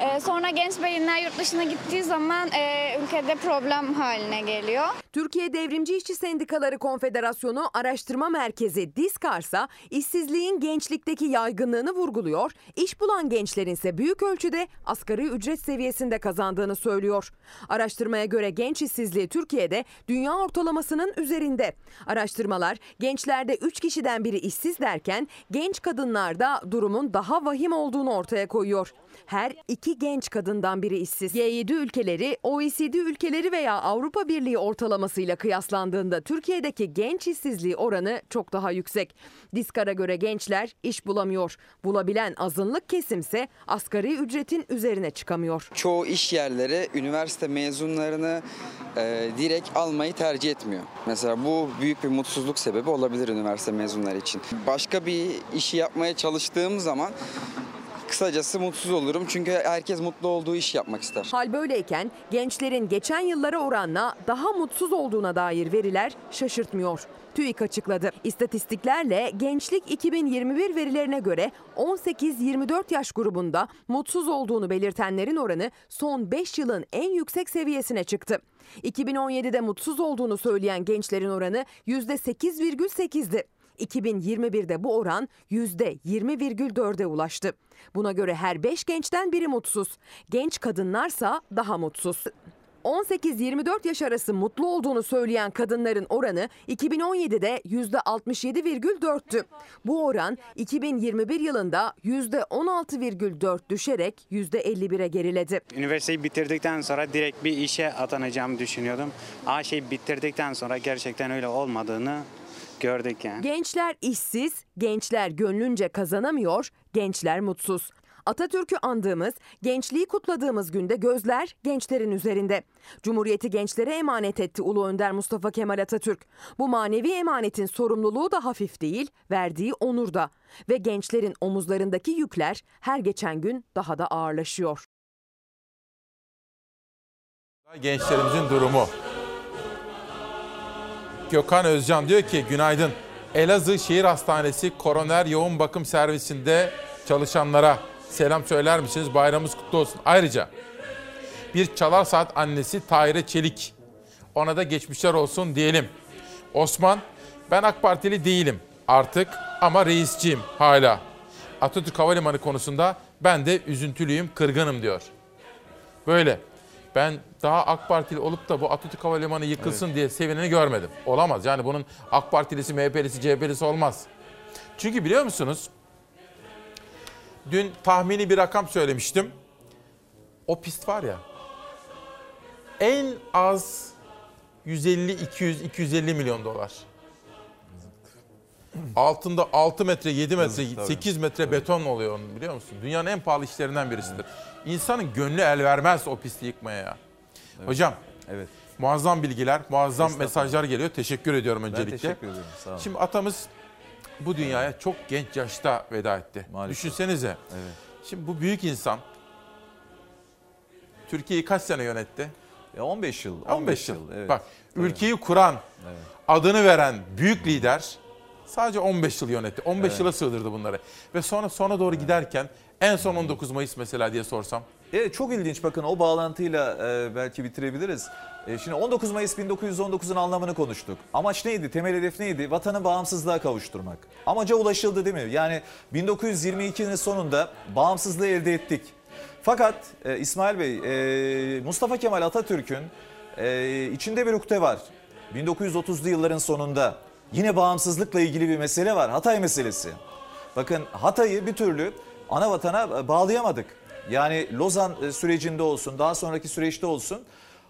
E, sonra genç beyinler yurt dışına gittiği zaman e, ülkede problem haline geliyor. Türkiye Devrimci İşçi Sendikaları Konfederasyonu Araştırma Merkezi Diskarsa işsizliğin gençlikteki yaygınlığını vurguluyor. İş bulan gençlerin ise büyük ölçüde asgari ücret seviyesinde kazandığını söylüyor. Araştırmaya göre genç işsizliği Türkiye'de dünya ortalamasının üzerinde. Araştırmalar gençlerde 3 kişiden biri işsiz derken genç kadınlarda durumun daha vahim olduğunu ortaya koyuyor. Her iki genç kadından biri işsiz. G7 ülkeleri, OECD ülkeleri veya Avrupa Birliği ortalamasıyla kıyaslandığında Türkiye'deki genç işsizliği oranı çok daha yüksek. Diskar'a göre gençler iş bulamıyor. Bulabilen azınlık kesimse asgari ücretin üzerine çıkamıyor. Çoğu iş yerleri üniversite mezunlarını e, direkt almayı tercih etmiyor. Mesela bu büyük bir mutsuzluk sebebi olabilir üniversite mezunları için. Başka bir işi yapmaya çalıştığım zaman Kısacası mutsuz olurum çünkü herkes mutlu olduğu iş yapmak ister. Hal böyleyken gençlerin geçen yıllara oranla daha mutsuz olduğuna dair veriler şaşırtmıyor. TÜİK açıkladı. İstatistiklerle Gençlik 2021 verilerine göre 18-24 yaş grubunda mutsuz olduğunu belirtenlerin oranı son 5 yılın en yüksek seviyesine çıktı. 2017'de mutsuz olduğunu söyleyen gençlerin oranı %8,8'di. 2021'de bu oran %20,4'e ulaştı. Buna göre her 5 gençten biri mutsuz. Genç kadınlarsa daha mutsuz. 18-24 yaş arası mutlu olduğunu söyleyen kadınların oranı 2017'de %67,4'tü. Bu oran 2021 yılında %16,4 düşerek %51'e geriledi. Üniversiteyi bitirdikten sonra direkt bir işe atanacağımı düşünüyordum. Ama şey bitirdikten sonra gerçekten öyle olmadığını gördük yani. Gençler işsiz, gençler gönlünce kazanamıyor, gençler mutsuz. Atatürk'ü andığımız, gençliği kutladığımız günde gözler gençlerin üzerinde. Cumhuriyeti gençlere emanet etti Ulu Önder Mustafa Kemal Atatürk. Bu manevi emanetin sorumluluğu da hafif değil, verdiği onur da. Ve gençlerin omuzlarındaki yükler her geçen gün daha da ağırlaşıyor. Gençlerimizin durumu. Gökhan Özcan diyor ki günaydın. Elazığ Şehir Hastanesi Koroner Yoğun Bakım Servisinde çalışanlara selam söyler misiniz? Bayramımız kutlu olsun. Ayrıca bir çalar saat annesi Tahire Çelik. Ona da geçmişler olsun diyelim. Osman, ben AK Partili değilim artık ama reisçiyim hala. Atatürk Havalimanı konusunda ben de üzüntülüyüm, kırgınım diyor. Böyle. Ben daha AK Partili olup da bu Atatürk Havalimanı yıkılsın diye sevineni görmedim. Olamaz. Yani bunun AK Partilisi, MHP'lisi, CHP'lisi olmaz. Çünkü biliyor musunuz? Dün tahmini bir rakam söylemiştim. O pist var ya. En az 150, 200, 250 milyon dolar. Altında 6 metre, 7 metre, Yazık, tabii. 8 metre beton oluyor onun biliyor musun? Dünyanın en pahalı işlerinden birisidir. İnsanın gönlü el vermez o pisti yıkmaya ya. Hocam, Evet. muazzam bilgiler, muazzam mesajlar geliyor. Teşekkür ediyorum Ben öncelikle. teşekkür ederim. Sağ olun. Şimdi atamız bu dünyaya çok genç yaşta veda etti. Maalesef. Düşünsenize. Evet. Şimdi bu büyük insan Türkiye'yi kaç sene yönetti? Ya 15 yıl. 15, yıl. evet. Bak Tabii. ülkeyi kuran, Evet. adını veren büyük lider sadece 15 yıl yönetti. 15 Evet. yıla sığdırdı bunları. Ve sonra sona doğru giderken en son 19 Mayıs mesela diye sorsam. Evet çok ilginç bakın o bağlantıyla e, belki bitirebiliriz. E, şimdi 19 Mayıs 1919'un anlamını konuştuk. Amaç neydi? Temel hedef neydi? Vatanı bağımsızlığa kavuşturmak. Amaca ulaşıldı değil mi? Yani 1922'nin sonunda bağımsızlığı elde ettik. Fakat e, İsmail Bey, e, Mustafa Kemal Atatürk'ün e, içinde bir ukde var. 1930'lu yılların sonunda yine bağımsızlıkla ilgili bir mesele var. Hatay meselesi. Bakın Hatay'ı bir türlü ana vatana bağlayamadık. Yani Lozan e, sürecinde olsun, daha sonraki süreçte olsun.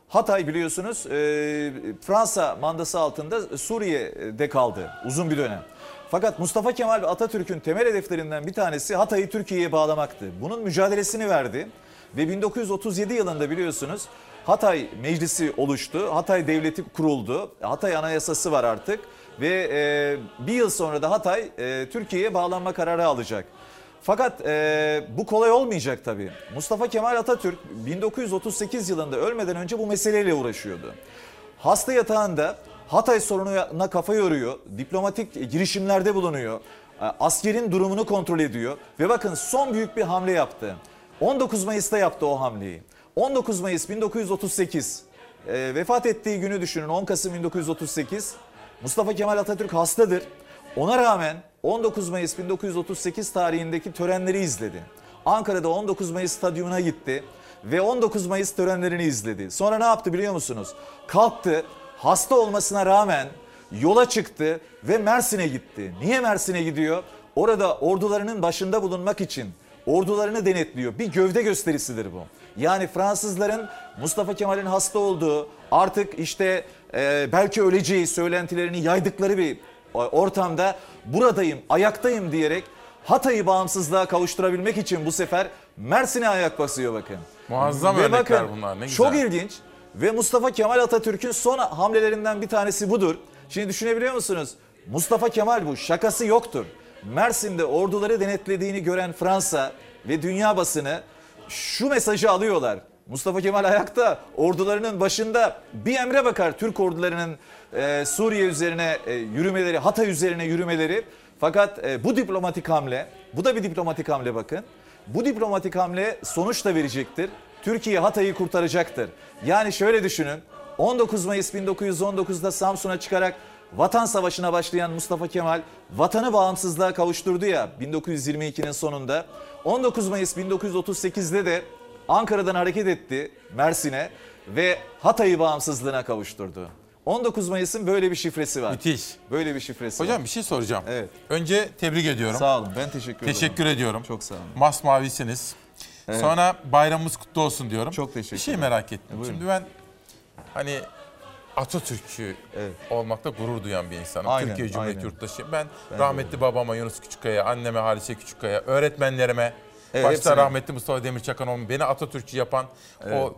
Hatay biliyorsunuz e, Fransa mandası altında Suriye'de kaldı uzun bir dönem. Fakat Mustafa Kemal Atatürk'ün temel hedeflerinden bir tanesi Hatay'ı Türkiye'ye bağlamaktı. Bunun mücadelesini verdi ve 1937 yılında biliyorsunuz Hatay Meclisi oluştu, Hatay Devleti kuruldu, Hatay Anayasası var artık ve e, bir yıl sonra da Hatay Türkiye'ye bağlanma kararı alacak. Fakat e, bu kolay olmayacak tabii. Mustafa Kemal Atatürk 1938 yılında ölmeden önce bu meseleyle uğraşıyordu. Hasta yatağında Hatay sorununa kafa yoruyor, diplomatik girişimlerde bulunuyor, e, askerin durumunu kontrol ediyor ve bakın son büyük bir hamle yaptı. 19 Mayıs'ta yaptı o hamleyi. 19 Mayıs 1938 e, vefat ettiği günü düşünün 10 Kasım 1938 Mustafa Kemal Atatürk hastadır. Ona rağmen 19 Mayıs 1938 tarihindeki törenleri izledi. Ankara'da 19 Mayıs stadyumuna gitti ve 19 Mayıs törenlerini izledi. Sonra ne yaptı biliyor musunuz? Kalktı, hasta olmasına rağmen yola çıktı ve Mersin'e gitti. Niye Mersin'e gidiyor? Orada ordularının başında bulunmak için ordularını denetliyor. Bir gövde gösterisidir bu. Yani Fransızların Mustafa Kemal'in hasta olduğu, artık işte e, belki öleceği söylentilerini yaydıkları bir ortamda buradayım, ayaktayım diyerek Hatay'ı bağımsızlığa kavuşturabilmek için bu sefer Mersin'e ayak basıyor bakın. Muazzam Ve örnekler bakın, bunlar. Ne güzel. Çok ilginç ve Mustafa Kemal Atatürk'ün son hamlelerinden bir tanesi budur. Şimdi düşünebiliyor musunuz? Mustafa Kemal bu şakası yoktur. Mersin'de orduları denetlediğini gören Fransa ve dünya basını şu mesajı alıyorlar. Mustafa Kemal ayakta ordularının başında bir emre bakar Türk ordularının e, Suriye üzerine e, yürümeleri, Hatay üzerine yürümeleri. Fakat e, bu diplomatik hamle, bu da bir diplomatik hamle bakın. Bu diplomatik hamle sonuç da verecektir. Türkiye Hatay'ı kurtaracaktır. Yani şöyle düşünün. 19 Mayıs 1919'da Samsun'a çıkarak Vatan Savaşı'na başlayan Mustafa Kemal vatanı bağımsızlığa kavuşturdu ya 1922'nin sonunda. 19 Mayıs 1938'de de Ankara'dan hareket etti Mersin'e ve Hatay'ı bağımsızlığına kavuşturdu. 19 Mayıs'ın böyle bir şifresi var. Müthiş. Böyle bir şifresi var. Hocam bir şey soracağım. Evet. Önce tebrik ediyorum. Sağ olun. Ben teşekkür ederim. Teşekkür ediyorum. Çok sağ olun. Masmavisiniz. Evet. Sonra bayramımız kutlu olsun diyorum. Çok teşekkür Bir şey ederim. merak ettim. E, buyurun. Şimdi ben hani Atatürkçü olmakta gurur duyan bir insanım. Aynen, Türkiye Cumhuriyeti aynen. yurttaşı. Ben, Ben rahmetli babama Yunus Küçükkaya, anneme Halise Küçükkaya, öğretmenlerime, Evet, başta hepsine. rahmetli Mustafa Demirçakan olma, beni Atatürkçü yapan Evet. o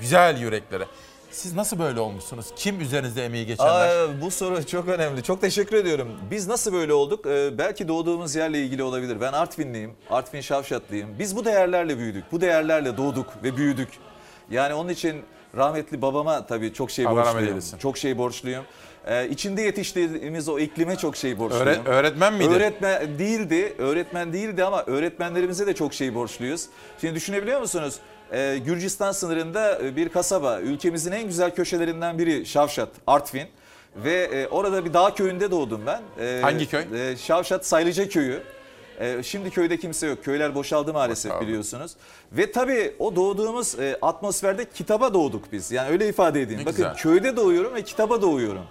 güzel yüreklere. Siz nasıl böyle olmuşsunuz? Kim üzerinizde emeği geçenler? Aa, bu soru çok önemli. Çok teşekkür ediyorum. Biz nasıl böyle olduk? Ee, belki doğduğumuz yerle ilgili olabilir. Ben Artvinliyim. Artvin Şavşatlıyım. Biz bu değerlerle büyüdük. Bu değerlerle doğduk ve büyüdük. Yani onun için rahmetli babama tabii çok şey Allah borçluyum. Çok şey borçluyum. Ee, içinde yetiştiğimiz o iklime çok şey borçluyum. Öğre- öğretmen miydi? Öğretmen değildi. Öğretmen değildi ama öğretmenlerimize de çok şey borçluyuz. Şimdi düşünebiliyor musunuz? Ee, Gürcistan sınırında e, bir kasaba. Ülkemizin en güzel köşelerinden biri Şavşat, Artvin. Ve e, orada bir dağ köyünde doğdum ben. Ee, Hangi köy? e, Şavşat Saylıca köyü. Ee, şimdi köyde kimse yok. Köyler boşaldı maalesef Boşaldı. biliyorsunuz. Ve tabii o doğduğumuz e, atmosferde kitaba doğduk biz. Yani öyle ifade edeyim. Ne Bakın güzel. köyde doğuyorum ve kitaba doğuyorum.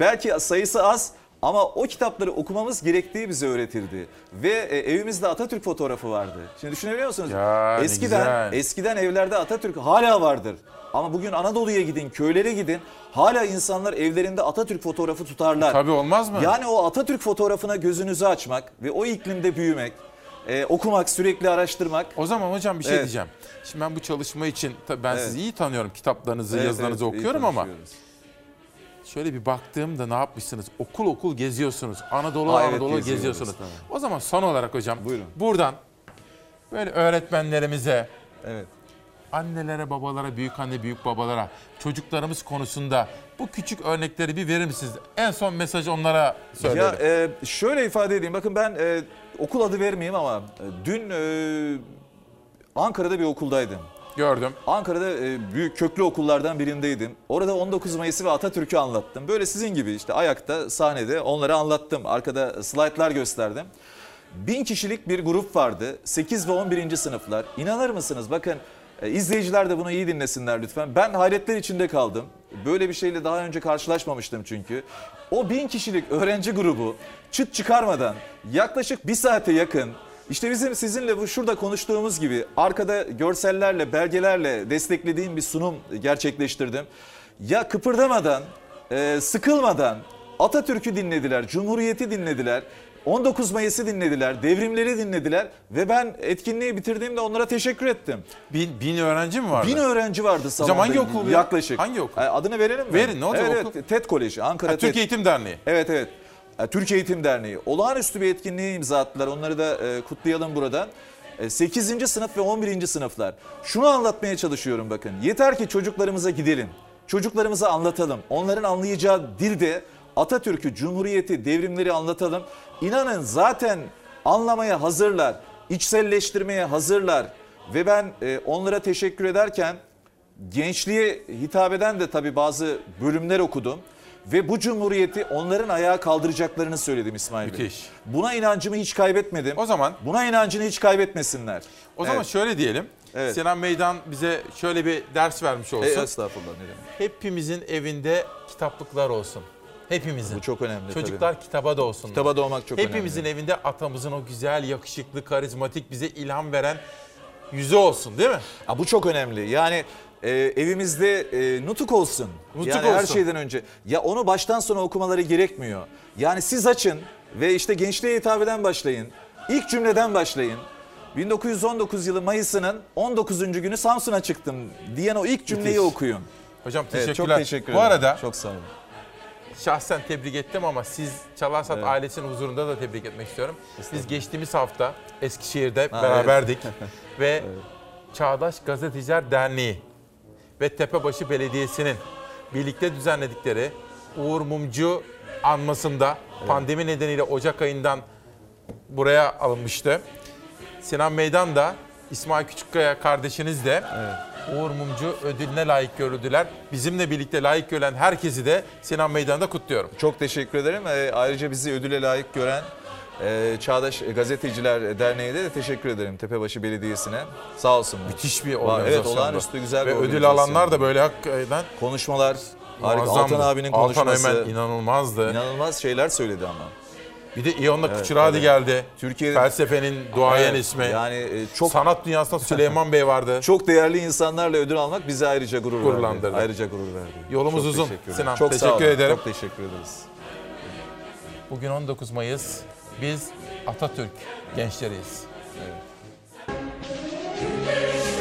Belki sayısı az ama o kitapları okumamız gerektiği bize öğretildi. Ve e, evimizde Atatürk fotoğrafı vardı. Şimdi düşünebiliyor musunuz? Ya, ne eskiden güzel. eskiden evlerde Atatürk hala vardır. Ama bugün Anadolu'ya gidin, köylere gidin. Hala insanlar evlerinde Atatürk fotoğrafı tutarlar. Tabii olmaz mı? Yani o Atatürk fotoğrafına gözünüzü açmak ve o iklimde büyümek, e, okumak, sürekli araştırmak. O zaman hocam bir şey Evet. diyeceğim. Şimdi ben bu çalışma için tabii ben Evet. sizi iyi tanıyorum. Kitaplarınızı, Evet, yazılarınızı evet, okuyorum ama. Şöyle bir baktığımda ne yapmışsınız? Okul okul geziyorsunuz. Anadolu Aa, evet, Anadolu geziyoruz, geziyorsunuz. tamam. O zaman son olarak hocam Buyurun. buradan böyle öğretmenlerimize, Evet. annelere, babalara, büyük anne, büyük babalara, çocuklarımız konusunda bu küçük örnekleri bir verir misiniz? En son mesajı onlara söyleyelim. Ya e, şöyle ifade edeyim. Bakın ben e, okul adı vermeyeyim ama e, dün e, Ankara'da bir okuldaydım. Gördüm. Ankara'da e, büyük köklü okullardan birindeydim. Orada 19 Mayıs'ı ve Atatürk'ü anlattım. Böyle sizin gibi işte ayakta sahnede onları anlattım. Arkada slaytlar gösterdim. Bin kişilik bir grup vardı. 8 ve 11. sınıflar. İnanır mısınız? Bakın e, izleyiciler de bunu iyi dinlesinler lütfen. Ben hayretler içinde kaldım. Böyle bir şeyle daha önce karşılaşmamıştım çünkü. O bin kişilik öğrenci grubu çıt çıkarmadan yaklaşık bir saate yakın işte bizim sizinle bu şurada konuştuğumuz gibi arkada görsellerle, belgelerle desteklediğim bir sunum gerçekleştirdim. Ya kıpırdamadan, e, sıkılmadan Atatürk'ü dinlediler, Cumhuriyeti dinlediler. 19 Mayıs'ı dinlediler, devrimleri dinlediler ve ben etkinliği bitirdiğimde onlara teşekkür ettim. Bin, bin öğrenci mi vardı? Bin öğrenci vardı salonda. hangi okul ya? Yaklaşık. Hangi okul? E, Adını verelim mi? Verin, ne olacak evet, okul? Evet, TED Koleji, Ankara Ha, TED. Türkiye Eğitim Derneği. Evet evet. E, Türkiye Eğitim Derneği. Olağanüstü bir etkinliğe imza attılar. Onları da e, kutlayalım buradan. E, 8. sınıf ve 11. sınıflar. Şunu anlatmaya çalışıyorum bakın. Yeter ki çocuklarımıza gidelim. Çocuklarımıza anlatalım. Onların anlayacağı dilde Atatürk'ü, Cumhuriyeti, devrimleri anlatalım. İnanın zaten anlamaya hazırlar. içselleştirmeye hazırlar. Ve ben e, onlara teşekkür ederken gençliğe hitap eden de tabii bazı bölümler okudum. Ve bu cumhuriyeti onların ayağa kaldıracaklarını söyledim İsmail Bey. Müthiş. Buna inancımı hiç kaybetmedim. O zaman Buna inancını hiç kaybetmesinler. O zaman Evet. şöyle diyelim. Evet. Sinan Meydan bize şöyle bir ders vermiş olsun. E, estağfurullah ne demek. Hepimizin evinde kitaplıklar olsun. Hepimizin. Bu çok önemli Çocuklar kitaba da olsun. Kitaba doğmak çok Hepimizin önemli. evinde atamızın o güzel, yakışıklı, karizmatik, bize ilham veren yüzü olsun değil mi? Ha, bu çok önemli. Yani e, evimizde e, nutuk olsun. Nutuk yani her olsun. şeyden önce. Ya onu baştan sona okumaları gerekmiyor. Yani siz açın ve işte gençliğe hitap eden başlayın. İlk cümleden başlayın. 1919 yılı Mayıs'ının 19. günü Samsun'a çıktım diyen o ilk cümleyi Müthiş. okuyun. Hocam Evet, teşekkürler. çok teşekkür Bu ederim. arada çok sağ olun. şahsen tebrik ettim ama siz Çalarsat Evet. ailesinin huzurunda da tebrik etmek istiyorum. Biz geçtiğimiz hafta Eskişehir'de Ha, beraberdik evet. ve Çağdaş Gazeteciler Derneği ve Tepebaşı Belediyesi'nin birlikte düzenledikleri Uğur Mumcu anmasında pandemi nedeniyle Ocak ayından buraya alınmıştı. Sinan Meydan da İsmail Küçükkaya kardeşiniz de Uğur Mumcu ödülüne layık görüldüler. Bizimle birlikte layık görülen herkesi de Sinan Meydan'da kutluyorum. Çok teşekkür ederim. Ee, ayrıca bizi ödüle layık gören e, Çağdaş Gazeteciler Derneği'ne de teşekkür ederim. Tepebaşı Belediyesi'ne. Sağ olsunlar. Müthiş bir organizasyon. Evet olağanüstü güzel bir Ve ödül alanlar da böyle hakikaten Konuşmalar, harika. Altan abinin Altan konuşması. Ömen inanılmazdı. İnanılmaz şeyler söyledi ama. Bir de İyon'la Evet, Kuçuradi evet. geldi. Türkiye'nin Felsefenin duayen Evet, ismi. Yani e, çok Sanat dünyasında Süleyman Bey vardı. çok değerli insanlarla ödül almak bizi ayrıca gurur Gururlandırdı. verdi. Ayrıca gurur verdi. Yolumuz Çok uzun. teşekkür. Sinan, çok teşekkür ederim. Çok teşekkür ederiz. Bugün 19 Mayıs. Biz Atatürk gençleriyiz. Pırıl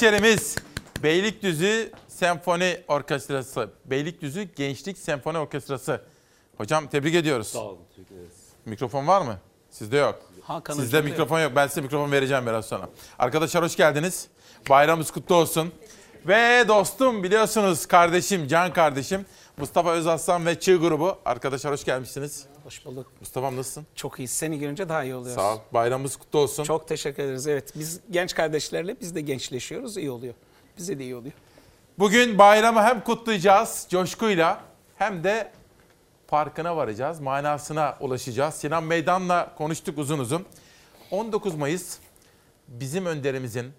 gençlerimiz Beylikdüzü Senfoni Orkestrası. Beylikdüzü Gençlik Senfoni Orkestrası. Hocam tebrik ediyoruz. Sağ olun. Teşekkür ederiz. Mikrofon var mı? Sizde yok. Hakan Sizde mikrofon yok. Ben size mikrofon vereceğim biraz sonra. Arkadaşlar hoş geldiniz. Bayramımız kutlu olsun. Ve dostum biliyorsunuz kardeşim, can kardeşim Mustafa Özaslan ve Çığ grubu. Arkadaşlar hoş gelmişsiniz. Hoş bulduk. Mustafa'm nasılsın? Çok iyi. Seni görünce daha iyi oluyoruz. Sağ ol. Bayramımız kutlu olsun. Çok teşekkür ederiz. Evet biz genç kardeşlerle biz de gençleşiyoruz. İyi oluyor. Bize de iyi oluyor. Bugün bayramı hem kutlayacağız coşkuyla hem de farkına varacağız, manasına ulaşacağız. Sinan Meydan'la konuştuk uzun uzun. 19 Mayıs bizim önderimizin,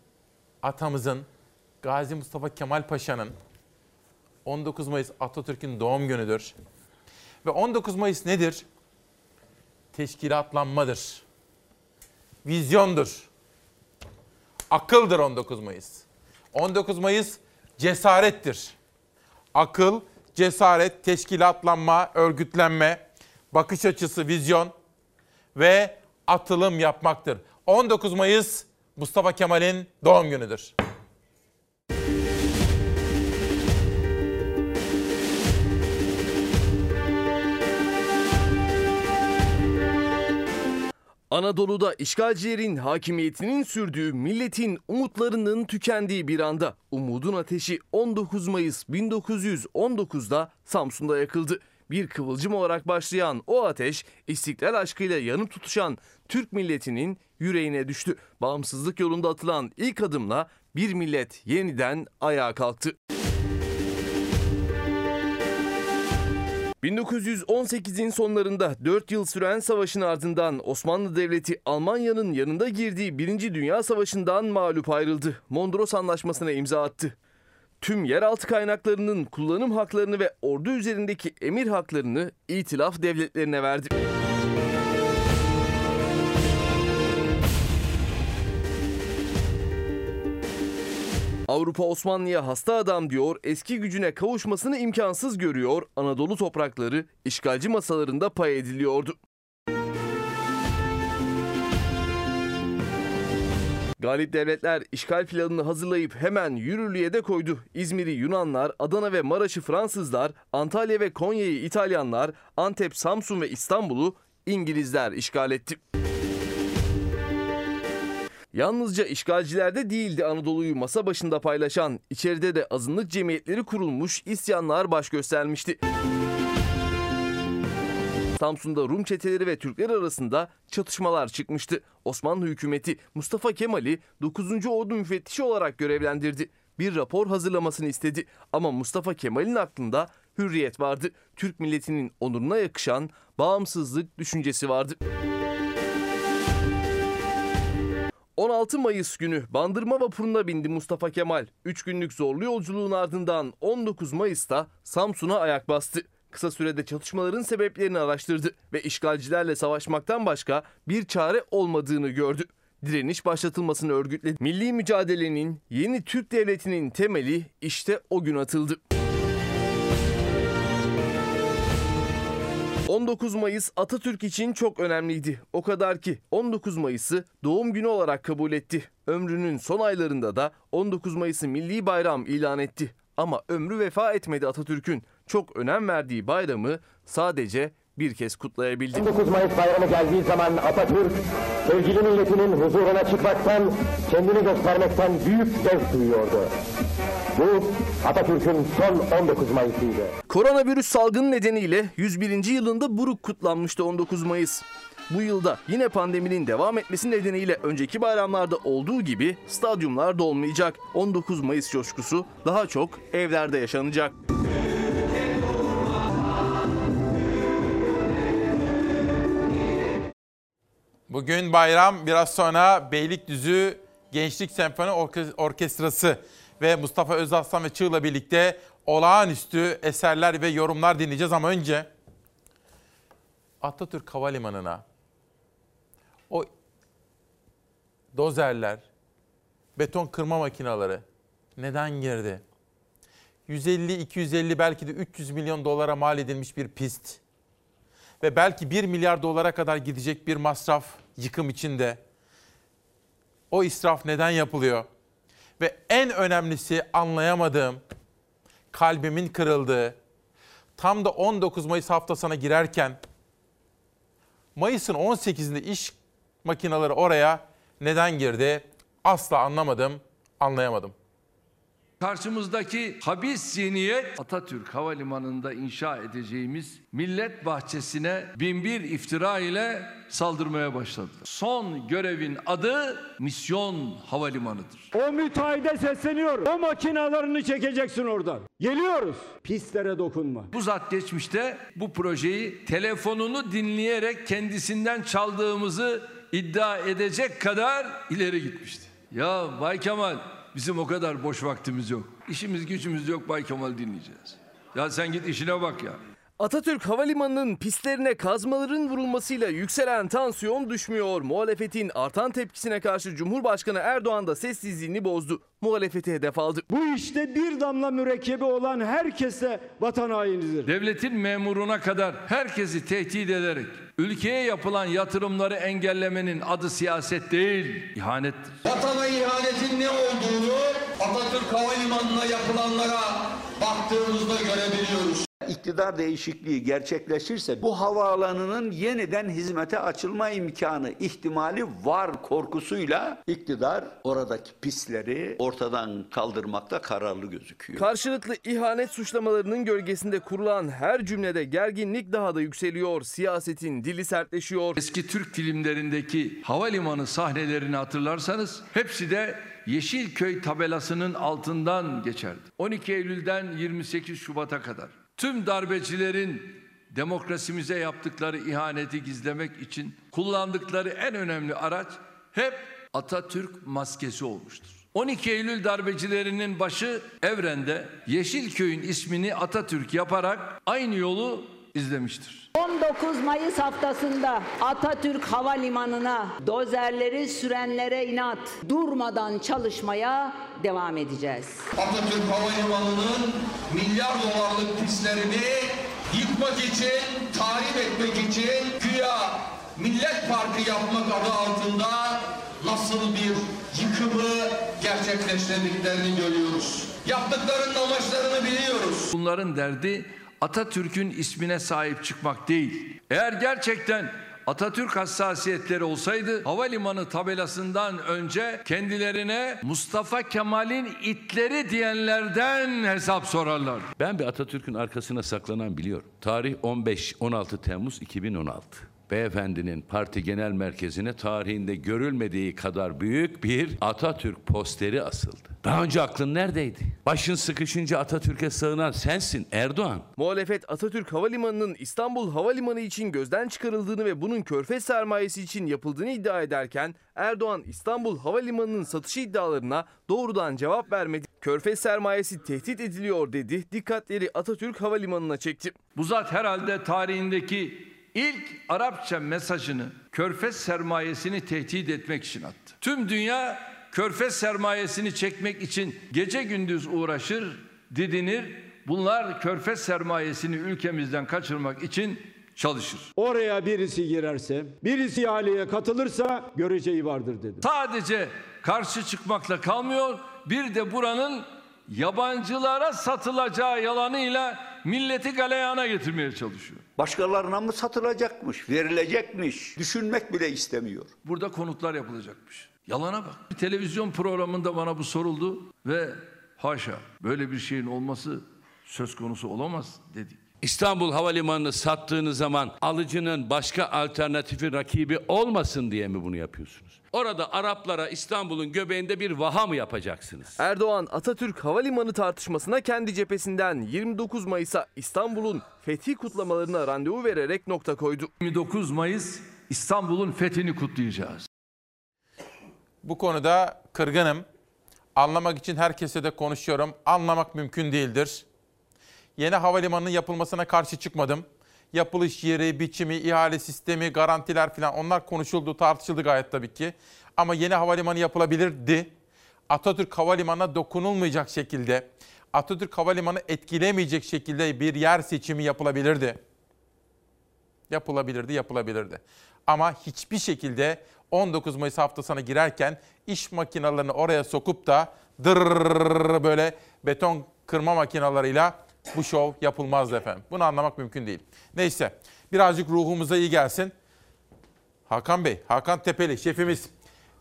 atamızın, Gazi Mustafa Kemal Paşa'nın 19 Mayıs Atatürk'ün doğum günüdür. Ve 19 Mayıs nedir? Teşkilatlanmadır. Vizyondur. Akıldır 19 Mayıs. 19 Mayıs cesarettir. Akıl, cesaret, teşkilatlanma, örgütlenme, bakış açısı, vizyon ve atılım yapmaktır. 19 Mayıs Mustafa Kemal'in doğum günüdür. Anadolu'da işgalcilerin hakimiyetinin sürdüğü milletin umutlarının tükendiği bir anda umudun ateşi 19 Mayıs 1919'da Samsun'da yakıldı. Bir kıvılcım olarak başlayan o ateş istiklal aşkıyla yanıp tutuşan Türk milletinin yüreğine düştü. Bağımsızlık yolunda atılan ilk adımla bir millet yeniden ayağa kalktı. 1918'in sonlarında 4 yıl süren savaşın ardından Osmanlı Devleti Almanya'nın yanında girdiği 1. Dünya Savaşı'ndan mağlup ayrıldı. Mondros Anlaşması'na imza attı. Tüm yeraltı kaynaklarının kullanım haklarını ve ordu üzerindeki emir haklarını itilaf devletlerine verdi. Avrupa Osmanlı'ya hasta adam diyor, eski gücüne kavuşmasını imkansız görüyor, Anadolu toprakları işgalci masalarında pay ediliyordu. Galip devletler işgal planını hazırlayıp hemen yürürlüğe de koydu. İzmir'i Yunanlar, Adana ve Maraş'ı Fransızlar, Antalya ve Konya'yı İtalyanlar, Antep, Samsun ve İstanbul'u İngilizler işgal etti. Yalnızca işgalcilerde değildi Anadolu'yu masa başında paylaşan, içeride de azınlık cemiyetleri kurulmuş, isyanlar baş göstermişti. Samsun'da Rum çeteleri ve Türkler arasında çatışmalar çıkmıştı. Osmanlı hükümeti Mustafa Kemal'i 9. Ordu müfettişi olarak görevlendirdi. Bir rapor hazırlamasını istedi ama Mustafa Kemal'in aklında hürriyet vardı. Türk milletinin onuruna yakışan bağımsızlık düşüncesi vardı. 16 Mayıs günü Bandırma vapuruna bindi Mustafa Kemal. 3 günlük zorlu yolculuğun ardından 19 Mayıs'ta Samsun'a ayak bastı. Kısa sürede çatışmaların sebeplerini araştırdı ve işgalcilerle savaşmaktan başka bir çare olmadığını gördü. Direniş başlatılmasını örgütledi. Milli mücadelenin yeni Türk devletinin temeli işte o gün atıldı. 19 Mayıs Atatürk için çok önemliydi. O kadar ki 19 Mayıs'ı doğum günü olarak kabul etti. Ömrünün son aylarında da 19 Mayıs'ı milli bayram ilan etti. Ama ömrü vefa etmedi Atatürk'ün. Çok önem verdiği bayramı sadece bir kez kutlayabildi. 19 Mayıs bayramı geldiği zaman Atatürk, sevgili milletinin huzuruna çıkmaktan, kendini göstermekten büyük zevk duyuyordu. Bu Atatürk'ün son 19 Mayıs'ıydı. Koronavirüs salgını nedeniyle 101. yılında buruk kutlanmıştı 19 Mayıs. Bu yılda yine pandeminin devam etmesi nedeniyle önceki bayramlarda olduğu gibi stadyumlar dolmayacak. 19 Mayıs coşkusu daha çok evlerde yaşanacak. Bugün bayram biraz sonra Beylikdüzü Gençlik Senfoni Orke- Orkestrası ve Mustafa Özaslan ve Çığ'la birlikte olağanüstü eserler ve yorumlar dinleyeceğiz ama önce Atatürk Havalimanı'na o dozerler, beton kırma makineleri neden girdi? 150, 250 belki de 300 milyon dolara mal edilmiş bir pist ve belki 1 milyar dolara kadar gidecek bir masraf yıkım içinde. O israf neden yapılıyor? Ve en önemlisi anlayamadığım, kalbimin kırıldığı, tam da 19 Mayıs haftasına girerken Mayıs'ın 18'inde iş makineleri oraya neden girdi? Asla anlamadım, anlayamadım. Karşımızdaki habis zihniyet Atatürk Havalimanı'nda inşa edeceğimiz millet bahçesine binbir iftira ile saldırmaya başladı. Son görevin adı misyon havalimanıdır. O müteahhide sesleniyorum. O makinalarını çekeceksin oradan. Geliyoruz. Pistlere dokunma. Bu zat geçmişte bu projeyi telefonunu dinleyerek kendisinden çaldığımızı iddia edecek kadar ileri gitmişti. Ya Bay Kemal bizim o kadar boş vaktimiz yok. İşimiz gücümüz yok Bay Kemal dinleyeceğiz. Ya sen git işine bak ya. Atatürk Havalimanı'nın pistlerine kazmaların vurulmasıyla yükselen tansiyon düşmüyor. Muhalefetin artan tepkisine karşı Cumhurbaşkanı Erdoğan da sessizliğini bozdu. Muhalefeti hedef aldı. Bu işte bir damla mürekkebi olan herkese vatan hainidir. Devletin memuruna kadar herkesi tehdit ederek ülkeye yapılan yatırımları engellemenin adı siyaset değil, ihanettir. Vatana ihanetin ne olduğunu Atatürk Havalimanı'na yapılanlara baktığımızda görebiliyoruz. İktidar değişikliği gerçekleşirse bu havaalanının yeniden hizmete açılma imkanı ihtimali var korkusuyla iktidar oradaki pisleri ortadan kaldırmakta kararlı gözüküyor. Karşılıklı ihanet suçlamalarının gölgesinde kurulan her cümlede gerginlik daha da yükseliyor. Siyasetin dili sertleşiyor. Eski Türk filmlerindeki havalimanı sahnelerini hatırlarsanız hepsi de Yeşilköy tabelasının altından geçerdi. 12 Eylül'den 28 Şubat'a kadar tüm darbecilerin demokrasimize yaptıkları ihaneti gizlemek için kullandıkları en önemli araç hep Atatürk maskesi olmuştur. 12 Eylül darbecilerinin başı Evren'de Yeşilköy'ün ismini Atatürk yaparak aynı yolu izlemiştir. 19 Mayıs haftasında Atatürk Havalimanı'na dozerleri sürenlere inat durmadan çalışmaya devam edeceğiz. Atatürk Havalimanı'nın milyar dolarlık pislerini yıkmak için, tahrip etmek için güya Millet Parkı yapmak adı altında nasıl bir yıkımı gerçekleştirdiklerini görüyoruz. Yaptıklarının amaçlarını biliyoruz. Bunların derdi Atatürk'ün ismine sahip çıkmak değil. Eğer gerçekten Atatürk hassasiyetleri olsaydı havalimanı tabelasından önce kendilerine Mustafa Kemal'in itleri diyenlerden hesap sorarlar. Ben bir Atatürk'ün arkasına saklanan biliyorum. Tarih 15-16 Temmuz 2016. Beyefendinin parti genel merkezine tarihinde görülmediği kadar büyük bir Atatürk posteri asıldı. Daha önce aklın neredeydi? Başın sıkışınca Atatürk'e sığınan sensin Erdoğan. Muhalefet Atatürk Havalimanı'nın İstanbul Havalimanı için gözden çıkarıldığını ve bunun körfez sermayesi için yapıldığını iddia ederken Erdoğan İstanbul Havalimanı'nın satışı iddialarına doğrudan cevap vermedi. Körfez sermayesi tehdit ediliyor dedi. Dikkatleri Atatürk Havalimanı'na çekti. Bu zat herhalde tarihindeki ilk Arapça mesajını körfez sermayesini tehdit etmek için attı. Tüm dünya körfez sermayesini çekmek için gece gündüz uğraşır, didinir. Bunlar körfez sermayesini ülkemizden kaçırmak için çalışır. Oraya birisi girerse, birisi ihaleye katılırsa göreceği vardır dedi. Sadece karşı çıkmakla kalmıyor, bir de buranın yabancılara satılacağı yalanıyla milleti galeyana getirmeye çalışıyor. Başkalarına mı satılacakmış, verilecekmiş, düşünmek bile istemiyor. Burada konutlar yapılacakmış. Yalana bak. Bir televizyon programında bana bu soruldu ve haşa böyle bir şeyin olması söz konusu olamaz dedik. İstanbul Havalimanı'nı sattığınız zaman alıcının başka alternatifi rakibi olmasın diye mi bunu yapıyorsunuz? Orada Araplara İstanbul'un göbeğinde bir vaha mı yapacaksınız? Erdoğan Atatürk Havalimanı tartışmasına kendi cephesinden 29 Mayıs'a İstanbul'un fethi kutlamalarına randevu vererek nokta koydu. 29 Mayıs İstanbul'un fethini kutlayacağız. Bu konuda kırgınım. Anlamak için herkese de konuşuyorum. Anlamak mümkün değildir. Yeni havalimanının yapılmasına karşı çıkmadım. Yapılış yeri, biçimi, ihale sistemi, garantiler falan onlar konuşuldu, tartışıldı gayet tabii ki. Ama yeni havalimanı yapılabilirdi. Atatürk Havalimanı'na dokunulmayacak şekilde, Atatürk Havalimanı etkilemeyecek şekilde bir yer seçimi yapılabilirdi. Yapılabilirdi, yapılabilirdi. Ama hiçbir şekilde 19 Mayıs haftasına girerken iş makinalarını oraya sokup da dırrrr böyle beton kırma makinalarıyla bu şov yapılmazdı efendim. Bunu anlamak mümkün değil. Neyse birazcık ruhumuza iyi gelsin. Hakan Bey, Hakan Tepeli şefimiz.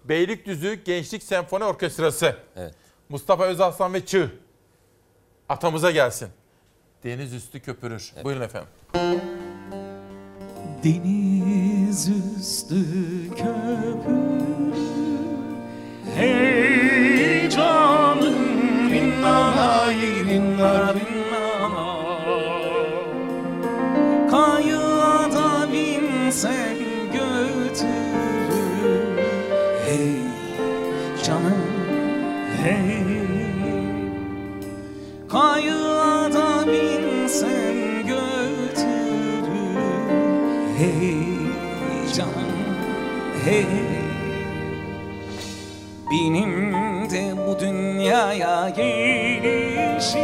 Beylikdüzü Gençlik Senfoni Orkestrası. Evet. Mustafa Özaslan ve Çığ. Atamıza gelsin. Deniz üstü köpürür. Buyurun efendim. Deniz üstü köpürür Hey canım rinnana rinnana sen götürür. Hey canım hey. Kayığa da binsen götürür. Hey canım hey. Benim de bu dünyaya gelişim.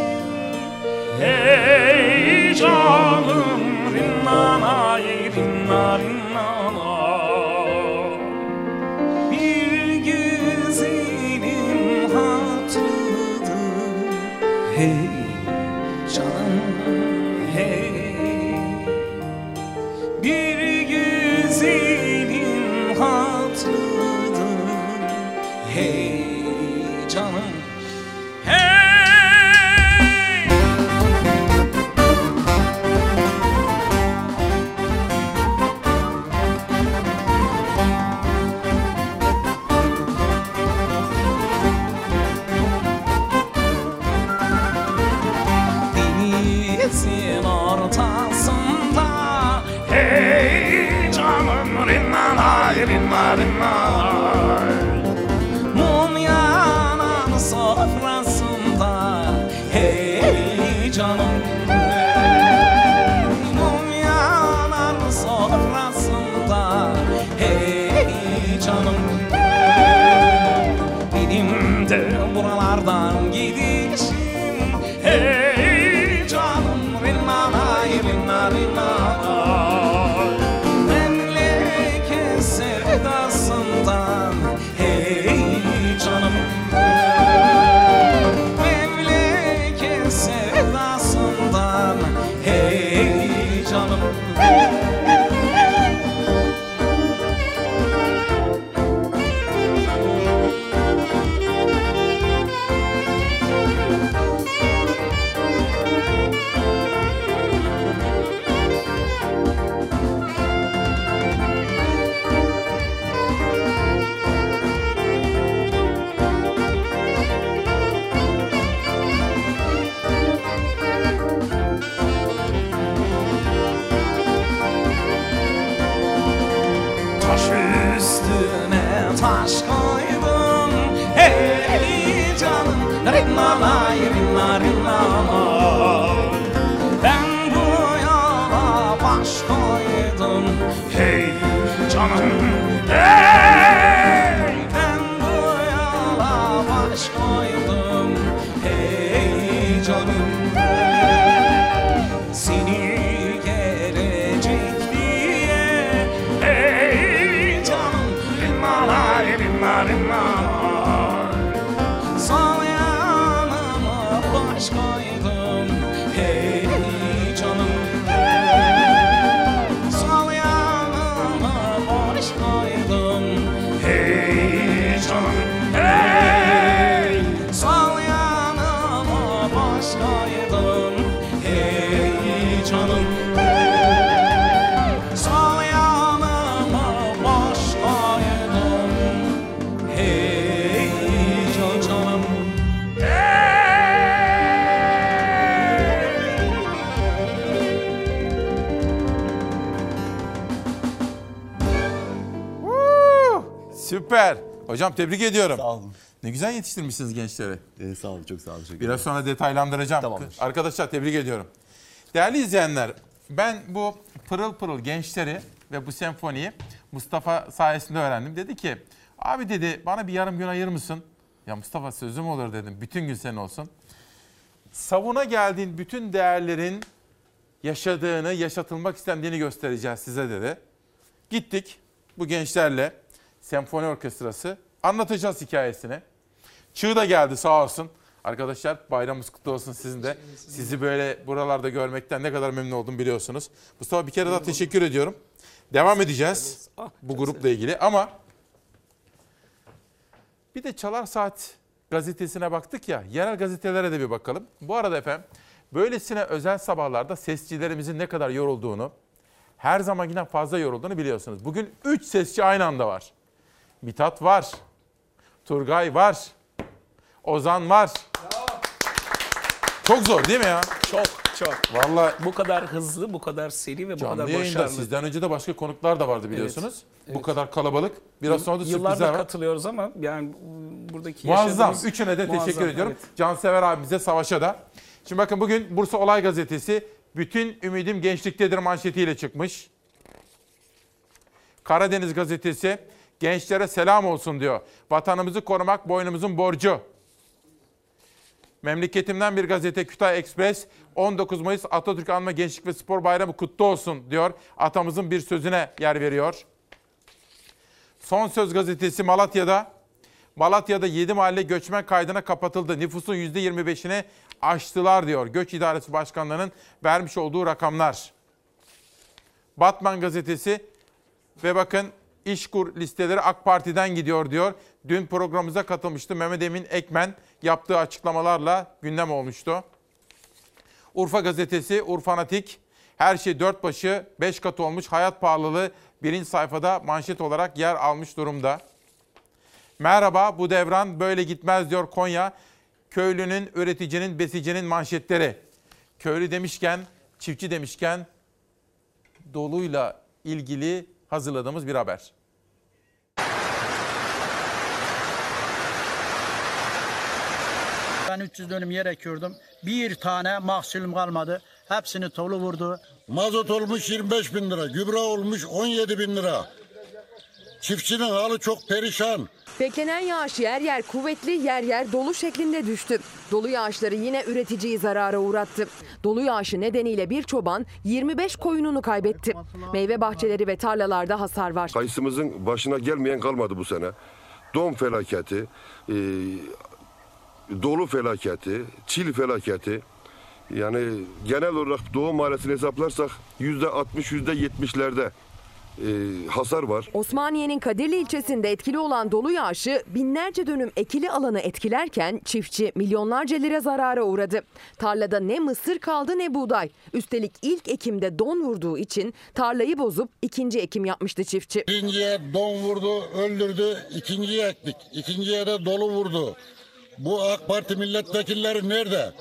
Hey canım not Hocam tebrik ediyorum. Sağ olun. Ne güzel yetiştirmişsiniz gençleri. sağ olun, çok sağ olun. Biraz sonra detaylandıracağım. Arkadaşlar tebrik ediyorum. Değerli izleyenler, ben bu pırıl pırıl gençleri ve bu senfoniyi Mustafa sayesinde öğrendim. Dedi ki, abi dedi bana bir yarım gün ayır mısın? Ya Mustafa sözüm olur dedim. Bütün gün senin olsun. Savuna geldiğin bütün değerlerin yaşadığını, yaşatılmak istendiğini göstereceğiz size dedi. Gittik bu gençlerle senfoni orkestrası anlatacağız hikayesini. Çığ da geldi sağ olsun. Arkadaşlar bayramımız kutlu olsun sizin de. Sizi böyle buralarda görmekten ne kadar memnun oldum biliyorsunuz. Mustafa bir kere daha teşekkür ediyorum. Devam edeceğiz bu grupla ilgili ama bir de Çalar Saat gazetesine baktık ya. Yerel gazetelere de bir bakalım. Bu arada efendim böylesine özel sabahlarda sesçilerimizin ne kadar yorulduğunu, her zamankinden fazla yorulduğunu biliyorsunuz. Bugün 3 sesçi aynı anda var. Mithat var. Turgay var. Ozan var. Çok zor değil mi ya? Çok çok. Vallahi bu kadar hızlı, bu kadar seri ve bu Canlı kadar yayında başarılı. sizden önce de başka konuklar da vardı biliyorsunuz. Evet, Bu kadar kalabalık. Biraz sonra da Yıllardır sürprizler var. katılıyoruz ama yani buradaki Muazzam. Üçüne de Muazzam, teşekkür ediyorum. evet. Cansever abimize Savaş'a da. Şimdi bakın bugün Bursa Olay Gazetesi bütün ümidim gençliktedir manşetiyle çıkmış. Karadeniz gazetesi gençlere selam olsun diyor. Vatanımızı korumak boynumuzun borcu. Memleketimden bir gazete Kütahya Ekspres 19 Mayıs Atatürk Anma Gençlik ve Spor Bayramı kutlu olsun diyor. Atamızın bir sözüne yer veriyor. Son Söz gazetesi Malatya'da Malatya'da 7 mahalle göçmen kaydına kapatıldı. Nüfusun %25'ini aştılar diyor. Göç İdaresi Başkanlığı'nın vermiş olduğu rakamlar. Batman gazetesi ve bakın İşkur listeleri AK Parti'den gidiyor diyor. Dün programımıza katılmıştı Mehmet Emin Ekmen yaptığı açıklamalarla gündem olmuştu. Urfa gazetesi Urfanatik her şey dört başı beş katı olmuş hayat pahalılığı birinci sayfada manşet olarak yer almış durumda. Merhaba bu devran böyle gitmez diyor Konya. Köylünün, üreticinin, besicinin manşetleri. Köylü demişken, çiftçi demişken doluyla ilgili hazırladığımız bir haber. Ben 300 dönüm yer ekiyordum. Bir tane mahsulüm kalmadı. Hepsini tolu vurdu. Mazot olmuş 25 bin lira, gübre olmuş 17 bin lira. Çiftçinin halı çok perişan. Beklenen yağış yer yer kuvvetli yer yer dolu şeklinde düştü. Dolu yağışları yine üreticiyi zarara uğrattı. Dolu yağışı nedeniyle bir çoban 25 koyununu kaybetti. Meyve bahçeleri ve tarlalarda hasar var. Kayısımızın başına gelmeyen kalmadı bu sene. Don felaketi, e, dolu felaketi, çil felaketi. Yani genel olarak Doğu Mahallesi'ni hesaplarsak yüzde 60 yüzde 70'lerde e, hasar var. Osmaniye'nin Kadirli ilçesinde etkili olan dolu yağışı binlerce dönüm ekili alanı etkilerken çiftçi milyonlarca lira zarara uğradı. Tarlada ne mısır kaldı ne buğday. Üstelik ilk ekimde don vurduğu için tarlayı bozup ikinci ekim yapmıştı çiftçi. Birinciye don vurdu, öldürdü. İkinciye ektik. İkinciye de dolu vurdu. Bu AK Parti milletvekilleri nerede?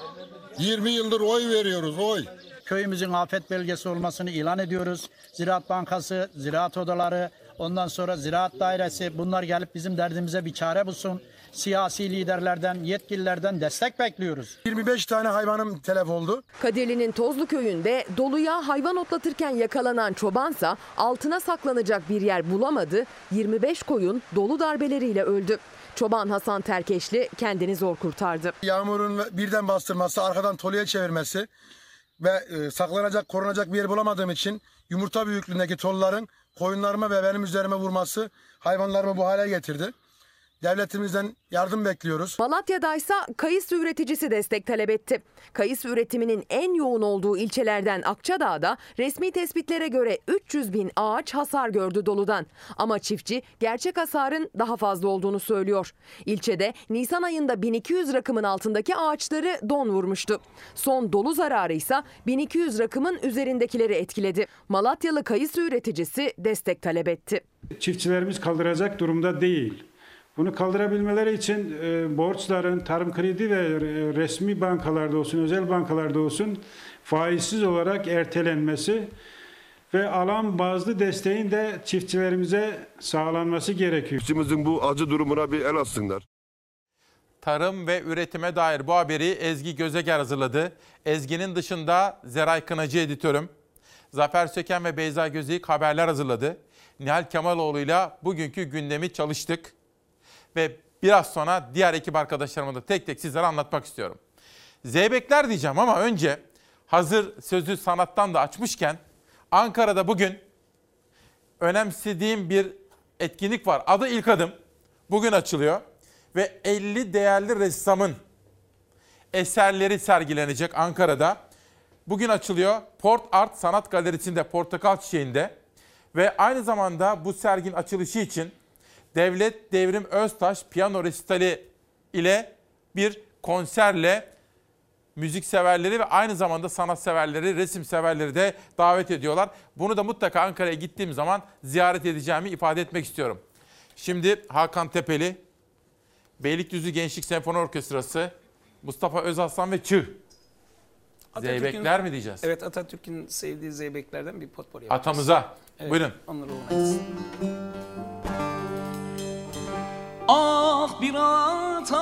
20 yıldır oy veriyoruz, oy. Köyümüzün afet belgesi olmasını ilan ediyoruz. Ziraat Bankası, ziraat odaları, ondan sonra ziraat dairesi bunlar gelip bizim derdimize bir çare bulsun. Siyasi liderlerden, yetkililerden destek bekliyoruz. 25 tane hayvanım telef oldu. Kadirli'nin Tozlu köyünde doluya hayvan otlatırken yakalanan çobansa altına saklanacak bir yer bulamadı. 25 koyun dolu darbeleriyle öldü. Çoban Hasan Terkeşli kendini zor kurtardı. Yağmurun birden bastırması, arkadan toluya çevirmesi ve e, saklanacak, korunacak bir yer bulamadığım için yumurta büyüklüğündeki tolların koyunlarıma ve benim üzerime vurması hayvanlarımı bu hale getirdi. Devletimizden yardım bekliyoruz. Malatya'daysa kayısı üreticisi destek talep etti. Kayısı üretiminin en yoğun olduğu ilçelerden Akçadağ'da resmi tespitlere göre 300 bin ağaç hasar gördü doludan. Ama çiftçi gerçek hasarın daha fazla olduğunu söylüyor. İlçede Nisan ayında 1200 rakımın altındaki ağaçları don vurmuştu. Son dolu zararı ise 1200 rakımın üzerindekileri etkiledi. Malatyalı kayısı üreticisi destek talep etti. Çiftçilerimiz kaldıracak durumda değil. Bunu kaldırabilmeleri için e, borçların tarım kredi ve e, resmi bankalarda olsun, özel bankalarda olsun faizsiz olarak ertelenmesi ve alan bazlı desteğin de çiftçilerimize sağlanması gerekiyor. Çiftçimizin bu acı durumuna bir el atsınlar. Tarım ve üretime dair bu haberi Ezgi Gözeger hazırladı. Ezgi'nin dışında Zeray Kınacı editörüm. Zafer Söken ve Beyza Gözeyik haberler hazırladı. Nihal Kemaloğlu'yla bugünkü gündemi çalıştık. Ve biraz sonra diğer ekip arkadaşlarıma da tek tek sizlere anlatmak istiyorum. Zeybekler diyeceğim ama önce hazır sözü sanattan da açmışken Ankara'da bugün önemsediğim bir etkinlik var. Adı İlk Adım. Bugün açılıyor ve 50 değerli ressamın eserleri sergilenecek Ankara'da. Bugün açılıyor Port Art Sanat Galerisi'nde Portakal Çiçeği'nde ve aynı zamanda bu serginin açılışı için Devlet Devrim Öztaş piyano resitali ile bir konserle müzik severleri ve aynı zamanda sanat severleri, resim severleri de davet ediyorlar. Bunu da mutlaka Ankara'ya gittiğim zaman ziyaret edeceğimi ifade etmek istiyorum. Şimdi Hakan Tepeli, Beylikdüzü Gençlik Senfoni Orkestrası, Mustafa Özaslan ve Çığ. Zeybekler mi diyeceğiz? Evet Atatürk'ün sevdiği zeybeklerden bir potpourri yapacağız. Atamıza. Evet, Buyurun. Onları olmayız. Ah bir ataş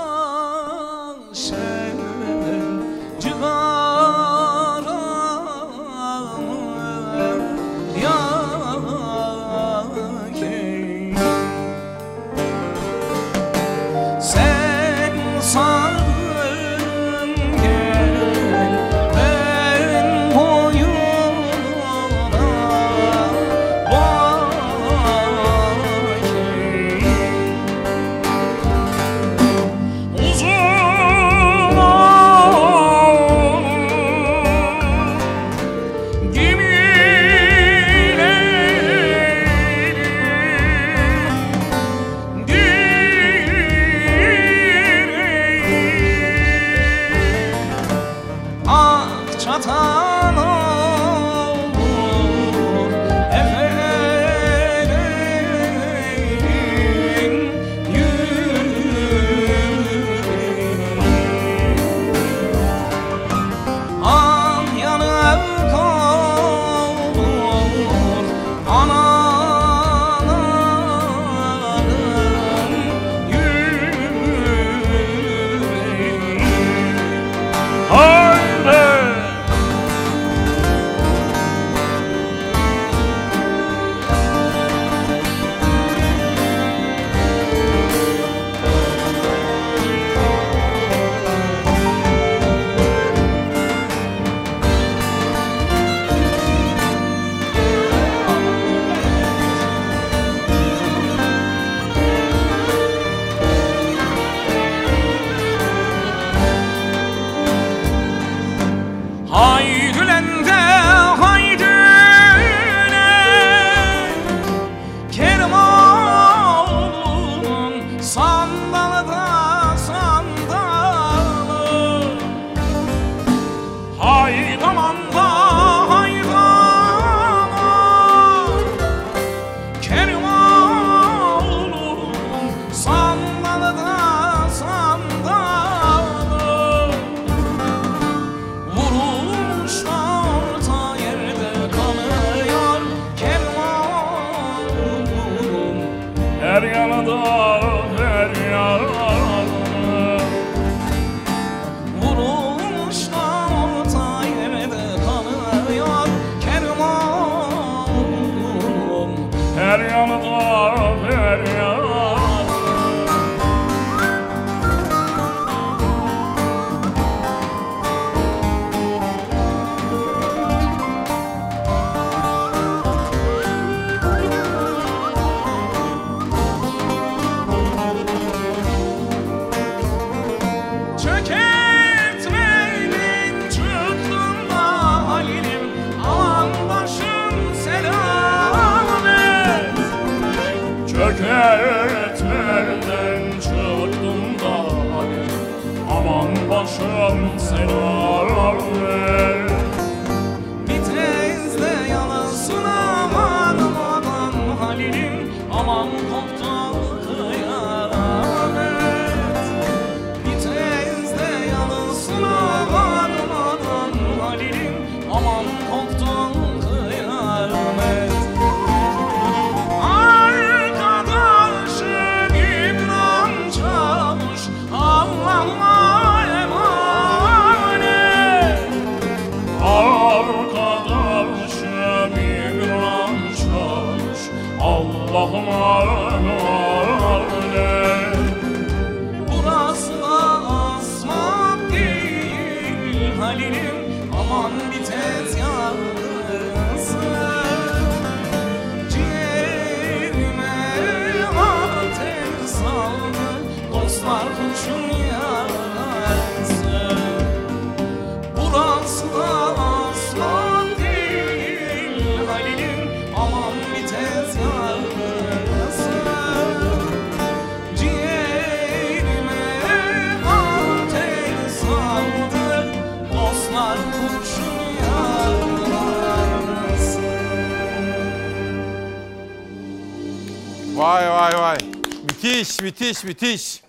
Müthiş, müthiş, müthiş.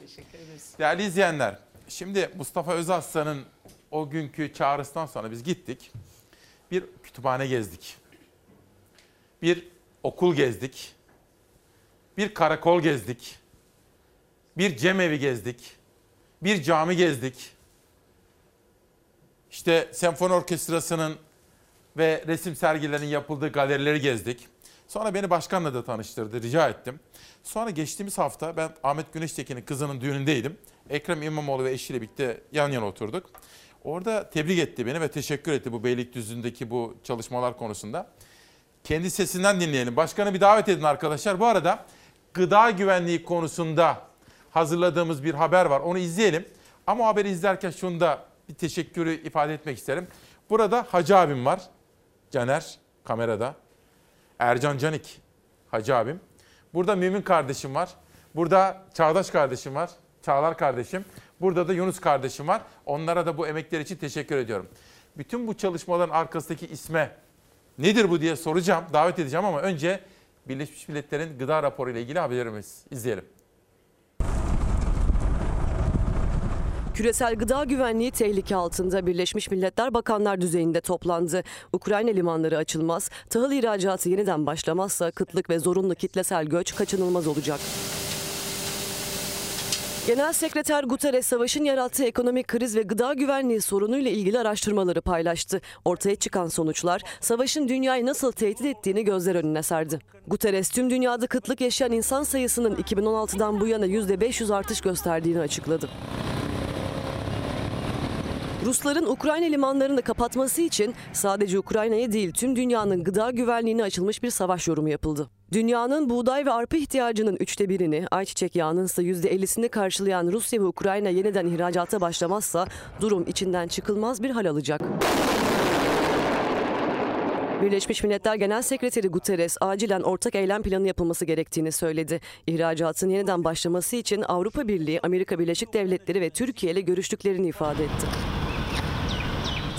Değerli izleyenler, şimdi Mustafa Özaslan'ın o günkü çağrısından sonra biz gittik. Bir kütüphane gezdik. Bir okul gezdik. Bir karakol gezdik. Bir cemevi gezdik. Bir cami gezdik. İşte senfoni orkestrasının ve resim sergilerinin yapıldığı galerileri gezdik. Sonra beni başkanla da tanıştırdı, rica ettim. Sonra geçtiğimiz hafta ben Ahmet Güneştekin'in kızının düğünündeydim. Ekrem İmamoğlu ve eşiyle birlikte yan yana oturduk. Orada tebrik etti beni ve teşekkür etti bu Beylikdüzü'ndeki bu çalışmalar konusunda. Kendi sesinden dinleyelim. Başkanı bir davet edin arkadaşlar. Bu arada gıda güvenliği konusunda hazırladığımız bir haber var. Onu izleyelim. Ama haberi izlerken şunu da bir teşekkürü ifade etmek isterim. Burada Hacı abim var. Caner kamerada. Ercan Canik Hacı abim. Burada Mümin kardeşim var. Burada Çağdaş kardeşim var. Çağlar kardeşim. Burada da Yunus kardeşim var. Onlara da bu emekler için teşekkür ediyorum. Bütün bu çalışmaların arkasındaki isme nedir bu diye soracağım, davet edeceğim ama önce Birleşmiş Milletler'in gıda raporu ile ilgili haberlerimiz izleyelim. Küresel gıda güvenliği tehlike altında Birleşmiş Milletler Bakanlar düzeyinde toplandı. Ukrayna limanları açılmaz, tahıl ihracatı yeniden başlamazsa kıtlık ve zorunlu kitlesel göç kaçınılmaz olacak. Genel Sekreter Guterres savaşın yarattığı ekonomik kriz ve gıda güvenliği sorunuyla ilgili araştırmaları paylaştı. Ortaya çıkan sonuçlar savaşın dünyayı nasıl tehdit ettiğini gözler önüne serdi. Guterres tüm dünyada kıtlık yaşayan insan sayısının 2016'dan bu yana %500 artış gösterdiğini açıkladı. Rusların Ukrayna limanlarını kapatması için sadece Ukrayna'ya değil tüm dünyanın gıda güvenliğine açılmış bir savaş yorumu yapıldı. Dünyanın buğday ve arpa ihtiyacının üçte birini, ayçiçek yağının ise yüzde ellisini karşılayan Rusya ve Ukrayna yeniden ihracata başlamazsa durum içinden çıkılmaz bir hal alacak. Birleşmiş Milletler Genel Sekreteri Guterres acilen ortak eylem planı yapılması gerektiğini söyledi. İhracatın yeniden başlaması için Avrupa Birliği, Amerika Birleşik Devletleri ve Türkiye ile görüştüklerini ifade etti.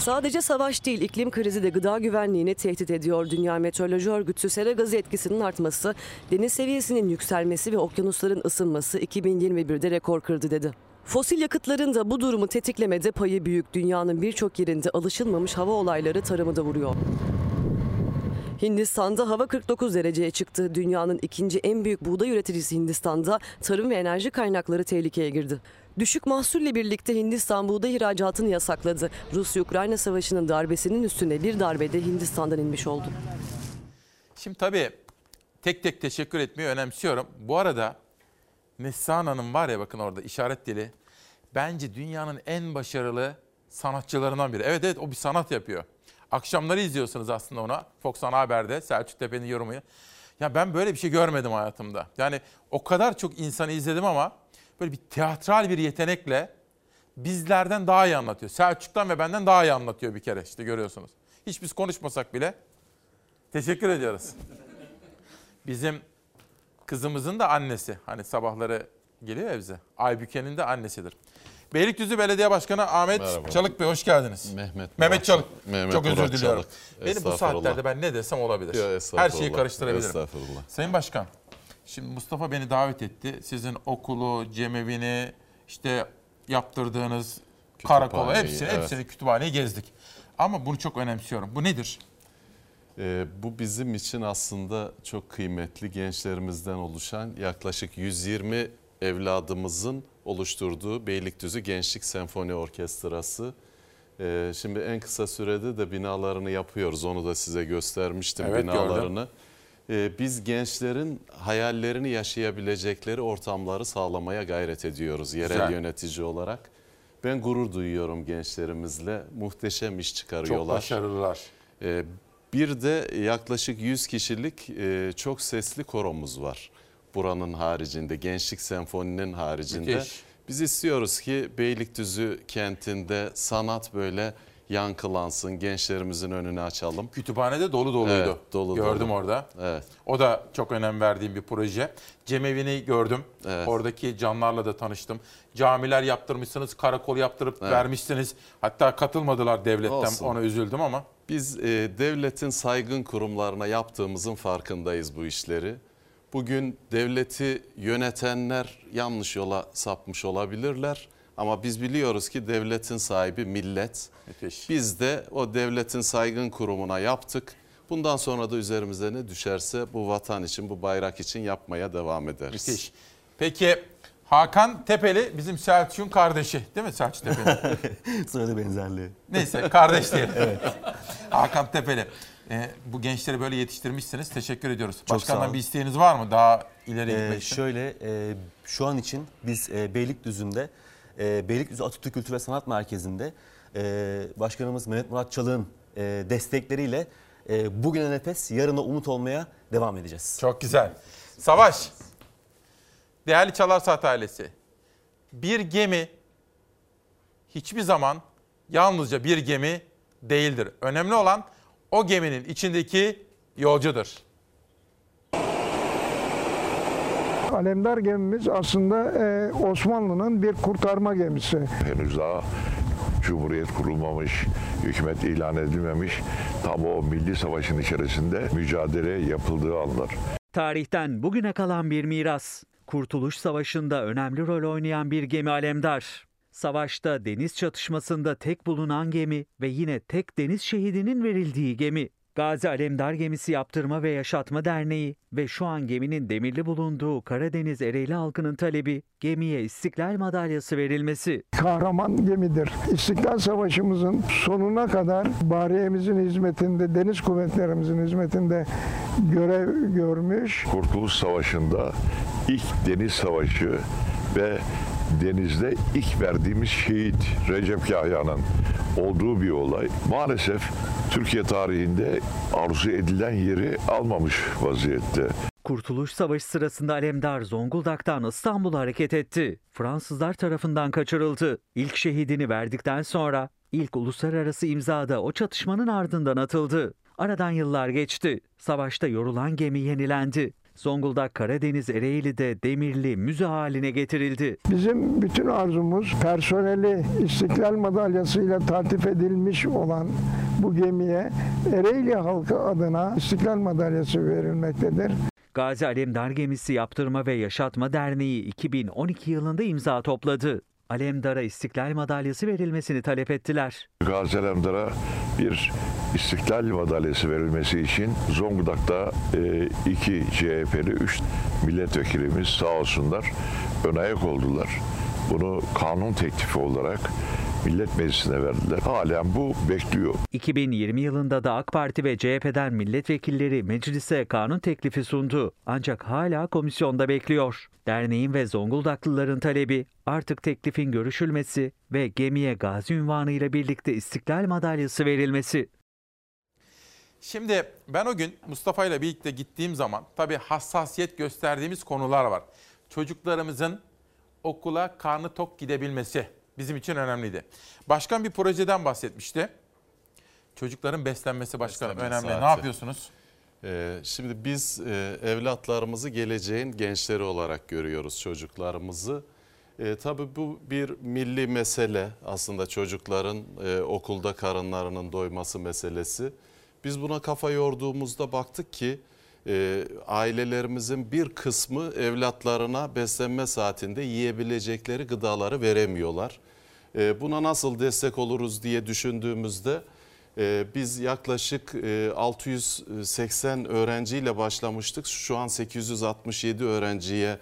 Sadece savaş değil, iklim krizi de gıda güvenliğini tehdit ediyor. Dünya Meteoroloji Örgütü sera gazı etkisinin artması, deniz seviyesinin yükselmesi ve okyanusların ısınması 2021'de rekor kırdı dedi. Fosil yakıtların da bu durumu tetiklemede payı büyük. Dünyanın birçok yerinde alışılmamış hava olayları tarımı da vuruyor. Hindistan'da hava 49 dereceye çıktı. Dünyanın ikinci en büyük buğday üreticisi Hindistan'da tarım ve enerji kaynakları tehlikeye girdi. Düşük mahsulle birlikte Hindistan buğday ihracatını yasakladı. Rusya-Ukrayna savaşının darbesinin üstüne bir darbede Hindistan'dan inmiş oldu. Şimdi tabii tek tek teşekkür etmeyi önemsiyorum. Bu arada Neslihan Hanım var ya bakın orada işaret dili. Bence dünyanın en başarılı sanatçılarından biri. Evet evet o bir sanat yapıyor. Akşamları izliyorsunuz aslında ona. Fox Ana Haber'de Selçuk Tepe'nin yorumu. Ya ben böyle bir şey görmedim hayatımda. Yani o kadar çok insanı izledim ama böyle bir teatral bir yetenekle bizlerden daha iyi anlatıyor. Selçuk'tan ve benden daha iyi anlatıyor bir kere işte görüyorsunuz. Hiç biz konuşmasak bile teşekkür ediyoruz. Bizim kızımızın da annesi. Hani sabahları geliyor ya bize. Aybüke'nin de annesidir. Beylikdüzü Belediye Başkanı Ahmet Merhaba. Çalık Bey hoş geldiniz. Mehmet Mehmet Çalık. Mehmet Çok özür diliyorum. Çalık. Beni bu saatlerde ben ne desem olabilir. Yok, Her şeyi karıştırabilirim. Estağfurullah. Sayın Başkan, şimdi Mustafa beni davet etti. Sizin okulu, cemevini, işte yaptırdığınız karakolu hepsini, evet. hepsini kütüphaneyi gezdik. Ama bunu çok önemsiyorum. Bu nedir? Ee, bu bizim için aslında çok kıymetli gençlerimizden oluşan yaklaşık 120 evladımızın oluşturduğu Beylikdüzü Gençlik Senfoni Orkestrası. Ee, şimdi en kısa sürede de binalarını yapıyoruz. Onu da size göstermiştim Evet, binalarını. Ee, biz gençlerin hayallerini yaşayabilecekleri ortamları sağlamaya gayret ediyoruz yerel Güzel. yönetici olarak. Ben gurur duyuyorum gençlerimizle. Muhteşem iş çıkarıyorlar. Çok başarılılar. Ee, bir de yaklaşık 100 kişilik e, çok sesli koromuz var. Buranın haricinde, Gençlik Senfoni'nin haricinde. Müthiş. Biz istiyoruz ki Beylikdüzü kentinde sanat böyle yankılansın, gençlerimizin önünü açalım. Kütüphanede dolu doluydu. Evet, dolu Gördüm dolu. orada. Evet. O da çok önem verdiğim bir proje. Cemevi'ni gördüm. Evet. Oradaki canlarla da tanıştım. Camiler yaptırmışsınız, karakol yaptırıp Evet. vermişsiniz. Hatta katılmadılar devletten. Olsun. Ona üzüldüm ama. Biz e, devletin saygın kurumlarına yaptığımızın farkındayız bu işleri. Bugün devleti yönetenler yanlış yola sapmış olabilirler. Ama biz biliyoruz ki devletin sahibi millet. Biz de o devletin saygın kurumuna yaptık. Bundan sonra da üzerimize ne düşerse bu vatan için, bu bayrak için yapmaya devam ederiz. Müthiş. Peki Hakan Tepeli bizim Selçuk'un kardeşi değil mi Selçuk Tepeli? Soyadı benzerliği. Neyse kardeş diyelim. evet. Hakan Tepeli. Ee, bu gençleri böyle yetiştirmişsiniz. Teşekkür ediyoruz. Çok Başkandan bir isteğiniz var mı daha ileri Ee, gitmek için? şöyle e, şu an için biz e, Beylikdüzü'nde e, Beylikdüzü Atatürk Kültür ve Sanat Merkezi'nde e, Başkanımız Mehmet Murat Çalık'ın e, destekleriyle e, bugüne nefes yarına umut olmaya devam edeceğiz. Çok güzel. Savaş. Değerli Çalar Saat ailesi. Bir gemi hiçbir zaman yalnızca bir gemi değildir. Önemli olan o geminin içindeki yolcudur. Alemdar gemimiz aslında e, Osmanlı'nın bir kurtarma gemisi. Henüz daha Cumhuriyet kurulmamış, hükümet ilan edilmemiş. Tam o milli savaşın içerisinde mücadele yapıldığı anlar. Tarihten bugüne kalan bir miras. Kurtuluş Savaşı'nda önemli rol oynayan bir gemi Alemdar. Savaşta deniz çatışmasında tek bulunan gemi ve yine tek deniz şehidinin verildiği gemi. Gazi Alemdar Gemisi Yaptırma ve Yaşatma Derneği ve şu an geminin demirli bulunduğu Karadeniz Ereğli halkının talebi gemiye İstiklal Madalyası verilmesi. kahraman gemidir. İstiklal Savaşımızın sonuna kadar bariyemizin hizmetinde, deniz kuvvetlerimizin hizmetinde görev görmüş. Kurtuluş Savaşı'nda ilk deniz savaşı ve denizde ilk verdiğimiz şehit Recep Yahya'nın olduğu bir olay. Maalesef Türkiye tarihinde arzu edilen yeri almamış vaziyette. Kurtuluş Savaşı sırasında Alemdar Zonguldak'tan İstanbul'a hareket etti. Fransızlar tarafından kaçırıldı. İlk şehidini verdikten sonra ilk uluslararası imzada o çatışmanın ardından atıldı. Aradan yıllar geçti. Savaşta yorulan gemi yenilendi. Zonguldak Karadeniz Ereğli'de demirli müze haline getirildi. Bizim bütün arzumuz personeli İstiklal Madalyası'yla taltif edilmiş olan bu gemiye Ereğli halkı adına İstiklal Madalyası verilmektedir. Gazi Alemdar Gemisi Yaptırma ve Yaşatma Derneği 2012 yılında imza topladı. Alemdar'a İstiklal Madalyası verilmesini talep ettiler. Gazi Alemdar'a bir İstiklal Madalyası verilmesi için Zonguldak'ta e, iki CHP'li, üç milletvekilimiz sağ olsunlar ön ayak oldular. Bunu kanun teklifi olarak Millet Meclisi'ne verdiler. Halen bu bekliyor. 2020 yılında da AK Parti ve CHP'den milletvekilleri meclise kanun teklifi sundu. Ancak hala komisyonda bekliyor. Derneğin ve Zonguldaklıların talebi artık teklifin görüşülmesi ve gemiye gazi ünvanıyla birlikte İstiklal Madalyası verilmesi. Şimdi ben o gün Mustafa ile birlikte gittiğim zaman tabii hassasiyet gösterdiğimiz konular var. Çocuklarımızın okula karnı tok gidebilmesi bizim için önemliydi. Başkan bir projeden bahsetmişti. Çocukların beslenmesi başkanım Beslenme önemli. Ne saati. yapıyorsunuz? Ee, şimdi biz e, evlatlarımızı geleceğin gençleri olarak görüyoruz çocuklarımızı. E, tabii bu bir milli mesele aslında çocukların e, okulda karınlarının doyması meselesi. Biz buna kafa yorduğumuzda baktık ki e, ailelerimizin bir kısmı evlatlarına beslenme saatinde yiyebilecekleri gıdaları veremiyorlar. E, buna nasıl destek oluruz diye düşündüğümüzde e, biz yaklaşık e, 680 öğrenciyle başlamıştık. Şu an 867 öğrenciye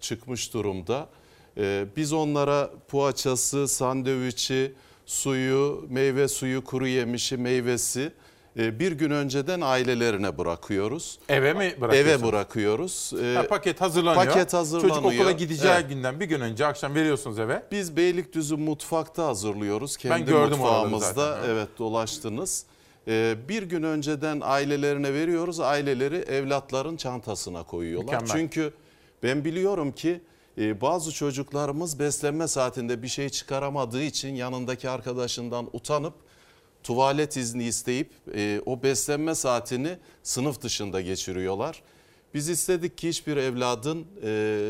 çıkmış durumda. E, biz onlara poğaçası, sandviçi, suyu, meyve suyu, kuru yemişi, meyvesi bir gün önceden ailelerine bırakıyoruz. Eve mi Eve bırakıyorsunuz? bırakıyoruz. E, Ha, paket hazırlanıyor. Paket hazırlanıyor. Çocuk okula gideceği Evet. günden bir gün önce akşam veriyorsunuz eve. Biz Beylikdüzü mutfakta hazırlıyoruz. Kendi gördüm oraları mutfağımızda zaten, evet dolaştınız. Ee, bir gün önceden ailelerine veriyoruz. Aileleri evlatların çantasına koyuyorlar. Mükemmel. Çünkü ben biliyorum ki e, bazı çocuklarımız beslenme saatinde bir şey çıkaramadığı için yanındaki arkadaşından utanıp tuvalet izni isteyip e, o beslenme saatini sınıf dışında geçiriyorlar. Biz istedik ki hiçbir evladın e,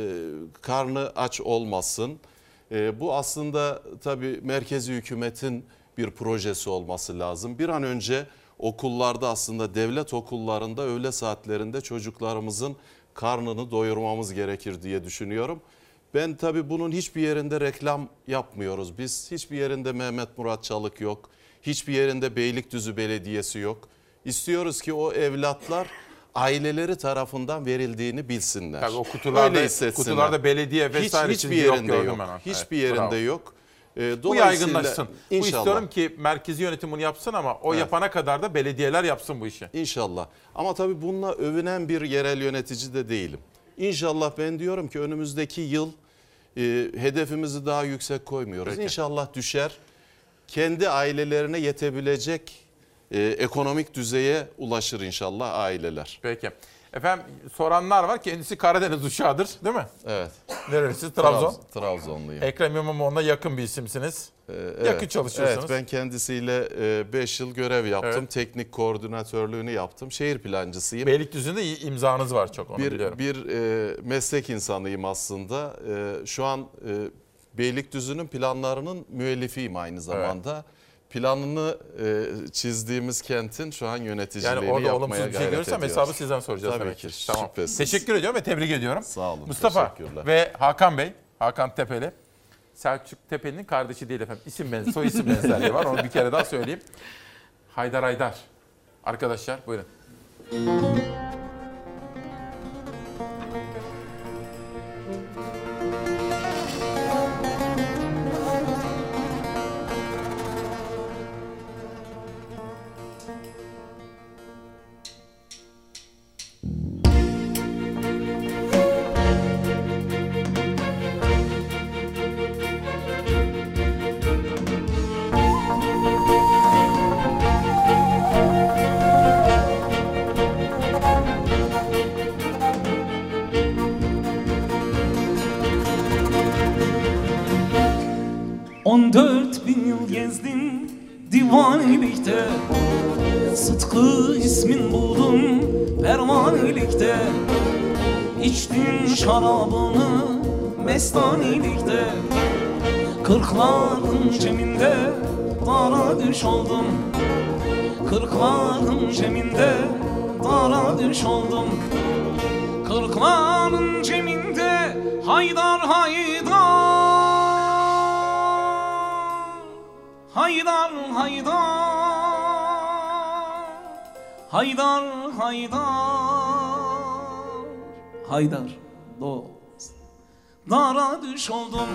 karnı aç olmasın. E, bu aslında tabii merkezi hükümetin bir projesi olması lazım. Bir an önce okullarda aslında devlet okullarında öğle saatlerinde çocuklarımızın karnını doyurmamız gerekir diye düşünüyorum. Ben tabii bunun hiçbir yerinde reklam yapmıyoruz. Biz hiçbir yerinde Mehmet Murat Çalık yok. Hiçbir yerinde Beylikdüzü Belediyesi yok. İstiyoruz ki o evlatlar aileleri tarafından verildiğini bilsinler. Tabii o kutularda- Öyle hissetsinler. kutularda belediye vesaire Hiç, hiçbir yok, yerinde yok. ben onu. Hiçbir Evet, yerinde bravo. yok. Ee, Bu yaygınlaşsın. Bu İnşallah. istiyorum ki merkezi yönetim bunu yapsın ama o Evet. yapana kadar da belediyeler yapsın bu işi. İnşallah. Ama tabii bununla övünen bir yerel yönetici de değilim. İnşallah ben diyorum ki önümüzdeki yıl e, hedefimizi daha yüksek koymuyoruz. Peki. İnşallah düşer. Kendi ailelerine yetebilecek e, ekonomik düzeye ulaşır inşallah aileler. Peki. Efendim soranlar var. Kendisi Karadeniz uşağıdır değil mi? Evet. Neresi? Trabzon. Trabz- Trabzonluyum. Ekrem İmamoğlu'na yakın bir isimsiniz. Evet. Yakın çalışıyorsunuz. Evet ben kendisiyle 5 yıl görev yaptım. Evet. Teknik koordinatörlüğünü yaptım. Şehir plancısıyım. Beylikdüzü'nde imzanız var çok onu bir, biliyorum. Bir e, meslek insanıyım aslında. E, şu an e, Beylikdüzü'nün planlarının müellifiyim aynı zamanda. Planını e, çizdiğimiz kentin şu an yöneticiliğini Yani orada olumsuz bir şey görürsem ediyoruz. hesabı sizden soracağız Tabii demek ki. ki. Tamam. şüphesiz. Teşekkür ediyorum ve tebrik ediyorum. Sağ olun. Mustafa ve Hakan Bey, Hakan Tepeli. Selçuk Tepeli'nin kardeşi değil efendim. İsim ben, soy isim benzerliği var. Onu bir kere daha söyleyeyim. Haydar Haydar. Arkadaşlar buyurun. Kırkların ceminde dara düş oldum. Kırkların ceminde dara düş oldum. Kırkların ceminde haydar haydar Haydar. Haydar Haydar haydar. Haydar dost Dara düş oldum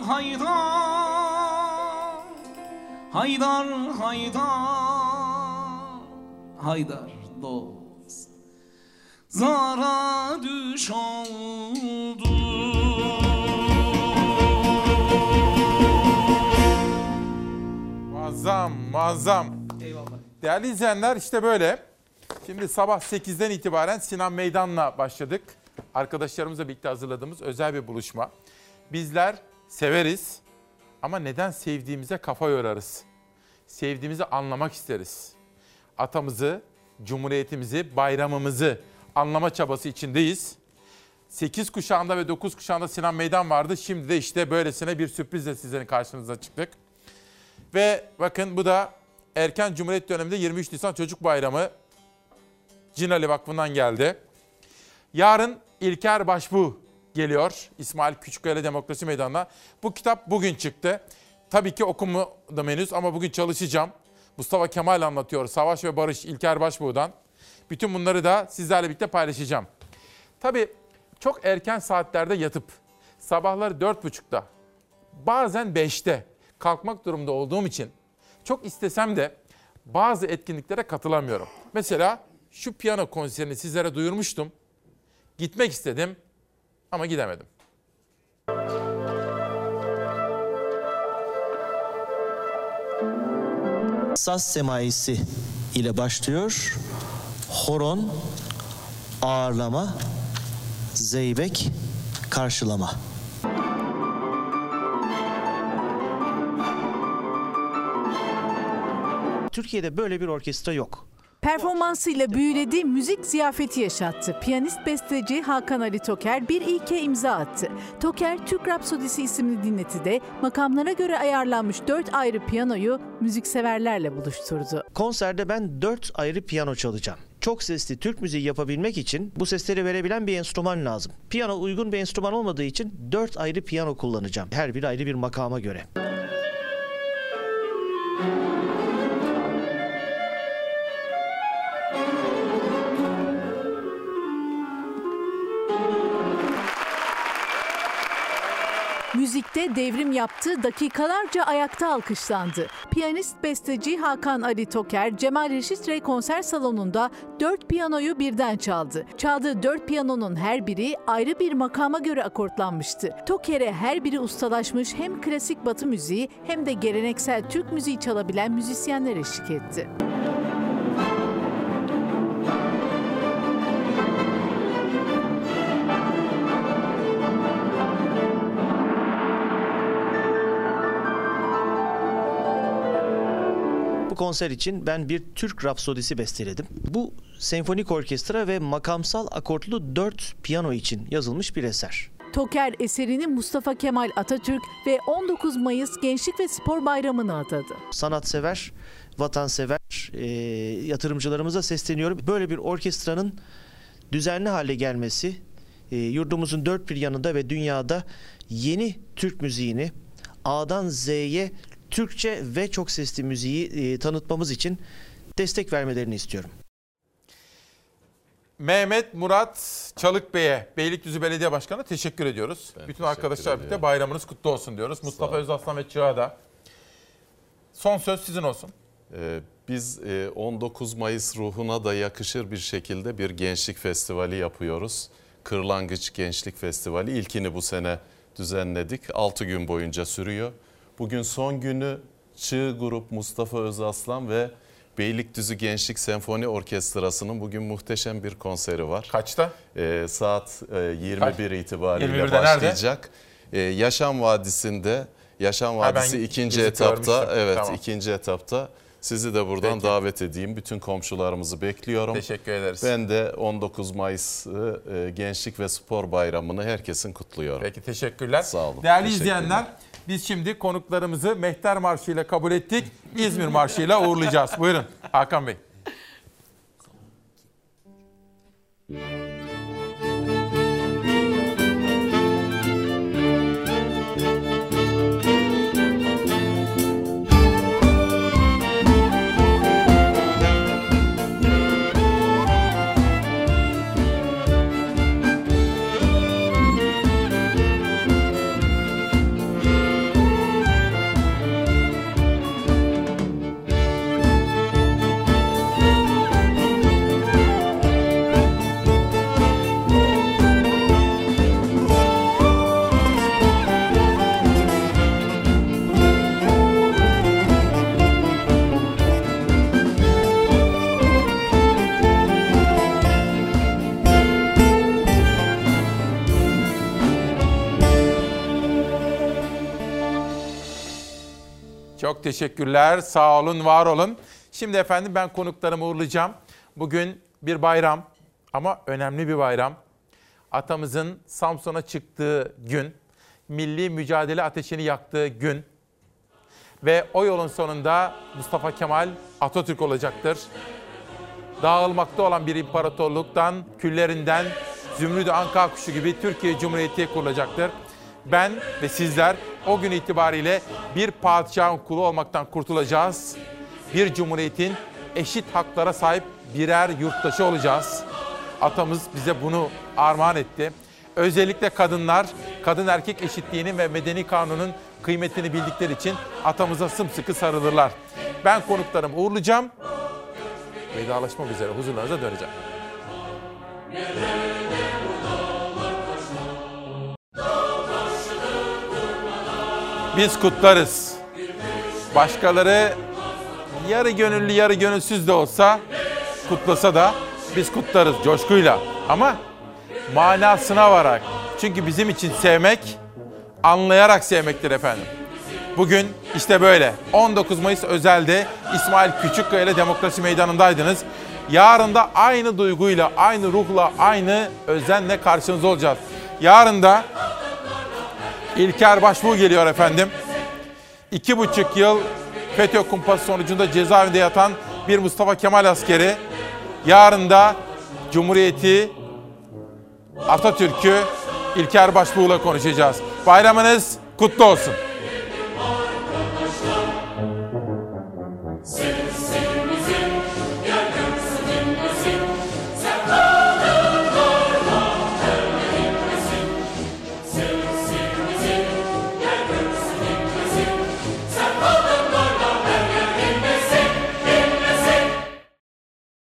Haydar haydar Haydar haydar dost Zara düş oldu Muazzam, muazzam. Eyvallah. Değerli izleyenler işte böyle. Şimdi sabah 8'den itibaren Sinan Meydan'la başladık. Arkadaşlarımızla birlikte hazırladığımız özel bir buluşma. Bizler severiz ama neden sevdiğimize kafa yorarız. Sevdiğimizi anlamak isteriz. Atamızı, cumhuriyetimizi, bayramımızı anlama çabası içindeyiz. 8 kuşağında ve 9 kuşağında Sinan Meydan vardı. Şimdi de işte böylesine bir sürprizle sizlerin karşınıza çıktık. Ve bakın bu da erken Cumhuriyet döneminde 23 Nisan Çocuk Bayramı Cinali Vakfı'ndan geldi. Yarın İlker Başbuğ geliyor İsmail Küçükkaya Demokrasi Meydanı'na. Bu kitap bugün çıktı. Tabii ki okumadım henüz ama bugün çalışacağım. Mustafa Kemal anlatıyor. Savaş ve Barış İlker Başbuğ'dan. Bütün bunları da sizlerle birlikte paylaşacağım. Tabii çok erken saatlerde yatıp sabahları dört buçukta, bazen beşte kalkmak durumunda olduğum için çok istesem de bazı etkinliklere katılamıyorum. Mesela şu piyano konserini sizlere duyurmuştum. Gitmek istedim ama gidemedim. Saz semaisi ile başlıyor. Horon, ağırlama, zeybek, karşılama. Türkiye'de böyle bir orkestra yok. Performansıyla büyüledi, müzik ziyafeti yaşattı. Piyanist besteci Hakan Ali Toker bir ilke imza attı. Toker, Türk Rapsodisi isimli dinletide makamlara göre ayarlanmış dört ayrı piyanoyu müzikseverlerle buluşturdu. Konserde ben dört ayrı piyano çalacağım. Çok sesli Türk müziği yapabilmek için bu sesleri verebilen bir enstrüman lazım. Piyano uygun bir enstrüman olmadığı için dört ayrı piyano kullanacağım. Her biri ayrı bir makama göre. Müzikte devrim yaptı, dakikalarca ayakta alkışlandı. Piyanist besteci Hakan Ali Toker, Cemal Reşit Rey konser salonunda dört piyanoyu birden çaldı. Çaldığı dört piyanonun her biri ayrı bir makama göre akortlanmıştı. Toker'e her biri ustalaşmış hem klasik batı müziği hem de geleneksel Türk müziği çalabilen müzisyenler eşlik etti. Konser için ben bir Türk Rapsodisi besteledim. Bu senfonik orkestra ve makamsal akortlu dört piyano için yazılmış bir eser. Toker eserini Mustafa Kemal Atatürk ve 19 Mayıs Gençlik ve Spor Bayramı'na adadı. sanatsever, vatansever e, yatırımcılarımıza sesleniyorum. Böyle bir orkestranın düzenli hale gelmesi, e, yurdumuzun dört bir yanında ve dünyada yeni Türk müziğini A'dan Z'ye Türkçe ve çok sesli müziği e, tanıtmamız için destek vermelerini istiyorum. Mehmet Murat Çalık Bey'e, Beylikdüzü Belediye Başkanı teşekkür ediyoruz. Bütün arkadaşlar birlikte bayramınız kutlu olsun diyoruz. Mustafa Özaslan ve Çığa da. Son söz sizin olsun. Ee, Biz e, 19 Mayıs ruhuna da yakışır bir şekilde bir gençlik festivali yapıyoruz. Kırlangıç Gençlik Festivali ilkini bu sene düzenledik. 6 gün boyunca sürüyor. Bugün son günü Çığ Grup Mustafa Özaslan ve Beylikdüzü Gençlik Senfoni Orkestrası'nın bugün muhteşem bir konseri var. Kaçta? Ee, saat e, 21 itibariyle 21'de nerede? başlayacak. Ee, Yaşam Vadisi'nde Yaşam Ha, Vadisi ikinci gezip etapta görmüştüm. evet Tamam. ikinci etapta sizi de buradan Peki. davet edeyim. Bütün komşularımızı bekliyorum. Teşekkür ederiz. Ben de 19 Mayıs e, Gençlik ve Spor Bayramı'nı herkesin kutluyorum. Peki teşekkürler. Sağ olun. Değerli Teşekkürler. izleyenler biz şimdi konuklarımızı Mehter Marşı ile kabul ettik. İzmir Marşı ile uğurlayacağız. Buyurun Hakan Bey. Çok teşekkürler. Sağ olun, var olun. Şimdi efendim ben konuklarımı uğurlayacağım. Bugün bir bayram ama önemli bir bayram. Atamızın Samsun'a çıktığı gün, milli mücadele ateşini yaktığı gün ve o yolun sonunda Mustafa Kemal Atatürk olacaktır. Dağılmakta olan bir imparatorluktan, küllerinden Zümrüt-i Anka kuşu gibi Türkiye Cumhuriyeti kurulacaktır. Ben ve sizler o gün itibariyle bir padişahın kulu olmaktan kurtulacağız. Bir cumhuriyetin eşit haklara sahip birer yurttaşı olacağız. Atamız bize bunu armağan etti. Özellikle kadınlar kadın erkek eşitliğinin ve medeni kanunun kıymetini bildikleri için atamıza sımsıkı sarılırlar. Ben konuklarımı uğurlayacağım. Vedalaşmak üzere huzurlarınıza döneceğim. Biz kutlarız. Başkaları yarı gönüllü yarı gönülsüz de olsa kutlasa da biz kutlarız coşkuyla. Ama manasına varak. Çünkü bizim için sevmek anlayarak sevmektir efendim. Bugün işte böyle 19 Mayıs özelde İsmail Küçükkaya ile Demokrasi Meydanı'ndaydınız. Yarın da aynı duyguyla, aynı ruhla, aynı özenle karşınızda olacağız. Yarın da İlker Başbuğ geliyor efendim. İki buçuk yıl FETÖ kumpası sonucunda cezaevinde yatan bir Mustafa Kemal askeri. Yarın da Cumhuriyeti, Atatürk'ü İlker Başbuğ'la konuşacağız. Bayramınız kutlu olsun.